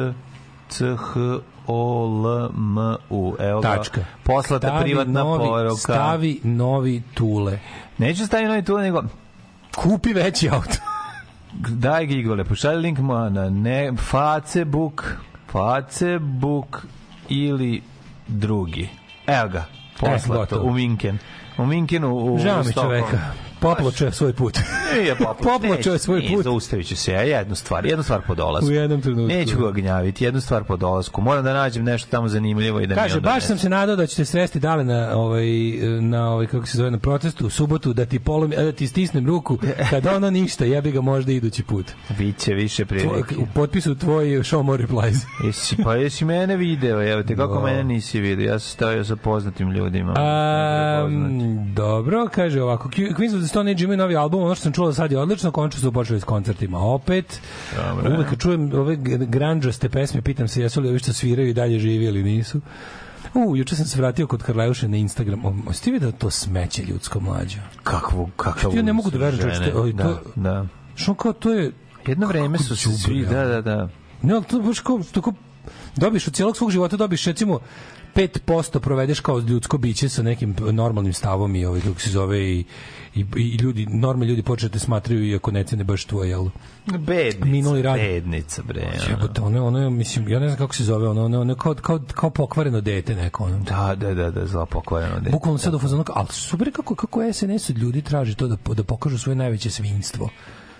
C H O L M U evo ga Tačka. poslata Stavi privatna novi, poruka Stavi novi tule. neću staviti novi tu nego Kupi veći auto. (laughs) daj gigole, pošalj link mo na ne, Facebook, Facebook ili drugi. Evo ga, poslato, gotovo. u Minken. U Minkenu, u Žao u mi Stockholmu. čoveka. Popločeo svoj put. Nije poploč. Popločeo je (laughs) svoj put. Zaustavit ću se ja jednu stvar, jednu stvar po dolasku. U jednom trenutku. Neću ga gnjaviti, jednu stvar po dolasku. Moram da nađem nešto tamo zanimljivo i da mi Kaže, onda baš sam se nadao da ćete sresti dale na ovaj na ovaj kako se zove na protestu u subotu da ti polomi, da ti stisnem ruku kad ono ništa, jebi ga možda idući put. Biće više prilike. u potpisu tvoj show more replies. (laughs) Jesi, pa jesi mene video, evo te, kako Da. mene nisi video? Ja sam stavio sa poznatim ljudima. Dobro, kaže ovako, Qu- Queens of the Stone Age imaju novi album, ono što sam čuo sad je odlično, končno su počeli s koncertima opet. Dobro. Uvek kad čujem ove granđaste pesme, pitam se jesu li ovi što sviraju i dalje živi ili nisu. U, juče sam se vratio kod Karleuše na Instagram. O, Jeste vi da to smeće ljudsko mlađo? Kakvu, kakav Ja ne mogu da verujem, čoveče, da, to- da. Što kao to je... Jedno vreme su se svi, da, da, da. Ne, ali to baš kao, tako, dobiš od cijelog svog života, dobiš recimo 5% provedeš kao ljudsko biće sa nekim normalnim stavom i ovaj, kako se zove, i, i, i ljudi, normalni ljudi počne da te smatraju iako ne cene baš tvoje, jel? Bednica, Minuli rad. bednica, bre. Jebote, ono, ono, mislim, ja ne znam kako se zove, ono, ono, ono kao, kao, kao pokvareno dete neko, ono. Da, da, da, da, zla pokvareno. dete. Bukvalno sad u fazonu, ali super kako, kako SNS od ljudi traži to da, da pokažu svoje najveće svinjstvo.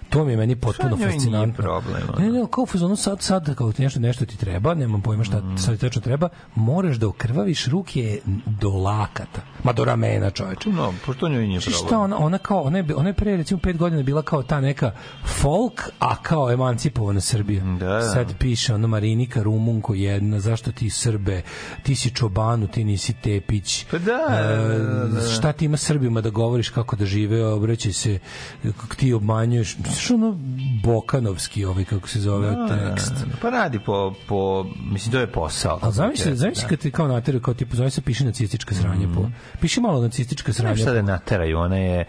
To mi je meni potpuno fascinantno. problem. Ne, ne, kao u fazonu sad, sad, kao ti nešto, nešto ti treba, nemam pojma šta Mm. sad ti tačno treba, moraš da okrvaviš ruke do lakata. Ma do ramena, čoveče. No, pošto njoj nije problem. šta ona, ona kao, ona je, ona je pre recimo pet godina bila kao ta neka folk, a kao emancipovana Srbija. Da, da. Sad piše ono Marinika Rumunko jedna, zašto ti Srbe, ti si Čobanu, ti nisi Tepić. Pa da, E, da, da, da. šta ti ima Srbima da govoriš kako da žive, obraćaj se, ti obmanjuješ. Što ono Bokanovski ovaj, kako se zove tekst. Pa radi po, po, mislim, to je posao. Ali zamisli, Da. zamisli kad ti kao nateraju, kao tipu, zove se piše nacistička sranje po. Piši malo nacistička Ne sranje. šta da je nateraju, ona je,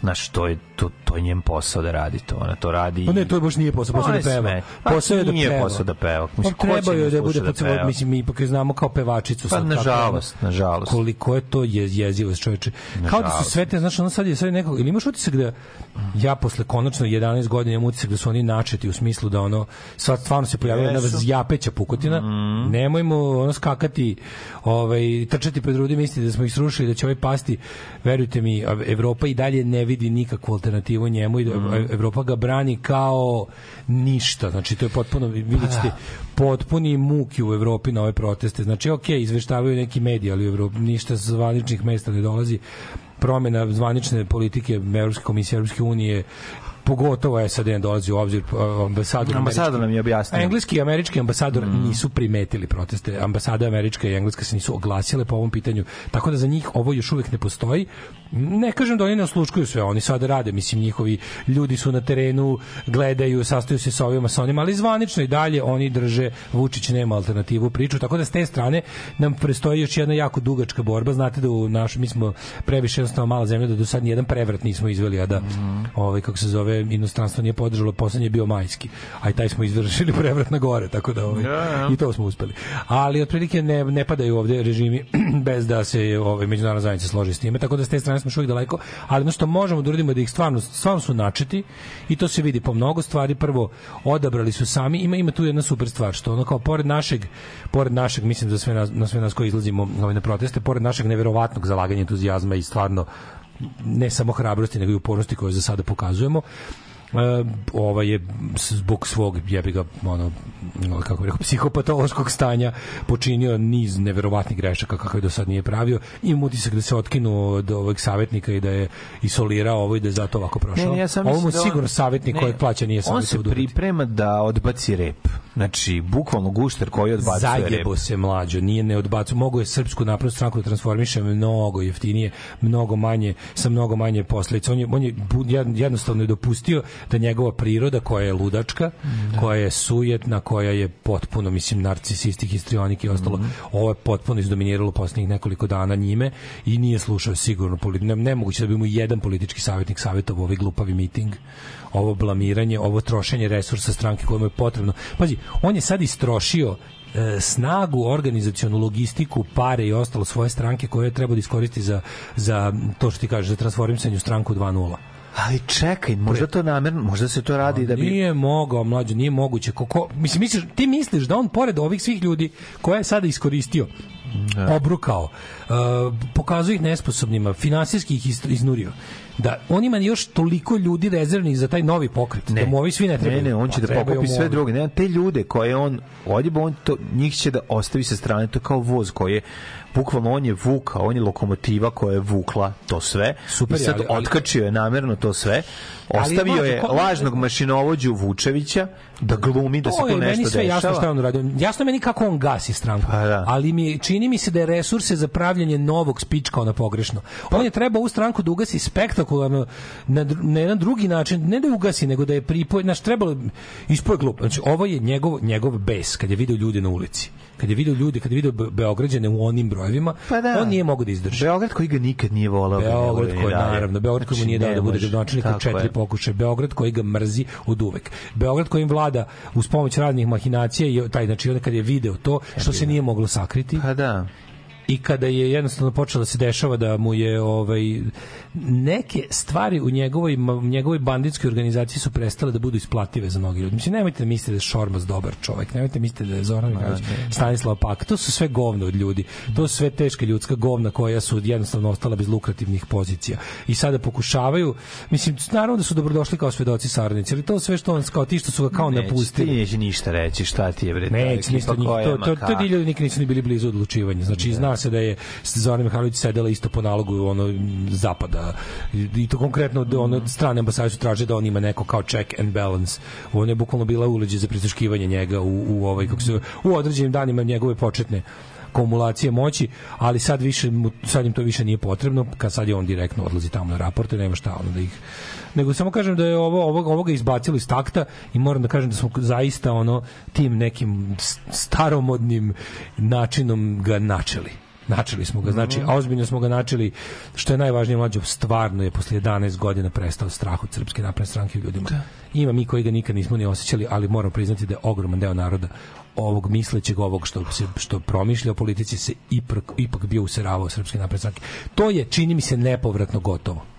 znaš, to je, to, to je njen posao da radi to. Ona to radi... Pa ne, to baš nije posao, posao Ona da peva. sme- Pa Posao je da nije peva. posao da peva. Pa Mislim, će treba joj da bude da peva? mislim mi ipak je znamo kao pevačicu Pa, sad nažalost, ona- nažalost. koliko je to je jezivost čoveče kao da su sve te znaš ono sad je sad je nekako ili imaš utisak da ja posle konačno 11 godina imam utisak da su oni načeti u smislu da ono sad stvarno se pojavila jedna zjapeća pukotina Mhm. nemojmo ono skakati ovaj trčati pred ljudi misliti da smo ih srušili da će ovaj pasti verujte mi Evropa i dalje ne vidi nikakvu alternativu njemu i da Mhm. Evropa ga brani kao ništa znači to je potpuno vidjet Pa ćete potpuni muki u Evropi na ove proteste znači ok, izveštavaju neki mediji ali u Evropi ništa sa zvaničnih mesta ne dolazi promjena zvanične politike Evropske komisije Evropske unije pogotovo SAD ne dolazi u obzir ambasador Ambasador nam je objasnio. Engleski i američki ambasador nisu primetili proteste. Ambasada američka i engleska se nisu oglasile po ovom pitanju. Tako da za njih ovo još uvek ne postoji. Ne kažem da oni ne osluškuju sve, oni sada rade, mislim njihovi ljudi su na terenu, gledaju, sastaju se sa ovima sa onima, ali zvanično i dalje oni drže Vučić nema alternativu priču, tako da s te strane nam prestoji još jedna jako dugačka borba. Znate da u naš mi smo previše jednostavno mala zemlja da do sad nijedan prevrat nismo izveli, a da ovaj kako se zove inostranstvo nije podržalo, poslednji je bio majski. A i taj smo izvršili (laughs) prevrat na gore, tako da ovaj, da. i to smo uspeli. Ali otprilike ne, ne padaju ovde režimi (clears throat) bez da se ovaj međunarodna zajednica složi s time, tako da s te strane smo još uvijek daleko, ali ono što možemo da uradimo da ih stvarno, stvarno su načeti i to se vidi po mnogo stvari. Prvo, odabrali su sami, ima ima tu jedna super stvar, što ono kao pored našeg, pored našeg, mislim da sve nas, na sve nas koji izlazimo ovaj, na proteste, pored našeg neverovatnog zalaganja, entuzijazma i stvarno ne samo hrabrosti, nego i upornosti koju za sada pokazujemo, e, ovaj je zbog svog jebi ga ono kako bih rekao psihopatološkog stanja počinio niz neverovatnih grešaka kakve do sad nije pravio imam utisak da se otkinu od ovog savjetnika i da je isolirao ovo i da je zato ovako prošao Ne, ne, ja sam ovo mu da on- sigurno savjetnik ne, kojeg plaća nije On savjet se priprema da odbaci rep. Znači, bukvalno gušter koji odbacuje rep. Zajebo se mlađo, nije ne odbacu. Mogu je srpsku naprednu stranku da transformiše mnogo jeftinije, mnogo manje, sa mnogo manje posledica. On je, on je jednostavno je dopustio da njegova priroda koja je ludačka, koja je sujetna, koja je potpuno, mislim, narcisistik, histrionik i ostalo, ovo je potpuno izdominiralo poslednjih nekoliko dana njime i nije slušao sigurno politi- ne, nemoguće da bi mu jedan politički savjetnik savjetovao ovaj glupavi miting ovo blamiranje, ovo trošenje resursa stranke kojemu je potrebno. Pazi, on je sad istrošio e, snagu, organizacionu logistiku, pare i ostalo svoje stranke koje treba da iskoristi za, za to što ti kažeš, za transformisanje u stranku 2.0. Ali čekaj, možda to namerno, možda se to radi da bi... Nije mogao, mlađe, nije moguće. Kako, mislim, misliš, ti misliš da on pored ovih svih ljudi koje je sada iskoristio, obrukao, uh, pokazuje ih nesposobnima, finansijski ih iznurio, da on ima još toliko ljudi rezervnih za taj novi pokret, da mu ovi svi ne trebaju. Ne, ne, on će Pa da pokupi sve druge. Ne, te ljude koje on odjeba, on to, njih će da ostavi sa strane. To kao voz koji je bukvalno on je vuka, on je lokomotiva koja je vukla to sve. Super I sad ali- ali- otkačio je namerno to sve. Ali, Ostavio mlađe, je lažnog mašinovođu Vučevića da glumi da se To je tu meni nešto sve dešava. jasno šta on uradio. Jasno meni kako on gasi stranku. Pa da. Ali mi čini mi se da je resurse za pravljanje novog spičkao na pogrešno. On je trebao u stranku da ugasi spektakularno na, na jedan drugi način, ne da je ugasi, nego da je pripoje, znaš, trebalo ispoje glup. Znači, ovo je njegov, njegov bes, kad je video ljude na ulici. Kad je video ljude, kad je video Be- Beograđane u onim brojevima, Pa da. on nije mogao da izdrži. Beograd koji ga nikad nije ne voli Beograd koji dalje. naravno, Beograd koji mu Znači, nije dao da bude gradonačelnik četiri pokušaja, Beograd koji ga mrzi od uvek. Beograd kojim vlada uz pomoć raznih mahinacija i taj znači onda kad je video to što se nije moglo sakriti. Pa da. I kada je jednostavno počelo da se dešava da mu je ovaj neke stvari u njegovoj njegovoj banditskoj organizaciji su prestale da budu isplative za mnogi ljudi. Mislim nemojte da mislite da je Šormaz dobar čovjek, nemojte mislite da je Zoran Mihajlović, Stanislav Pak, to su sve govna od ljudi. To su sve teška ljudska govna koja su jednostavno ostala bez lukrativnih pozicija. I sada pokušavaju, mislim naravno da su dobrodošli kao svedoci saradnici, ali to sve što on kao ti što su ga kao Neće, napustili. Ti neće ništa reći, šta ti je bre? Neće ništa koja, to, to, to ti ljudi nikad nisu ni bili blizu odlučivanja. Znači, se da je Zoran Mihajlović sedela isto po nalogu ono, zapada. I, to konkretno da ono, strane ambasade su traže da on ima neko kao check and balance. On je bukvalno bila uleđe za prisluškivanje njega u, u, ovaj, kako se, u određenim danima njegove početne kumulacije moći, ali sad više sad im to više nije potrebno, kad sad je on direktno odlazi tamo na raporte, nema šta ono da ih nego samo kažem da je ovo ovo ovoga izbacilo iz takta i moram da kažem da smo zaista ono tim nekim staromodnim načinom ga načeli. Načeli smo ga, znači, a ozbiljno smo ga načeli, što je najvažnije mlađo, stvarno je posle 11 godina prestao strah od srpske napredne stranke u ljudima. Ima mi koji ga nikad nismo ni osjećali, ali moram priznati da je ogroman deo naroda ovog mislećeg, ovog što se što promišlja o politici se ipak, ipak bio useravao srpske napredne stranke. To je, čini mi se, nepovratno gotovo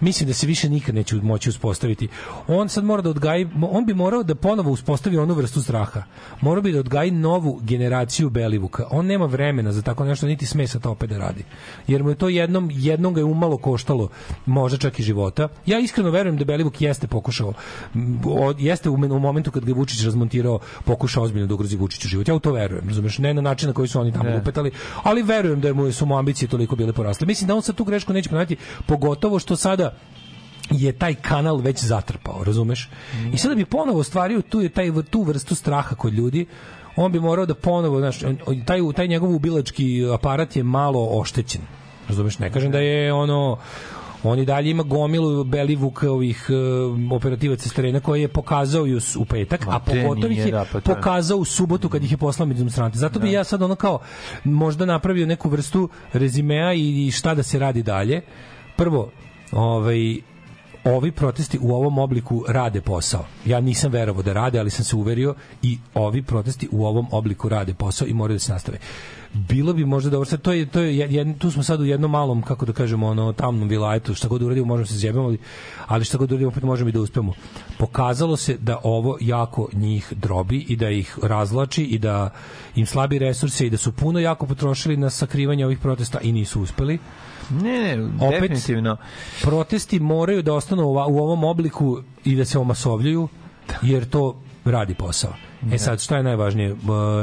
mislim da se više nikad neće moći uspostaviti. On sad mora da odgaji, on bi morao da ponovo uspostavi onu vrstu straha. Morao bi da odgaji novu generaciju Belivuka. On nema vremena za tako nešto, niti sme sa to opet da radi. Jer mu je to jednom, jednom ga je umalo koštalo, možda čak i života. Ja iskreno verujem da Belivuk jeste pokušao, jeste u, u momentu kad ga je Vučić razmontirao, pokušao ozbiljno da ugrozi Vučiću život. Ja u to verujem, razumeš, ne na način na koji su oni tamo Ne. lupetali, ali verujem da mu su mu ambicije toliko bile porasle. Mislim da on sad tu grešku neće ponavljati, pogotovo što sada je taj kanal već zatrpao, razumeš? I sada bi ponovo ostvario tu taj tu vrstu straha kod ljudi. On bi morao da ponovo, znaš, taj taj njegov ubilački aparat je malo oštećen. Razumeš? Ne kažem da je ono on i dalje ima gomilu Belivukovih uh, operativaca s terena koje je pokazao i u, petak, Ma, a pogotovo ih je da, pa pokazao u subotu kad ih je poslao među demonstrante. Zato bi ja sad ono kao možda napravio neku vrstu rezimea i, i šta da se radi dalje. Prvo, ovaj ovi protesti u ovom obliku rade posao. Ja nisam verovao da rade, ali sam se uverio i ovi protesti u ovom obliku rade posao i moraju da se nastave. Bilo bi možda dobro, sad to je, to je jed, tu smo sad u jednom malom, kako da kažemo, ono, tamnom vilajetu, šta god uradimo, možemo se zjebamo, ali, ali šta god uradimo, opet možemo i da uspemo. Pokazalo se da ovo jako njih drobi i da ih razlači i da im slabi resurse i da su puno jako potrošili na sakrivanje ovih protesta i nisu uspeli. Ne, ne, Opet- definitivno. protesti moraju da ostanu u ovom obliku i da se omasovljuju, jer to radi posao. E sad, šta je najvažnije?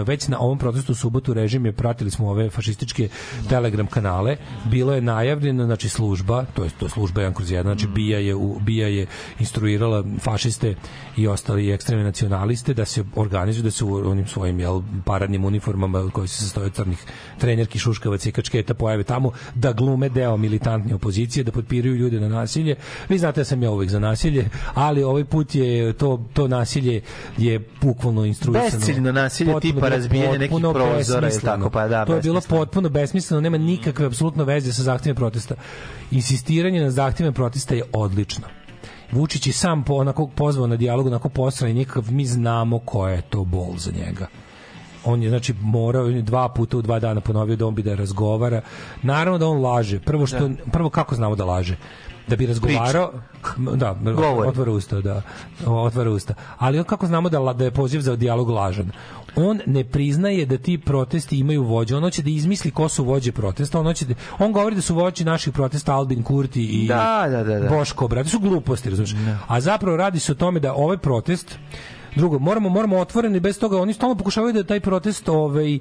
Već na ovom protestu u subotu režim je, pratili smo ove fašističke telegram kanale, bilo je najavljeno, znači služba, to je to služba 1 kroz 1, znači BIA je, BIA je instruirala fašiste i ostali ekstremne nacionaliste da se organizuju, da se u onim svojim jel, paradnim uniformama koji se sastoje od crnih trenerki, šuškavaca i kačketa pojave tamo, da glume deo militantne opozicije, da potpiraju ljude na nasilje. Vi znate da sam ja uvek za nasilje, ali ovaj put je to, to nasilje je bukvalno instruisano. Besciljno nasilje Potpuno tipa razbijanje nekih prozora besmisleno. tako, pa da, To je bilo potpuno besmisleno, nema nikakve apsolutno veze sa zahtjevima protesta. Insistiranje na zahtjevima protesta je odlično. Vučić je sam po, onako pozvao na dijalog, onako posran i nikakav, mi znamo koja je to bol za njega on je znači morao on je dva puta u dva dana ponovio da on bi da razgovara. Naravno da on laže. Prvo što prvo kako znamo da laže? Da bi razgovarao, da, Govori. otvara usta, da, otvara usta. Ali kako znamo da, da je poziv za dijalog lažan? On ne priznaje da ti protesti imaju vođe. On hoće da izmisli ko su vođe protesta. On, hoće da, on govori da su vođe naših protesta Albin Kurti i Da, da, da, da. Boško Obrad. To su gluposti, razumiješ? A zapravo radi se o tome da ovaj protest Drugo, moramo moramo otvoreno i bez toga oni stalno pokušavaju da taj protest ovaj e,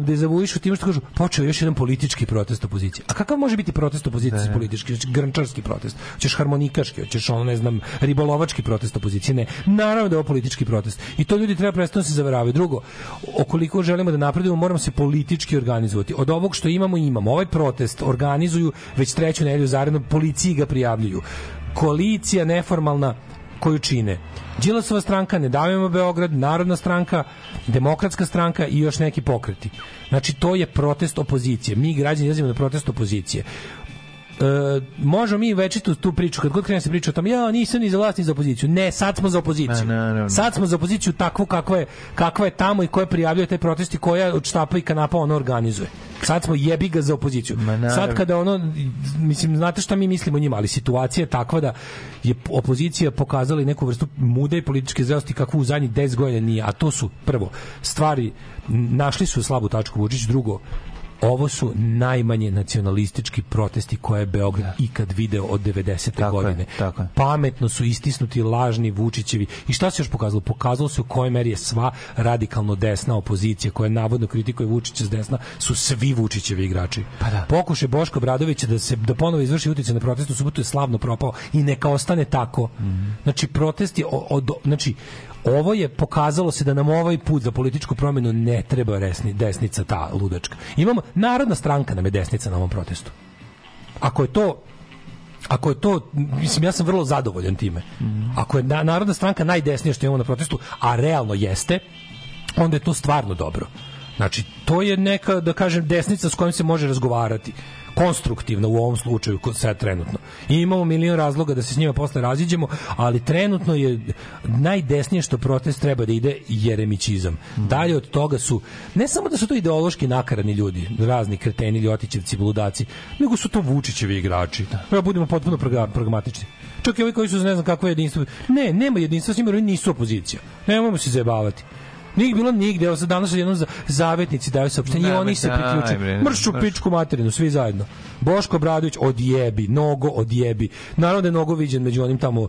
dezavuišu tim što kažu počeo još jedan politički protest opozicije. A kakav može biti protest opozicije s politički, znači grnčarski protest? Hoćeš harmonikaški, hoćeš ono ne znam ribolovački protest opozicije? Ne. Naravno da je ovo politički protest. I to ljudi treba prestati da se zavaravaju. Drugo, okoliko želimo da napredujemo, moramo se politički organizovati. Od ovog što imamo imamo. Ovaj protest organizuju već treću nedelju zaredno, policiji ga prijavljuju. Koalicija neformalna koju čine Đilasova stranka, Ne davimo Beograd, Narodna stranka, Demokratska stranka i još neki pokreti. Znači, to je protest opozicije. Mi građani izlazimo na protest opozicije. E, možemo mi večitu tu priču, kad god krene se priča o tom, ja nisam ni za vlast ni za opoziciju. Ne, sad smo za opoziciju. Ma, naravno. Sad smo za opoziciju takvu kakva je, kakva je tamo i koja prijavljuje te protesti, koja od štapa i kanapa ono organizuje. Sad smo jebi ga za opoziciju. Sad kada ono, mislim, znate šta mi mislimo o njima, ali situacija je takva da je opozicija pokazala i neku vrstu mude i političke zrelosti kakvu u zadnjih 10 godina nije, a to su prvo stvari našli su slabu tačku Vučić, drugo ovo su najmanje nacionalistički protesti koje je Beograd ikad video od 90. Tako je, godine. tako je. Pametno su istisnuti lažni Vučićevi. I šta se još pokazalo? Pokazalo se u kojoj meri je sva radikalno desna opozicija koja navodno kritikuje Vučića s desna su svi Vučićevi igrači. Pa da. Pokušaj Boško Bradovića da se da ponovo izvrši utjecaj na protest u subotu je slavno propao i neka ostane tako. Mhm. Znači protest je o- od znači ovo je pokazalo se da nam ovaj put za političku promjenu ne treba resni, desnica ta ludačka. Imamo narodna stranka nam je desnica na ovom protestu. Ako je to ako je to, mislim, ja sam vrlo zadovoljan time. Ako je na, Narodna stranka najdesnija što imamo na protestu, a realno jeste, onda je to stvarno dobro. Znači, to je neka, da kažem, desnica s kojom se može razgovarati konstruktivno u ovom slučaju sad trenutno. I imamo milion razloga da se s njima posle raziđemo, ali trenutno je najdesnije što protest treba da ide jeremićizam. Dalje od toga su, ne samo da su to ideološki nakaradni ljudi, razni kreteni, ljotićevci, bludaci, nego su to Vučićevi igrači. Ja budemo potpuno pragmatični. Čak i ovi koji su ne znam kakvo jedinstvo. Ne, nema jedinstva s njima, oni nisu opozicija. Nemojmo se zajebavati. Nije bilo nigde, evo sad danas jednom za, zavetnici daju saopštenje Nemoj, oni se priključuju. Mršu mrš. pičku materinu, svi zajedno. Boško Bradović odjebi, Nogo odjebi. Naravno da je Nogo viđen među onim tamo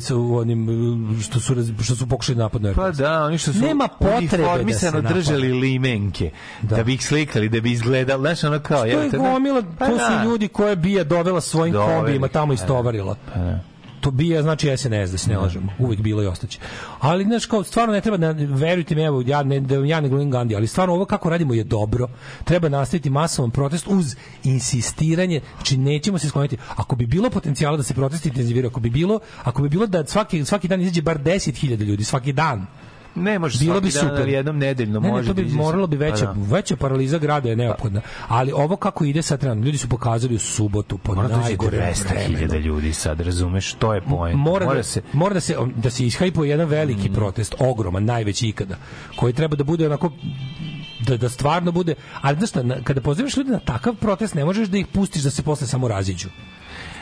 sa onim uh, što su što su pokušali napad na Pa da, oni što su Nema potrebe da se držali limenke, da. bi ih slikali, da bi izgledali, znaš, ono kao... To je jebote, ne- gomila, Pa to su da. ljudi koje bija dovela svojim kombijima tamo istovarila. Pa da. To bija znači SNS da se ne lažemo. Uvijek bilo i ostaće. Ali znaš kao stvarno ne treba da verujte mi evo ja ne da ja ne govorim Gandhi, ali stvarno ovo kako radimo je dobro. Treba nastaviti masovan protest uz insistiranje, znači nećemo se skloniti. Ako bi bilo potencijala da se protesti intenziviraju, ako bi bilo, ako bi bilo da svaki svaki dan izađe bar 10.000 ljudi svaki dan. Ne može Bilo bi super. jednom nedeljno ne, može. Ne, to bi da moralo bi Pa veća, da. veća paraliza grada je neophodna. Ali ovo kako ide sad trenutno, ljudi su pokazali u subotu pod Mora dođe najgorem 200.000 vremenu. ljudi sad, razumeš, to je point. Mora, da, se... mora da se da se ishajpuje jedan veliki protest, ogroman, najveći ikada, koji treba da bude onako da, da stvarno bude, ali znaš šta, kada pozivaš ljude na takav protest, ne možeš da ih pustiš da se posle samo raziđu.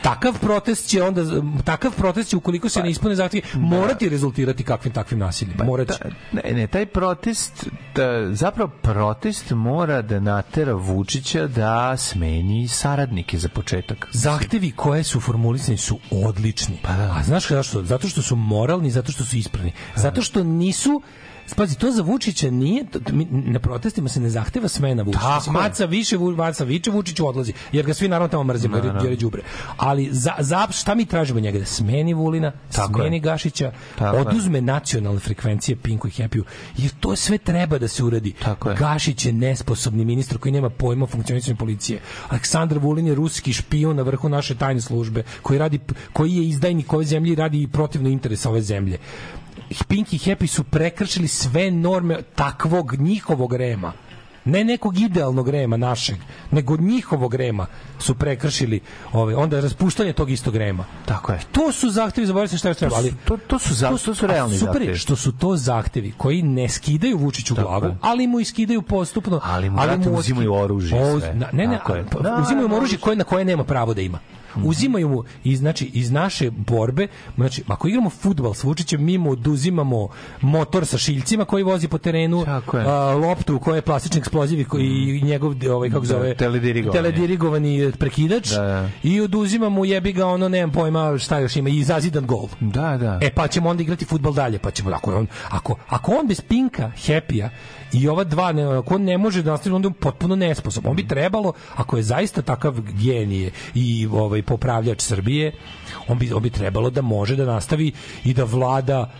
Takav protest će onda takav protest će ukoliko se ne ispune zahtevi morati rezultirati kakvim takvim nasiljem. Morati. Ta- ne, ne, taj protest, da, zapravo protest mora da natera Vučića da smeni saradnike za početak. Zahtevi koje su formulisani su odlični. Pa da. A znaš zašto? Zato što su moralni, zato što su ispravni. Zato što nisu Spazi, to za Vučića nije, to- mi- na protestima se ne zahteva smena Vučića. Je. Maca više, Maca viče, Vučić odlazi, jer ga svi naravno tamo mrzimo, jer, jer je đubre. Ali za, za, šta mi tražimo njega? Da smeni Vulina, Tako smeni je. Gašića, Tako je. oduzme nacionalne frekvencije Pinku i Happy-u, jer to sve treba da se uradi. Tako je. Gašić je nesposobni ministar koji nema pojma o funkcionisanju policije. Aleksandar Vulin je ruski špijun na vrhu naše tajne službe, koji radi koji je izdajnik ove zemlje i radi protivno interesa ove zemlje. Pink i Happy su prekršili sve norme takvog njihovog rema. Ne nekog idealnog rema našeg, nego njihovog rema su prekršili ove, onda raspuštanje tog istog rema. Tako je. To su zahtevi, zaboravio sam šta je treba, ali To, to su, za, to su realni super zahtevi. što su to zahtevi koji ne skidaju Vučiću Tako glavu, je. ali mu iskidaju postupno. Ali mu, brate, oski- uzimaju oružje O, sve. na- ne, ne, Tako je. pa, Da, uzimaju mu da, oružje koje, na koje nema pravo da ima. Uzimaju mu iz znači iz naše borbe, znači ako igramo fudbal s Vučićem mi mu oduzimamo motor sa šiljcima koji vozi po terenu, a, loptu koja je plastični eksploziv i i njegov ovaj kako Da, zove teledirigovani. teledirigovani prekidač Da, da. i oduzimamo jebi ga ono nemam pojma šta još ima i zazidan gol. Da, da. E pa ćemo onda igrati fudbal dalje, pa ćemo ako on ako ako on bez Pinka, Happy-a i ova dva ne, ako on ne može da nastavi onda je on potpuno nesposoban. On bi trebalo ako je zaista takav genije i ovaj popravljač Srbije, on bi on bi trebalo da može da nastavi i da vlada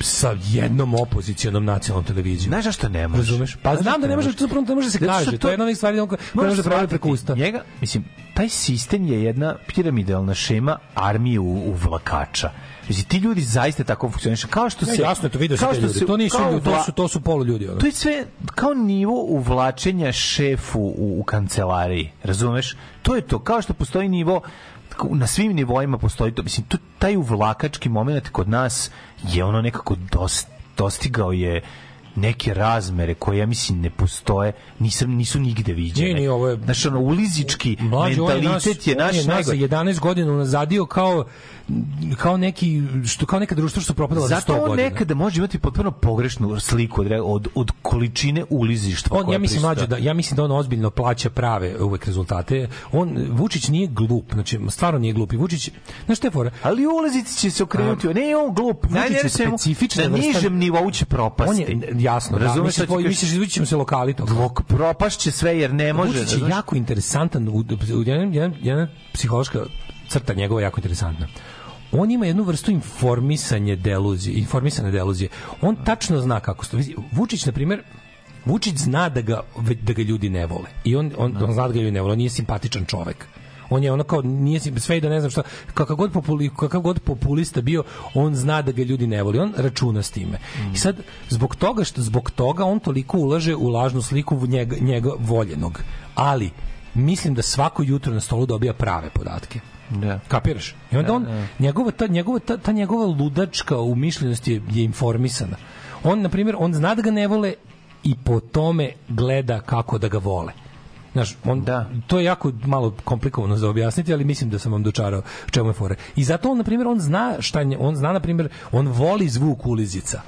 sa jednom opozicionom nacionalnom televizijom. Znaš zašto ne može? Razumeš? Pa Znaš znam da ne može, to ne može se kaže. To je jedna od stvari koje ne može da pravi preko usta. Njega, mislim, taj sistem je jedna piramidalna šema armije u, u vlakača. Mislim, ti ljudi zaista tako funkcionišu. Kao što Ne, se... jasno je to vidio se ljudi. To nisu ljudi, to su to su polu ljudi. Ono. To je sve kao nivo uvlačenja šefu u, u kancelariji, razumeš? To je to, kao što postoji nivo na svim nivoima postoji to, mislim, to, taj uvlakački moment kod nas je ono nekako dost, dostigao je neke razmere koje ja mislim ne postoje, nisam nisu nigde viđene. Nije, nije, ovo je- Znači, ono, ulizički Mlađe, on je mentalitet je on naš je nas za najgori. 11 godina unazadio kao kao neki što kao neka društvo što su propadala za 100 Zato on godina. nekada može imati potpuno pogrešnu sliku od, od, od količine ulizištva. On, ja mislim mlađe da ja mislim da on ozbiljno plaća prave uvek rezultate. On Vučić nije glup, znači stvarno nije glup. I Vučić, znaš šta je fora? Ali ulizici će se okrenuti. Ne, on glup. Vučić je specifična Na vrsta- nižem nivou će On propasti. je jasno, da, Razumeš ti kažem? misliš izvući ćemo se lokali. Dok propašće sve jer ne može. Vučić je jako interesantan, u, u, jedan, jedan, jedna psihološka crta njegova je jako interesantna. On ima jednu vrstu informisanje deluzije, informisane deluzije. On tačno zna kako se. Vučić, na primjer, Vučić zna da ga, da ga ljudi ne vole. I on, on, on zna da ga ljudi ne vole. On nije simpatičan čovek. On je ono kao, nije sve i da ne znam šta, kakav god, populi, kakav god populista bio, on zna da ga ljudi ne voli. On računa s time. I sad, zbog toga što zbog toga on toliko ulaže u lažnu sliku njega, njega voljenog. Ali, mislim da svako jutro na stolu dobija prave podatke. Da. Kapiraš? I onda on, njegova, ta, njegova, ta, ta njegova ludačka umišljenost je, je informisana. On, na primjer, on zna da ga ne vole i po tome gleda kako da ga vole. Znaš, on, Da. to je jako malo komplikovano za objasniti, ali mislim da sam vam dočarao čemu je fore. I zato on, na primjer, on zna šta on zna, na primjer, on voli zvuk ulizica.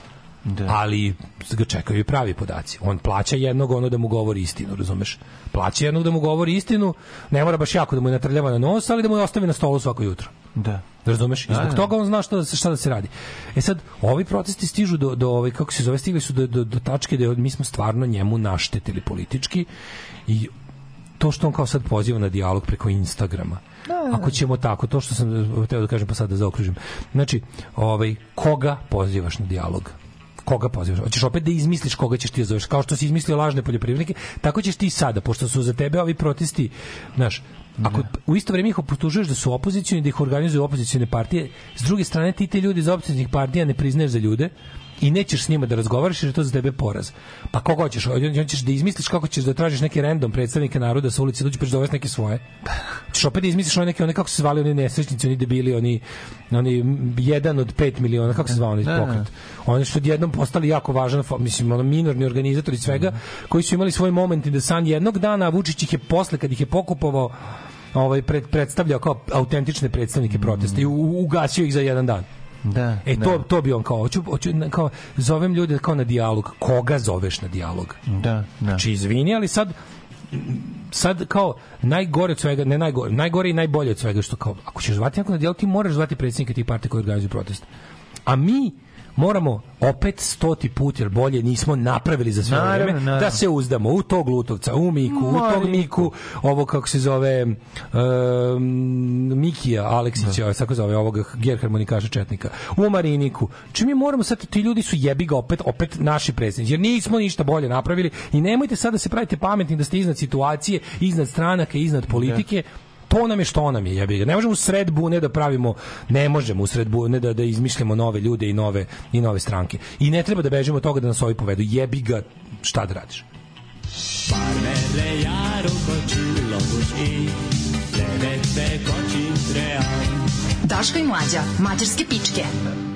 Da. Ali ga čekaju i pravi podaci. On plaća jednog ono da mu govori istinu, razumeš? Plaća jednog da mu govori istinu, ne mora baš jako da mu je natrljava na nos, ali da mu je ostavi na stolu svako jutro. Da. Razumeš? I zbog da. toga on zna šta da se šta da se radi. E sad ovi protesti stižu do do ovaj kako se zove stigli su do do, do tačke da mi smo stvarno njemu naštetili politički i to što on kao sad poziva na dijalog preko Instagrama. Ako ćemo tako, to što sam eh, hteo da kažem pa sad da zaokružim. Znači, ovaj koga pozivaš na dijalog? Koga pozivaš? Hoćeš opet da izmisliš koga ćeš ti da zoveš, kao što si izmislio lažne poljoprivrednike, tako ćeš ti i sada, pošto su za tebe ovi protesti, znaš, ako u isto vrijeme ih optužuješ da su opozicioni, da ih organizuju opozicione partije, s druge strane ti te ljudi iz opozicionih partija ne priznaješ za ljude, i nećeš s njima da razgovaraš jer je to za tebe poraz. Pa koga hoćeš? Hoćeš da izmisliš kako ćeš da tražiš neki random predstavnike naroda sa ulice, dođi pa ćeš dovesti neke svoje. Ćeš opet da izmisliš one neke, one kako se zvali oni nesrećnici, oni debili, oni, oni jedan od pet miliona, kako se zvao oni Da, da. pokret. Oni su odjednom postali jako važan, mislim, ono, minorni organizatori svega, koji su imali svoj moment in the sun jednog dana, a Vučić ih je posle, kad ih je pokupovao, ovaj pred, predstavljao kao autentične predstavnike protesta i ugasio ih za jedan dan. Da, E to da. to bi on kao hoću, hoću kao zovem ljude kao na dijalog. Koga zoveš na dijalog? Da, da. Znači izvini, ali sad sad kao najgore od svega, ne najgore, najgore i najbolje od svega što kao ako ćeš zvati nekog na dijalog, ti moraš zvati predsjednika tih partija koji organizuju protest. A mi moramo opet stoti put jer bolje nismo napravili za sve Naravno, vreme naravno. da se uzdamo u tog Lutovca, u Miku, u tog. Miku, ovo kako se zove um, Mikija Aleksića, tako zove ovog ger harmonikaša Četnika, u Mariniku. Či mi moramo sad, ti ljudi su jebi ga opet, opet naši predsjednici, jer nismo ništa bolje napravili i nemojte sad da se pravite pametni da ste iznad situacije, iznad stranaka, iznad politike, to nam je što nam je jebi ga. Ne možemo u sred bune da pravimo, ne možemo u sred bune da, da izmišljamo nove ljude i nove, i nove stranke. I ne treba da bežimo od toga da nas ovi povedu. Jebi ga, šta da radiš? Parmele csillagos ég, levette kacsint reál. Daško i mlađa, mađarske pičke.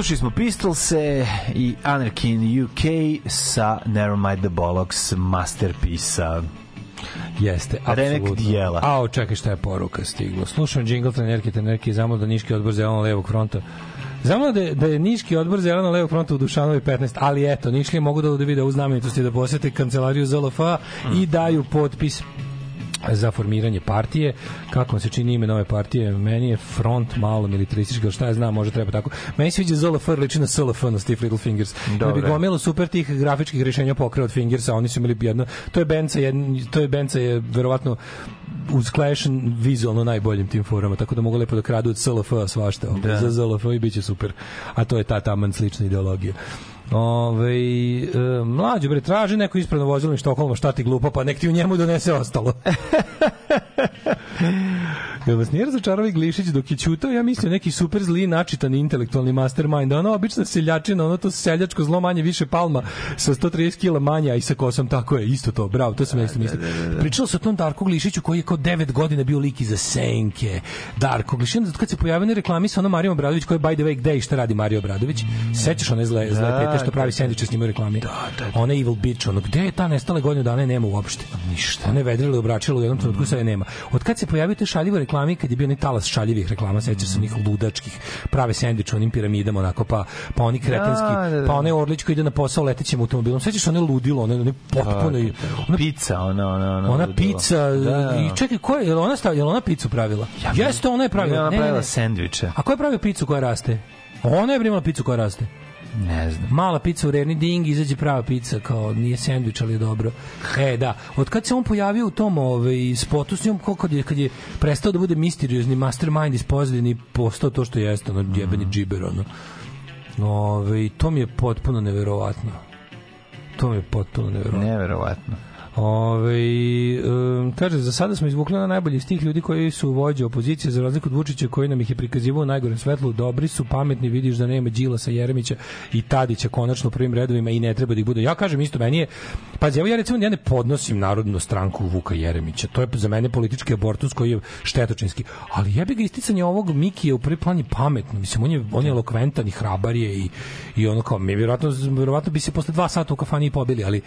Slušali smo Pistolse i Anarchy in UK sa Nevermind the Bollocks masterpisa. Jeste, apsolutno. dijela. A, čekaj šta je poruka stigla. Slušam džingl trenerke, trenerke i zamol da Niški odbor zeleno levog fronta Znamo da je, da je Niški odbor zeleno levog fronta u Dušanovi 15, ali eto, Niški mogu da ovde vide u znamenitosti da posete kancelariju ZLF i daju potpis za formiranje partije. Kako vam se čini ime nove partije? Meni je front malo militaristički, ali šta ja znam, može treba tako. Meni se viđa ZLF liči na SLF na Steve Little Fingers. Da bi gomilo super tih grafičkih rešenja pokrao od Fingersa, oni su imali jedno, to je Benca, jedan, to je Benca je verovatno uz Clash vizualno najboljim tim forama, tako da mogu lepo da kradu od SLF svašta, da. Za ZLF i bit će super. A to je ta taman slična ideologija. Ove, e, mlađo, bre, traži neko ispravno vozilo iz Štokholma, šta ti glupo, pa nek ti u njemu donese ostalo. (laughs) Jel vas nije razočarao i Glišić dok je ćutao, ja mislio neki super zli, načitan intelektualni mastermind, ono obična seljačina, ono to seljačko zlo manje više palma sa 130 kila manje, a i sa kosom, tako je, isto to, bravo, to sam ja isto mislio. Pričalo se o tom Darku Glišiću koji je kao 9 godina bio lik iza senke. Darko Glišić, onda kad se pojavio na reklami sa ono Marijom Obradović, koji je by the way, gde i šta radi Mario Obradović, sećaš one zle, zle Da, tete što pravi da, sendviče s njima u reklami? Da, da, Ona evil bitch, ono, gde je ta nestale godinu dana, nema uopšte. Ništa. Ona je vedrila i obračila u jednom trenutku, sad je nema. Od kad se pojavio te šaljive reklame, kad je bio onaj talas šaljivih reklama, sećaš se onih ludačkih, prave sendviče u onim piramidama, onako, pa, pa oni kretenski, Da, da, da. pa onaj Orlić koji ide na posao letećim automobilom, sećaš se one ludilo, one, one potpuno, i- ona, Pizza, ona, ona, ona. ona pizza, Da. i čekaj, ko je, ona stavila, ona picu pravila? Jeste, ona je pravila. Ona Ne, pravila ne. sendviče. A ko je pravio picu koja raste? Ona je primala picu koja raste. Ne znam. Mala pica u Reni Ding, izađe prava pica, kao nije sendvič, ali je dobro. E, da. Od kad se on pojavio u tom ovaj, spotu s njom, ko kad je, kad je prestao da bude misteriozni mastermind iz pozadine i postao to što jeste, ono, jebeni džiber, ono. Ove, to mi je potpuno neverovatno. To mi je potpuno neverovatno. Neverovatno. Ove, um, kaže, za sada smo izvukli na najbolji iz tih ljudi koji su vođe opozicije, za razliku od Vučića koji nam ih je prikazivao u najgorem svetlu, dobri su, pametni, vidiš da nema Đilasa, Jeremića i Tadića konačno u prvim redovima i ne treba da ih bude. Ja kažem isto, meni je, pazi, evo ja recimo ja ne podnosim narodnu stranku Vuka Jeremića, to je za mene politički abortus koji je štetočinski, ali jebi ga isticanje ovog Mikija u prvi plan je pametno, mislim, on je, on je elokventan i hrabar je i, i ono kao, mi vjerovatno, vjerovatno bi se posle dva sata u kafani pobili, ali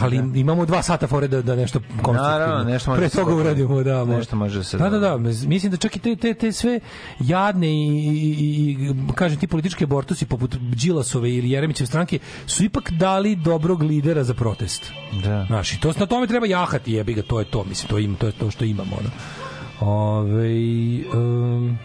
ali imamo dva sata fore da, da nešto konstruktivno. Naravno, nešto može Pre da toga uradimo, da. Nešto može da se Da, da, da, mislim da čak i te, te, te sve jadne i, i, i, kažem ti politički abortusi poput Đilasove ili Jeremićeve stranke su ipak dali dobrog lidera za protest. Da. Znaš, i to, na tome treba jahati, jebi ga, to je to, mislim, to, im, to je to što imamo, ono. Ove, um,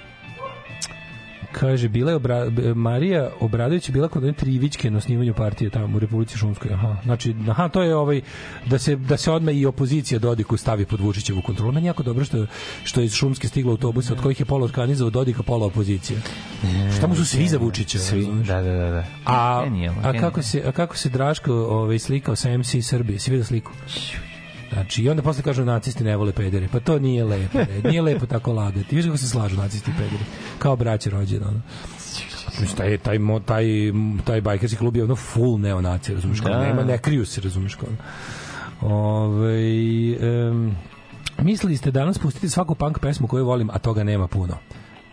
Kaže, bila je Obra, Marija Obradović je bila kod one Trivićke na osnivanju partije tamo u Republici Šumskoj. Aha. Znači, aha, to je ovaj da se da se odmah i opozicija Dodiku stavi pod Vučićevu kontrolu. Meni jako dobro što što je iz Šumske stiglo autobuse od kojih je pola organizovao Dodika, pola opozicija. Šta mu su svi za Vučića? Svi, da, da, da. da. A, a kako se a kako se Draško ovaj slikao sa MC Srbije? Si vidio sliku? Znači, i onda posle kažu nacisti ne vole pedere. Pa to nije lepo. ne. Nije lepo tako lagati. Viš kako se slažu nacisti i pederi. Kao braće rođena. Ono. Mislim, taj, taj, taj, taj bajkerski klub je ono full neonacija, razumiješ? Da. Da. Nema, ne kriju se, razumiješ? Kao. Ove, um, mislili ste danas pustiti svaku punk pesmu koju volim, a toga nema puno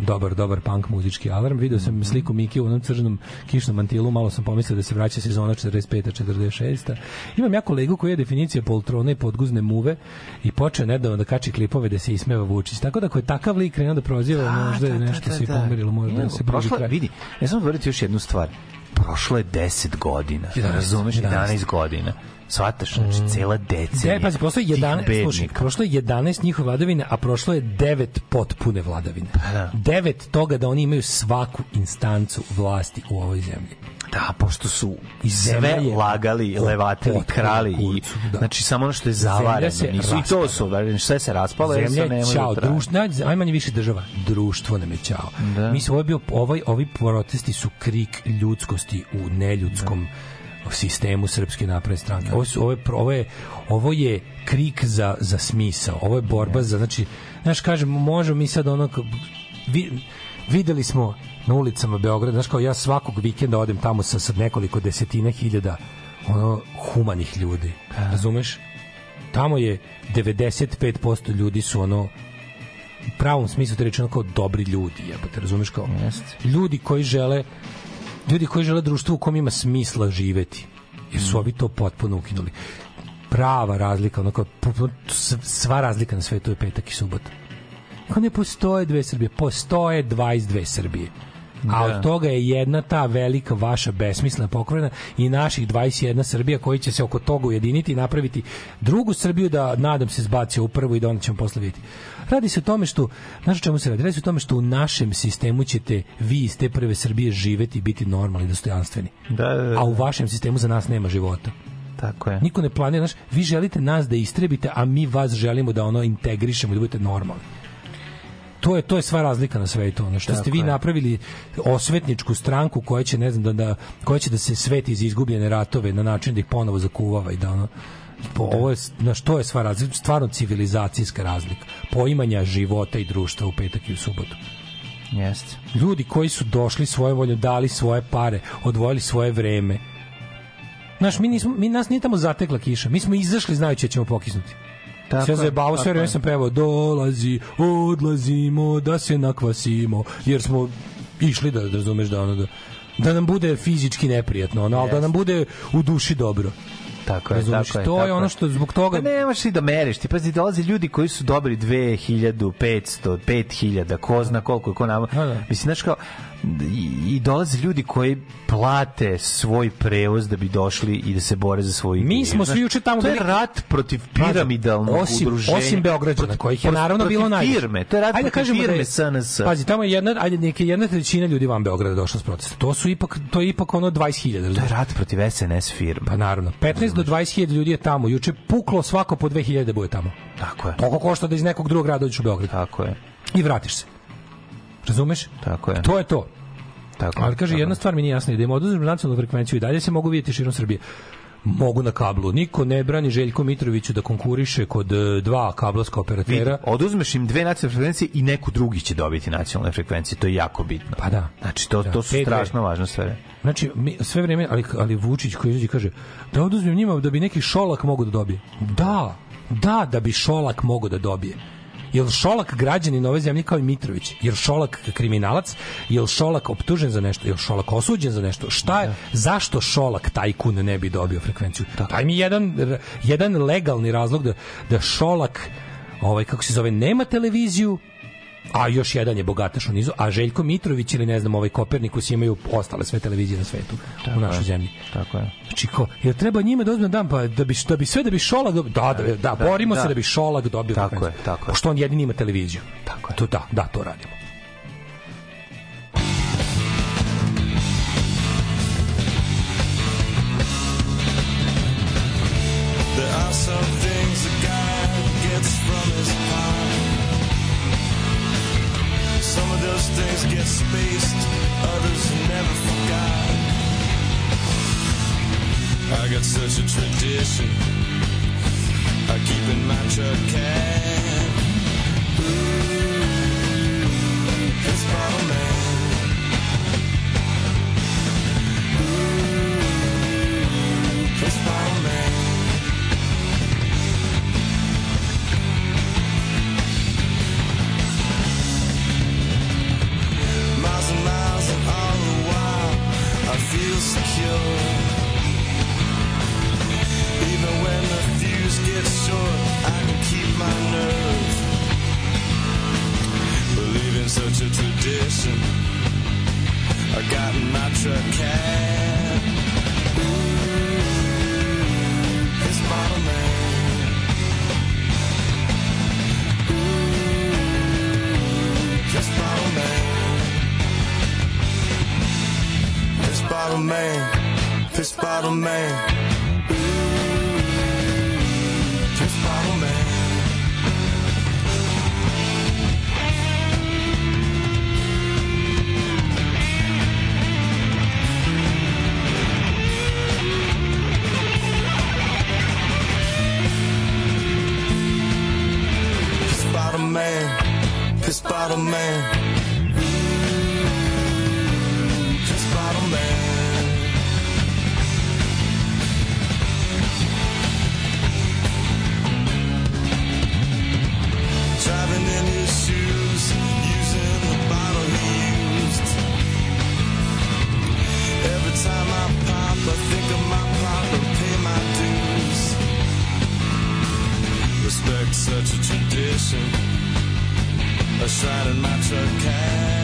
dobar, dobar punk muzički alarm. Video sam sliku Miki u onom crnom kišnom mantilu, malo sam pomislio da se vraća sezona 45. 46. Imam ja kolegu koji je definicija poltrone i podguzne muve i počeo nedavno da kači klipove da se ismeva Vučić. Tako da ako je takav lik krenuo da proziva, možda je nešto se i pomerilo, možda Evo, se prošlo, bliži je, kraj. vidi, ja sam govoriti još jednu stvar. Prošlo je 10 godina. 11, razumeš? 11. 11 godina. Svataš, znači, cela decenija. De, pazi, prošlo je tih 11, slušaj, prošlo je 11 njihove vladavine, a prošlo je 9 potpune vladavine. da. 9 toga da oni imaju svaku instancu vlasti u ovoj zemlji. Da, pošto su zemlja sve lagali, levatili, potpuno krali i kurcu, da. znači samo ono što je zavareno. Nisu, I to su, znači, sve se raspalo, jer se nema čao, da društvo, ajmanje više država, društvo nam je čao. Da. Ovo je bio, ovaj, ovi protesti su krik ljudskosti u neljudskom sistemu srpske napredne stranke. Ovo, su, ovo, je, ovo, je, ovo je krik za, za smisao. Ovo je borba za, znači, znaš, kažem, možemo mi sad ono, vi, videli smo na ulicama Beograda, znaš kao ja svakog vikenda odem tamo sa, sa nekoliko desetina hiljada ono humanih ljudi. Razumeš? Tamo je 95% ljudi su ono u pravom smislu te reči ono kao dobri ljudi, jebote, razumeš kao? Ljudi koji žele ljudi koji žele društvo u kom ima smisla živeti. Jer su ovi to potpuno ukinuli. prava razlika, ono kao, s- sva razlika na svetu je petak i subota. Kao ne postoje dve Srbije, postoje 22 Srbije. A Da. od toga je jedna ta velika vaša besmislena pokvarena i naših 21 Srbija koji će se oko toga ujediniti i napraviti drugu Srbiju da nadam se zbaci u prvu i da onda ćemo posle vidjeti. Radi se o tome što, znaš o čemu se radi? Radi se o tome što u našem sistemu ćete vi iz te prve Srbije živeti i biti normalni i dostojanstveni. Da, da, da. A u vašem sistemu za nas nema života. Tako je. Niko ne planira, znaš, vi želite nas da istrebite, a mi vas želimo da ono integrišemo i da budete normalni. To je to je sva razlika na svetu, ono što ste Tako vi je. napravili osvetničku stranku koja će ne znam da, da koja će da se sveti iz izgubljene ratove na način da ih ponovo zakuvava i da ono po, ovo je, na što je sva razlika, stvarno civilizacijska razlika poimanja života i društva u petak i u subotu. Jeste. Ljudi koji su došli svoje volje, dali svoje pare, odvojili svoje vreme. Znaš, mi, nismo, mi nas nije tamo zatekla kiša. Mi smo izašli znajući da ćemo pokisnuti. Tako Sve je, tako vreme je. sam pevao dolazi, odlazimo, da se nakvasimo, jer smo išli da, da razumeš da ono da, da nam bude fizički neprijatno, ono, ali da nam bude u duši dobro. Tako je, tako je. to je tako ono što zbog toga Pa nemaš ti da meriš, ti pazi, dolaze ljudi koji su dobili 2000, 500, 5000, ko zna koliko je ko nama. Mislim, znaš kao, i, i dolaze ljudi koji plate svoj prevoz da bi došli i da se bore za svoju Mi smo svi juče tamo To je rat protiv piramidalnog osim, udruženja. Osim Beograđana, kojih je naravno bilo protiv najviše. firme, to je rat Ajde protiv da firme SNS. Pazi, tamo je jedna, ajde, neke jedna trećina ljudi van Beograda došla s protesta. To su ipak, to je ipak ono 20.000. To je rat protiv SNS firme. Pa naravno. 15 do 20.000 ljudi je tamo. Juče puklo svako po 2.000 da bude tamo. Tako je. Toliko košta da iz nekog drugog grada dođeš u Beograd. Tako je. I vratiš se. Razumeš? Tako je. To je to. Tako, Ali kaže, tako. jedna stvar mi nije jasna, da im oduzmeš nacionalnu frekvenciju i dalje se mogu vidjeti širom Srbije. Mogu na kablu. Niko ne brani Željko Mitroviću da konkuriše kod e, dva kablovska Vidi, operatera. oduzmeš im dve nacionalne frekvencije i neko drugi će dobiti nacionalne frekvencije. To je jako bitno. Pa da. Znači, to, Da, to su strašno važne stvari. Znači, mi, sve vreme, ali, ali Vučić koji izađe kaže da oduzmem njima da bi neki Šolak mogu da dobije. Da, da, da bi Šolak mogu da dobije. Jel Šolak građanin ove zemlje kao i Mitrović? Jel Šolak kriminalac? Jel Šolak optužen za nešto? Jel Šolak osuđen za nešto? Šta je? Zašto Šolak tajkun ne bi dobio frekvenciju? Daj mi jedan, jedan legalni razlog da, da Šolak ovaj, kako se zove, nema televiziju, a još jedan je bogataš u nizu, a Željko Mitrović ili ne znam, ovaj Kopernikus imaju ostale sve televizije na svetu u našoj je. zemlji. Tako je. Znači, ko, jel treba njima da uzmem dan, pa da bi, da bi sve da bi Šolak dobio, da, da, da, Da, borimo da. se da bi Šolak dobio Tako frekvenciju. je, tako je. Pošto on jedini ima televiziju. Tako je. To, da, da, to radimo. There are some things Some of those things get spaced, others never forgot. I got such a tradition. I keep in my truck cab. Ooh, this bottle man. Such a tradition. I got my truck cab. Bottle man, this bottle man. Man. This bottle man, man. listen. A sign in my truck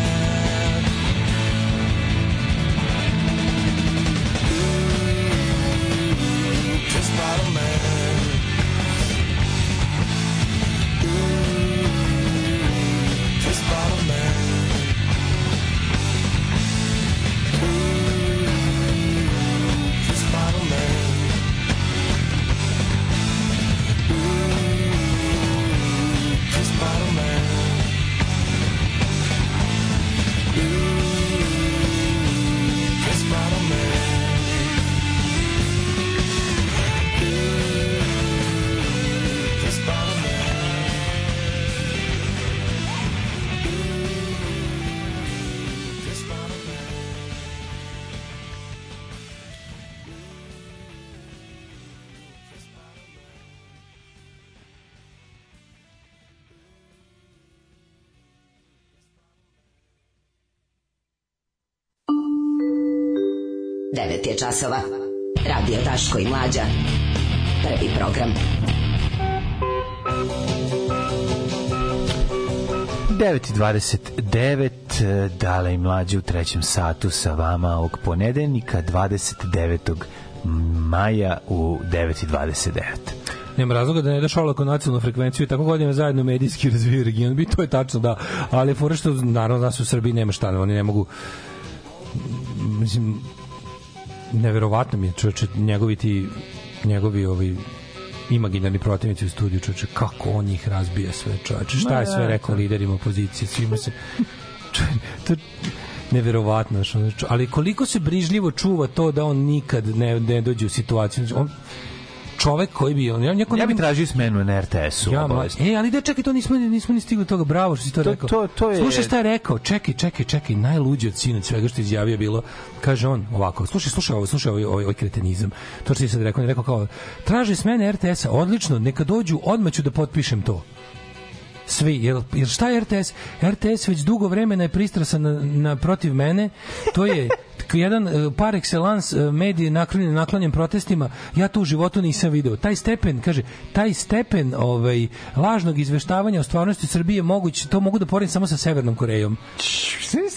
9 je časova. Radio Daško i Mlađa. Prvi program. 9.29, dale i mlađe u trećem satu sa vama ovog ponedeljnika 29. maja u 9.29. Nema razloga da ne daš olako nacionalnu frekvenciju i tako godina zajedno medijski razviju region. Bi to je tačno, da. Ali fora što, naravno, nas u Srbiji nema šta, oni ne mogu mislim neverovatno mi je čoveče njegovi ti njegovi ovi imaginarni protivnici u studiju čoveče kako on ih razbija sve čoveče. Šta je sve rekao liderima opozicije? Svima se to neverovatno čo- ali koliko se brižljivo čuva to da on nikad ne, ne dođe u situaciju on čovek koji bi on ja, njeko Ja bih tražio smenu na RTS-u. Ja, obavezno. e, ali da čekaj, to nismo, nismo ni stigli do toga. Bravo što si to, To- rekao. to- to je- Slušaj šta je rekao. Čekaj, čekaj, čekaj. Najluđe od sinoć svega što je izjavio bilo, kaže on ovako, slušaj, slušaj ovo, slušaj ovaj, ovaj, ovaj kretenizam. To što je sad rekao, on je rekao kao, traže smene RTS-a, odlično, neka dođu, odmah ću da potpišem to svi, jer, jer šta je RTS? RTS već dugo vremena je pristrasan na, na protiv mene, to je jedan e, par excellence e, medije naklonjen naklonjen protestima ja to u životu nisam video taj stepen kaže taj stepen ovaj lažnog izveštavanja o stvarnosti Srbije moguć to mogu da poredim samo sa Severnom Korejom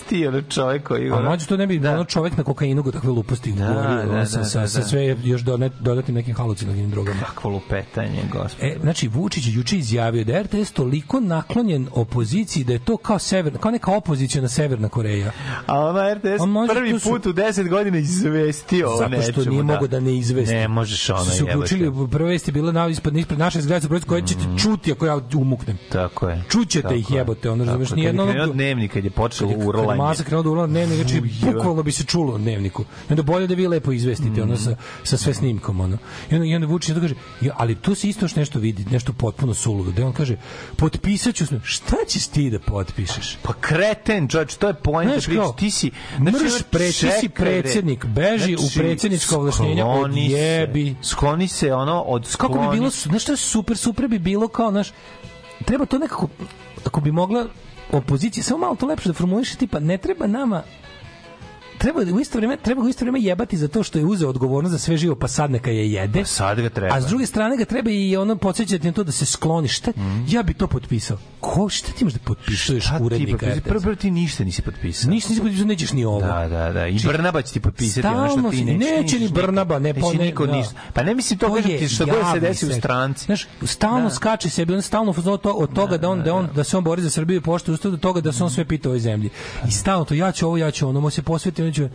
ti, ono čovjek koji... a mlađe to ne bi ono čovek na kokainu go takve luposti Da, govorio da, da, sa, da, sa, sa da. sve još donet, dodatnim nekim halucinogenim drogama Kakvo lupetanje, gospod. E, znači Vučić juče izjavio da RTS toliko naklonjen opoziciji da je to kao sever, kao neka opozicijona Severna Koreja. A ono RTS On prvi su- put u 10 godina izvestio o Zato što nečemu, nije mogao da ne izvesti. Ne možeš ono Su se uključili, u prve vesti bile na ispred ispred naše zgrade broj koje ćete čuti ako ja umuknem. Tako je. Čućete Tako ih je. jebote, ono razumeš, je. nije Kad je jedno krenuo dnevnik, kad je počelo Kad urlanje. masa krenuo da urla dnevnik, znači bukvalno bi se čulo dnevniku. I onda bolje da vi lepo izvestite ono sa, sa sve snimkom ono. I onda, i onda Vučić to kaže, ja, ali tu se isto još nešto vidi, nešto potpuno suludo. Da on kaže, potpisaću sve. Šta ćeš ti da potpišeš? Pa kreten, čovječ, to je poenta priče. Ti si... mrš ono, pre- ti si predsjednik, beži u predsjednička ovlaštenja, skloni se. odjebi. Skloni se, ono, od kako bi skloni bilo, se. znaš šta je super, super bi bilo kao, znaš, treba to nekako, ako bi mogla opozicija, samo malo to lepše da formuliše, tipa, ne treba nama treba u isto vrijeme treba ga u isto vrijeme jebati za to što je uzeo odgovornost za sve živo pa sad neka je jede. Sad ga treba. A s druge strane ga treba i ono podsjećati na to da se skloni. Šta? Ja bi to potpisao. Ko šta ti imaš da Šta ti urednika? potpisi? RTS-a? Prvo, prvo ti ništa nisi potpisao. Nisi nisi potpisao, nećeš ni ovo. Da, da, da. I Znači, Brnaba će ti potpisati ono što ti nećeš. neće ni ništa. Brnaba, ne, po- ne, niko da. ništa. Pa ne mislim to, kažem je ti, što god se desi u stranci. Znaš, stalno Da. skače sebi, on stalno fuzon to, od toga da on da on da se on bori za Srbiju i poštuje ustav do toga da se on sve pita o zemlji. I stalno to ja ću ovo, ja ću ono, mu se posveti, on će on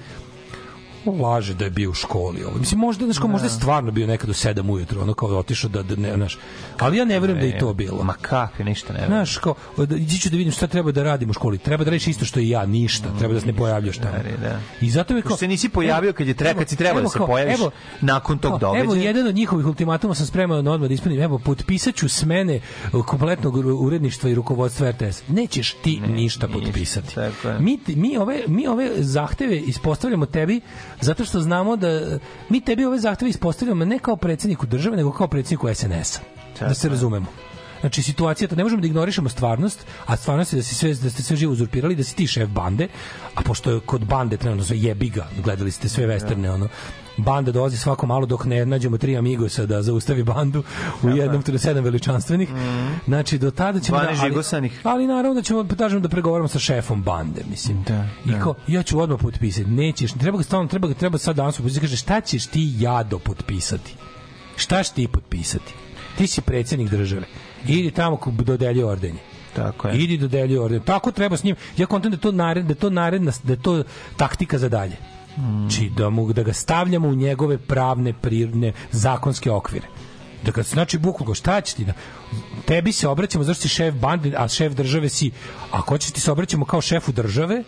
laže da je bio u školi ovo. Mislim možda znači možda je stvarno bio nekad u 7 ujutro, ono kao otišao da, da ne, znaš. Ali ja ne verujem da je to bilo. Ma kakve, ništa ne. verujem. Znaš, kao, da, ići ću da vidim šta treba da radim u školi. Treba da radiš isto što i ja, ništa. Treba da se ne pojavljaš tamo. da. I zato mi je kao... Se nisi pojavio kad je treba, kad si trebao da se pojaviš evo, nakon tog događaja. Evo, jedan od njihovih ultimatuma sam spreman na odmah da ispunim. Evo, potpisat ću smene kompletnog uredništva i rukovodstva RTS. Nećeš ti ništa potpisati. Mi, mi, ove, mi ove zahteve ispostavljamo tebi zato što znamo da mi tebi ove zahteve ispostavljamo ne kao predsjedniku države, nego kao predsjedniku SNS-a. Da se razumemo. Znači situacija to ne možemo da ignorišemo stvarnost, a stvarnost je da si sve da ste sve živo uzurpirali, da si ti šef bande, a pošto je kod bande trenutno sve jebi ga, gledali ste sve westerne ono. Banda dolazi svako malo dok ne nađemo tri amigosa da zaustavi bandu u jednom to sedam veličanstvenih. Znači do tada ćemo Dvanaest ali, ali naravno da ćemo kažem da pregovaramo sa šefom bande, mislim. Da, I kao, ja ću odmah potpisati. Nećeš, treba ga stalno, treba ga treba sad danas potpisati. Kaže šta ćeš ti jado potpisati? Šta ćeš ti potpisati? Ti si predsjednik države. Idi tamo ko dodeljuje ordenje. Tako je. Idi dodeljuje orden. Tako treba s njim. Ja kontam da to nared, da to naredna, da to taktika za dalje. Znači da mu da ga stavljamo u njegove pravne, prirodne, zakonske okvire. Da kad znači bukvalno šta će ti da tebi se obraćamo zašto si šef bande, a šef države si ako hoćeš ti se obraćamo kao šefu države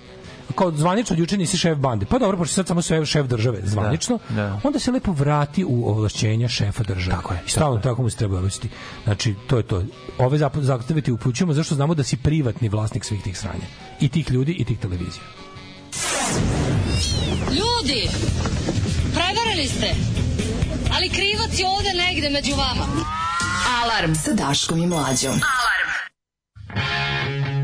kao zvanično od juče nisi šef bande. Pa dobro, pošto sad samo sve šef države zvanično, Da, da. onda se lepo vrati u ovlašćenja šefa države. Tako je. I stalno tako mu se treba obraćati. Znači, to je to. Ove zahteve ti upućujemo zašto znamo da si privatni vlasnik svih tih sranja. I tih ljudi i tih televizija. Ljudi, prevarili ste. Ali krivac je ovde negde među vama. Alarm sa Daškom i Mlađom. Alarm. Alarm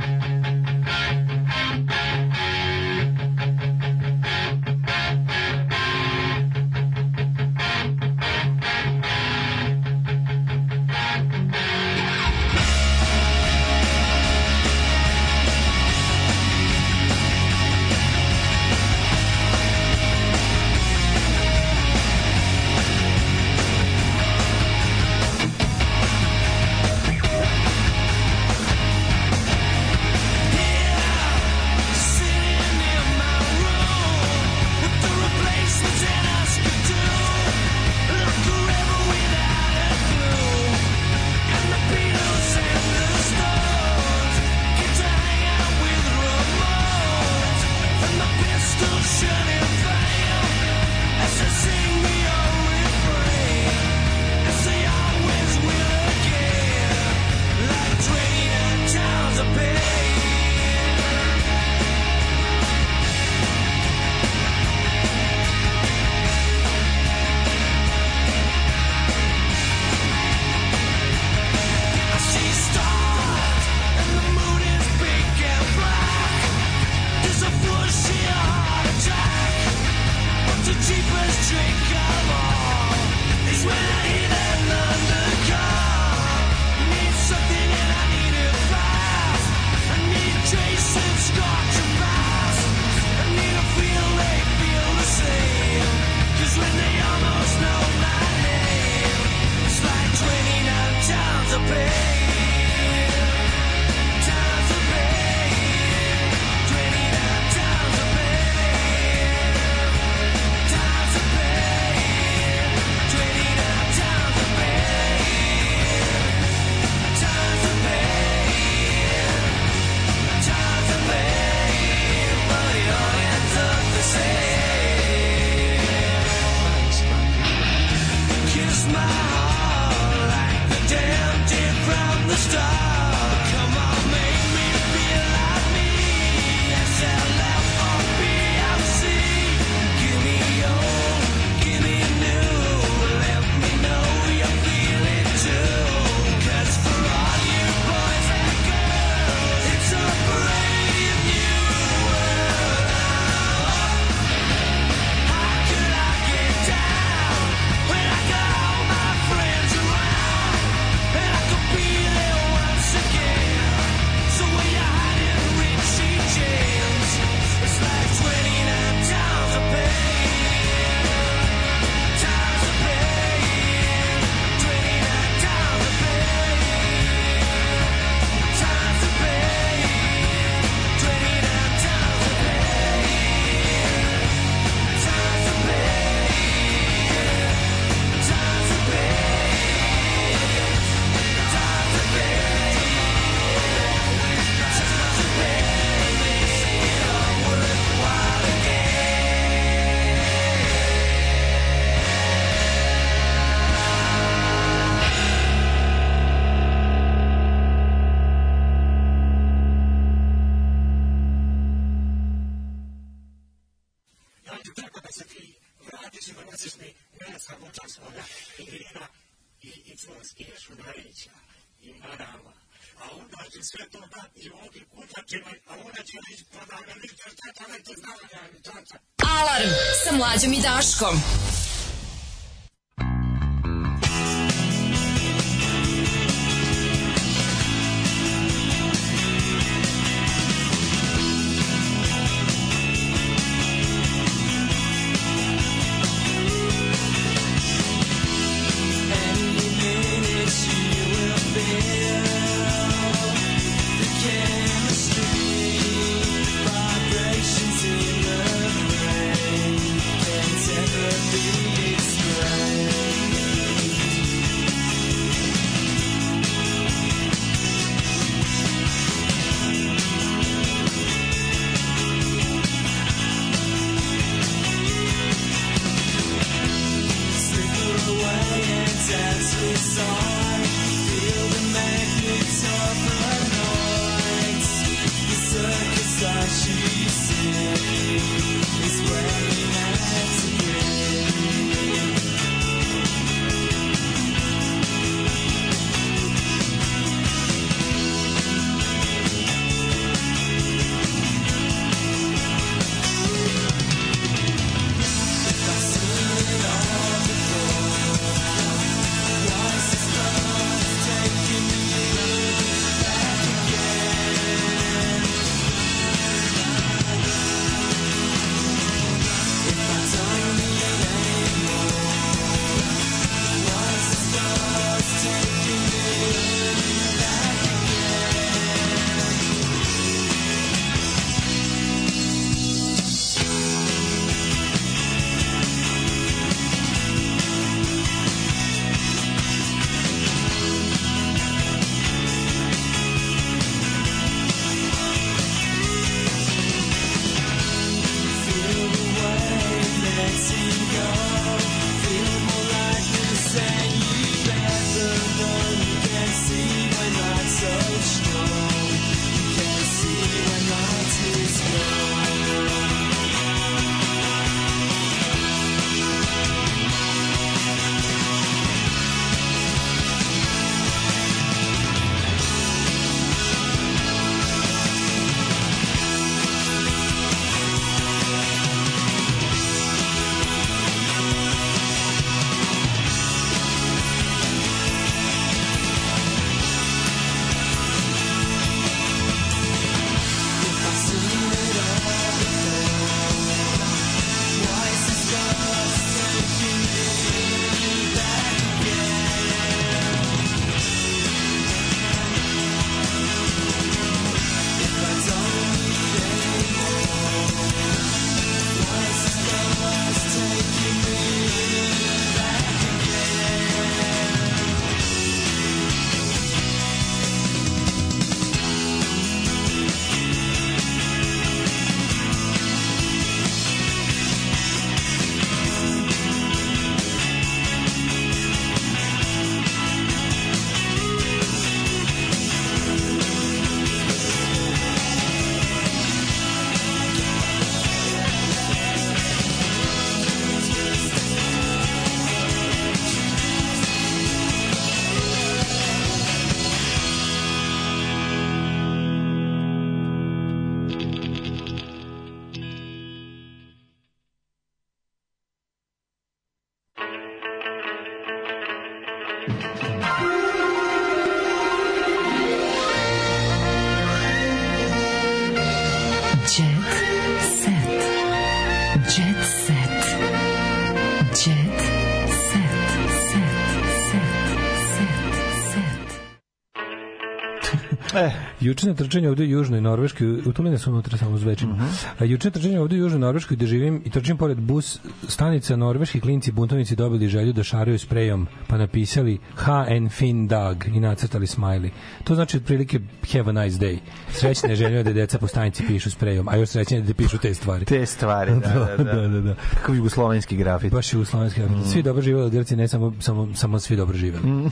juče na trčanju ovde u Južnoj Norveškoj, utoline su unutra samo zvečim. Mm -hmm. Juče na trčanju ovde u Južnoj Norveškoj gde živim i trčim pored bus stanica norveški klinci buntovnici dobili želju da šaraju sprejom, pa napisali Ha en fin dag i nacrtali smiley. To znači otprilike have a nice day. Srećne je želje da deca po stanici pišu sprejom, a još srećnije da pišu te stvari. Te stvari, da, da, da. (laughs) da, da, da. Kako jugoslovenski grafit. Baš jugoslovenski grafit. Mm. Svi dobro živeli, Grci ne samo, samo, samo svi dobro živeli.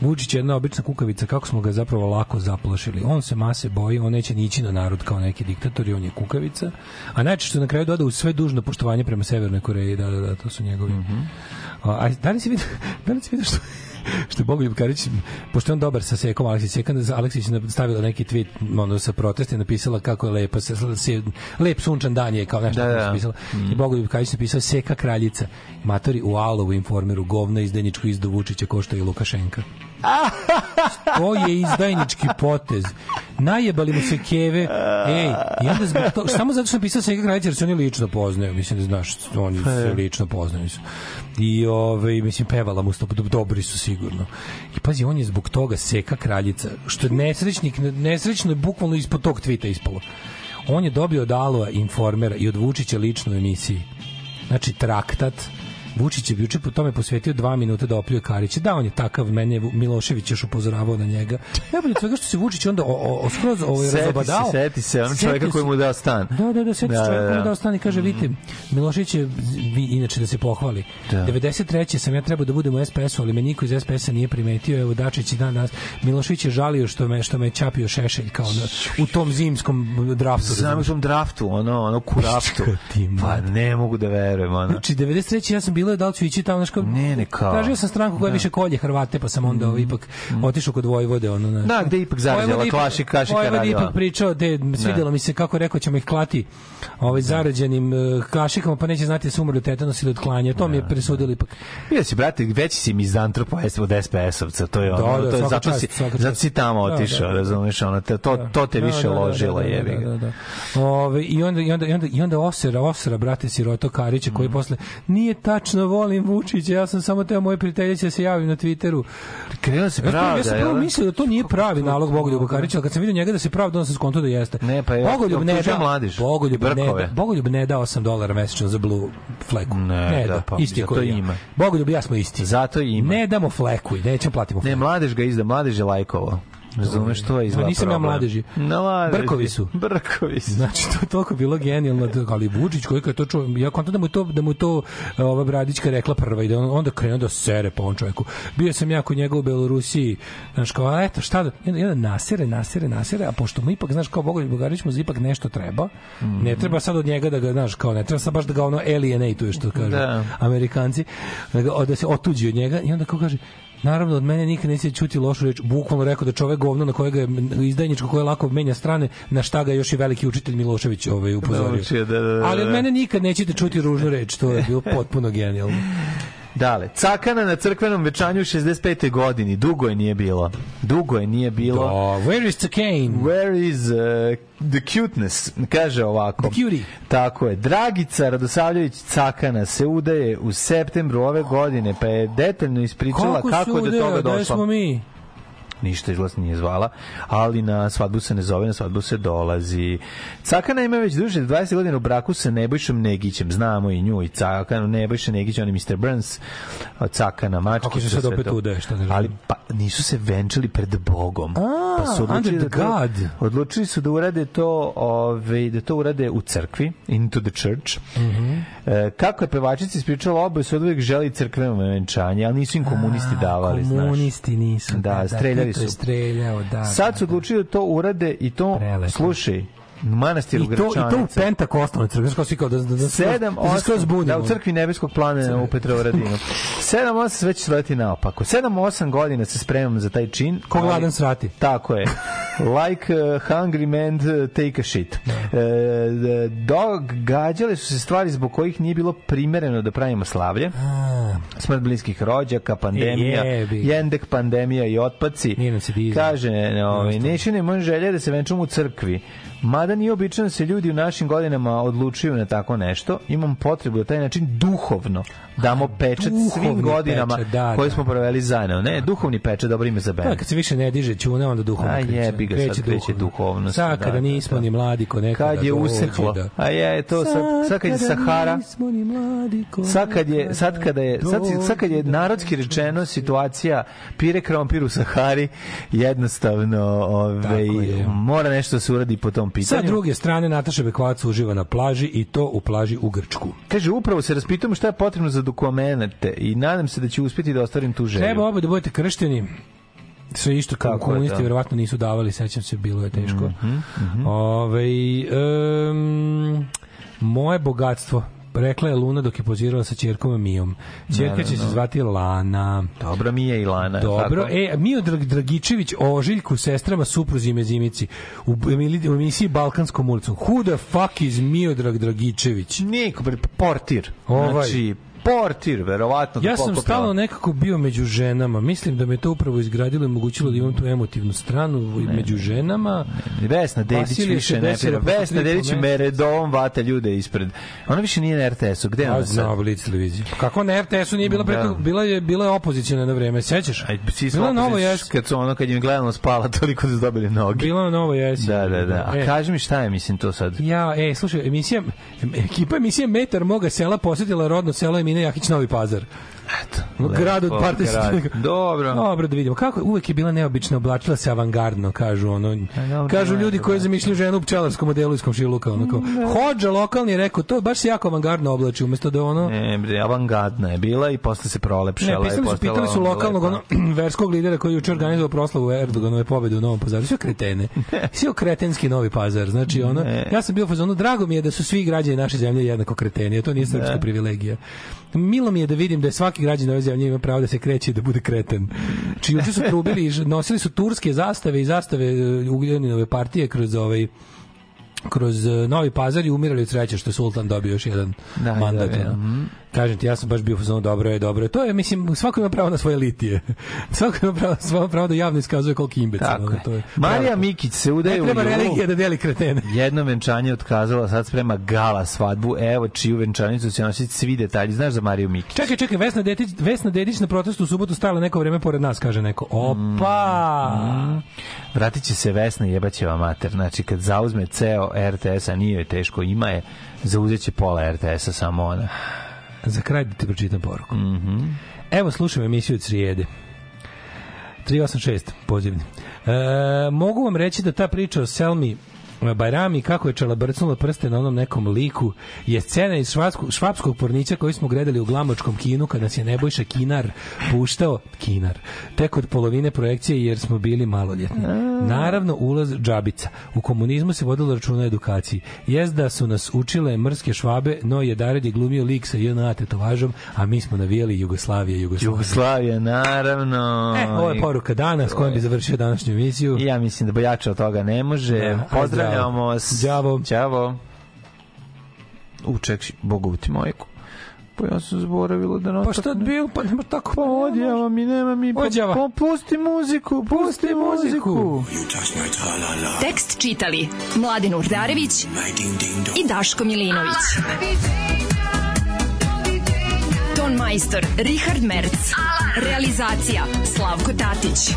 Vučić je jedna obična kukavica, kako smo ga zapravo lako zaplašili. On se mase boji, on neće nići na narod kao neki diktator i on je kukavica. A najčešće na kraju doda u sve dužno poštovanje prema Severnoj Koreji, da, da, da, to su njegovi. Mm -hmm. a, a da li si vidio, da li si vidio što što je Bogoljub Karić, pošto je on dobar sa Sekom Aleksić, Seka Aleksić je stavila neki tweet ono, sa protesta i napisala kako je lepo, se, se, lep sunčan dan je kao nešto Da, da, napisala. I Bogoljub Karić napisao Seka kraljica. Matori u Alovu informeru govno izdajničku izdu Vučića košta i Lukašenka. (laughs) To je izdajnički potez. Najebali mu se keve. Ej, i onda zbog to, samo zato što sam pisao Seka kraljica, jer se oni lično poznaju. Mislim da znaš, oni se lično poznaju. Mislim. I ove, mislim, pevala mu sto, dobri su sigurno. I pazi, on je zbog toga Seka kraljica, što je nesrećnik, nesrećno je bukvalno ispod tog tvita ispalo. On je dobio od Alova informera i od Vučića lično u emisiji. Znači, traktat, Vučić je juče po tome posvetio dva minuta da opljuje Karića. Da, on je takav, mene je Milošević još upozoravao na njega. Ja bih od svega što se Vučić onda o, o, o skroz ovaj, Seti razobadao. se, seti se, Setio čovjeka koji mu je dao stan. Da, da, da, seti Da, se čovjek da, koji mu da. dao stan i kaže, vidite, Milošević je, vi, inače da se pohvali, Da. 93. sam ja trebao da budem u SPS-u, ali me niko iz SPS-a nije primetio, evo Dačić i dan danas. Milošević je žalio što me, što me čapio šešelj kao na, u tom zimskom draftu. Znam u tom draftu, ono, ono kuraftu. Pa ne mogu da verujem, ono. Znači 93. ja sam bila da li ću ići tamo znači Ne, ne, kao. Tražio sam stranku koja Da. više kolje Hrvate, pa sam onda ovaj, ipak otišao kod Vojvode ono na. Da, gde je ipak zarađala klaši- kašika Vojvoda radila. ipak pričao te svidelo mi se kako je rekao ćemo ih klati ovaj zarađenim eh, kašikama pa neće znati da su umrli od tetanos ili od klanja. To mi je presudilo ipak. Bio si, brate, veći si mizantrop od SPS-ovca, to je ono, Da, da, to je, zato, čast, si, zato si tamo Da, otišao, da, da. razumeš, ono, te, to, to te Da, više da, da, ložilo, da, da, jebi ga. Da, da, da. Ove, i onda i onda i onda i onda osera osera brate siroto Karića koji posle nije tačno volim Vučića ja sam samo teo moje prijateljice da se javim na Twitteru Krenuo se pravda, ja sam prvo da? mislio da to nije pravi nalog Bogoljuba Karića, ali kad sam vidio njega da se pravda, onda sam skonto da jeste. Ne, pa je Bogoljub ne da, mladež Bogoljub ne, da, Bogoljub ne da 8 dolara mesečno za blue fleku. Ne, da, da, pa, isti zato ja. ima. Bogoljub ja smo isti. Zato ima. Ne damo fleku, i nećemo platimo Ne, fleku. mladež ga izda, mladež je lajkovo. Razumeš, to je izgleda nisam ja mladeži. Na mladeži. Brkovi su. Brkovi su. Znači to je toliko bilo genijalno, da- ali Vučić koji je to čuo, ja kontam da mu to da mu to ova Bradićka rekla prva i da on onda krenuo da sere po ovom čoveku. Bio sam ja kod njega u Belorusiji, znaš kao, a eto, šta da, jedan, nasere, nasere, nasere, a pošto mu ipak, znaš, kao Bogoljub Bogarić mu ipak nešto treba, ne treba sad od njega da ga, znaš, kao, ne treba sad baš da ga ono alienatuje, što kažu Da. Amerikanci, da, ga, da se otuđi od njega i onda kao kaže, Naravno, od mene nikad neće čuti lošu reč. Bukvalno rekao da čovek govno na kojega je izdajničko koje lako menja strane, na šta ga još i veliki učitelj Milošević ovaj, upozorio. Naučio, da, da, da, Ali od da. mene nikad nećete čuti ružnu reč. To je bilo potpuno genijalno. Dale, cakana na crkvenom večanju u 65. godini. Dugo je nije bilo. Dugo je nije bilo. Da, where is the cane? Where is uh, the cuteness? Kaže ovako. The cutie. Tako je. Dragica Radosavljević Cakana se udaje u septembru ove godine, pa je detaljno ispričala kako, Kako, je do toga Da došlo. smo mi? Ništa izgled nije zvala, ali na svadbu se ne zove, na svadbu se dolazi. Cakana ima već duže od 20 godina u braku sa Nebojšom Negićem, znamo i nju i Cakanu, Nebojša Negić, on je Mr. Burns, Cakana mačkica. Kako se sad opet to. udaje, šta da Ali pa nisu se venčali pred Bogom. A, pa su odlučili under da God. odlučili su da urade to, ove, da to urade u crkvi, into the church. Mhm. E, kako je pevačica ispričala, oboje su od uvijek želi crkveno venčanje, ali nisu im komunisti davali, znaš. Komunisti nisu. Da, streljali Tito je su. streljao, da. Sad su odlučili da to urade i to, Prelepo. slušaj, u manastiru I to, i to u pentakostalnoj crkvi, znaš kao svi kao da, da, da, Sedam, da osam, bunimo. da, u crkvi nebeskog plana u Petrovaradinu. Sedam, osam sve će naopako. Sedam, osam godina se spremam za taj čin. Ko gladan srati. Tako je. (laughs) Like uh, hungry man uh, take a shit. E, događale su se stvari zbog kojih nije bilo primereno da pravimo slavlje. Smrt bliskih rođaka, pandemija, E, jendek, pandemija i otpaci. Kaže, ovaj, neće ne može želje da se venčamo u crkvi. Mada nije obično da se ljudi u našim godinama odlučuju na tako nešto, imam potrebu da taj način duhovno damo pečat svim godinama pečat, da, koje da. smo proveli zajedno. Ne, duhovni pečat, dobro ime za Da, band. kad se više ne diže čune, onda duhovno A kreće. jebi ga, sad kreće duhovnost, Sad da, kada da, nismo da. ni mladi ko nekada Kad je da. A je, to sad, sad kad je Sahara, sad kad je sad kada je sad, kad je narodski rečeno situacija pire krompir u Sahari jednostavno ovaj je. mora nešto da se uradi po tom Sa pitanju. druge strane, Nataša Bekvac uživa na plaži i to u plaži u Grčku. Kaže upravo se raspitamo šta je potrebno za dokumente i nadam se da će uspjeti da ostvarim tu želju. Treba oba da budete kršteni. Sve isto je, komunisti da. Verovatno nisu davali, sećam se, bilo je teško. Ovaj, em, moje bogatstvo rekla je Luna dok je pozirala sa ćerkom Mijom. Ćerka će se zvati Lana. Dobro mi je Ilana. Dobro, tako? e, Mio Drag Dragičević o Ožiljku, sestrama, supruzi i mezimici u, u emisiji Balkanskom ulicom. Who the fuck is Mio Drag Dragičević? Niko, bre, portir. Ovaj. Znači, portir, verovatno. Ja sam stalno nekako bio među ženama. Mislim da me to upravo izgradilo i omogućilo da imam tu emotivnu stranu i među ženama. Vesna Dedić više ne pira. preko Vesna Dedić po me redovom vata ljude ispred. Ona više nije na RTS-u. Gde je A ona sad? Blic televizija. Kako na RTS-u nije bila preko, Da. bila je bila je opozicijna na vreme, sećaš? Aj, smo Bila je novo jes. kad su ono kad im gledano spala toliko su dobili noge. Bila je novo jesi. Da, da, da. A E. kaži mi šta je, mislim, to sad? Ja, e, slušaj, emisija, ekipa emisije Metar moga sela posjetila rodno selo Emine Jahić Novi Pazar. Eto. Grad od grad. Dobro. Dobro da vidimo. Kako uvek je bila neobična, oblačila se avangardno, kažu ono. dobro, kažu ljudi dobro. koji zamišljaju ženu u pčelarskom modelu iz komšiluka, ono kao. Hođa lokalni je rekao, to baš se jako avangardno oblači, umesto da ono Ne, bre, avangardna je bila i posle se prolepšala. Ne, pisali i postala pitali su lokalnog ono, (clears throat) verskog lidera koji je juče organizovao proslavu Erdoganove pobede u Novom Pazaru. Sve kretene. Sve kretenski Novi Pazar. Znači, ono, Ne. ja sam bio fazonu, drago mi je da su svi građani naše zemlje jednako kreteni, a to nije srpska Ne. privilegija. Milo mi je da vidim da je svaki građan ove zemlje ima pravo da se kreće i da bude kreten. Či juče su trubili, nosili su turske zastave i zastave e, Ugljaninove partije kroz ovaj kroz e, Novi Pazar i umirali od sreće što je Sultan dobio još jedan Da, mandat. da, da, ono. Kažem ti, ja sam baš bio u dobro je, dobro je. To je, mislim, svako ima pravo na svoje litije. (laughs) svako ima pravo, svako pravo da javno iskazuje koliko imbecila. Tako ono, je. to je Marija pravo. Mikić se udaje Ne u treba julu. religija da deli kretene. (laughs) Jedno venčanje otkazala, sad sprema gala svadbu. Evo čiju venčanicu će nositi svi detalji. Znaš za Mariju Mikić? Čekaj, čekaj, Vesna Dedić, Vesna Dedić na protestu u subotu stajala neko vreme pored nas, kaže neko. Opa! Mm. Vratit će se Vesna jebaćeva mater. Znači, kad zauzme ceo RTS, a nije joj teško, ima je, zauzet će pola RTS-a samo ona. Za kraj da ti pročitam poruku. Mhm. Evo, slušam emisiju od srijede. 386, pozivni. E, mogu vam reći da ta priča o Selmi Bajrami kako je čelabrcnula prste na onom nekom liku je scena iz švapskog, švapskog pornića koji smo gledali u glamočkom kinu kad nas je Nebojša Kinar puštao Kinar tek od polovine projekcije jer smo bili maloljetni. Naravno ulaz džabica. U komunizmu se vodilo računa o edukaciji. Jest da su nas učile mrske švabe, no je Dared je glumio lik sa JNA tetovažom, a mi smo navijali Jugoslavije, Jugoslavije. Jugoslavija, naravno. E, ovo je poruka dana s kojom bi završio današnju emisiju. Ja mislim da bojača od toga ne može. Da, aj, Pozdravljamo zdravo. vas. Đavo. Ćavo. U, ček, Bogovu ti majku. Pa ja sam zaboravila da Pa šta bio, pa nema tako. Pa odjava mi, nema mi. Pa, Odjava. pa pusti muziku, pusti muziku. Tekst čitali Mladin Urdarević i Daško Milinović. Ton majstor Richard Merc. Realizacija Slavko Tatić.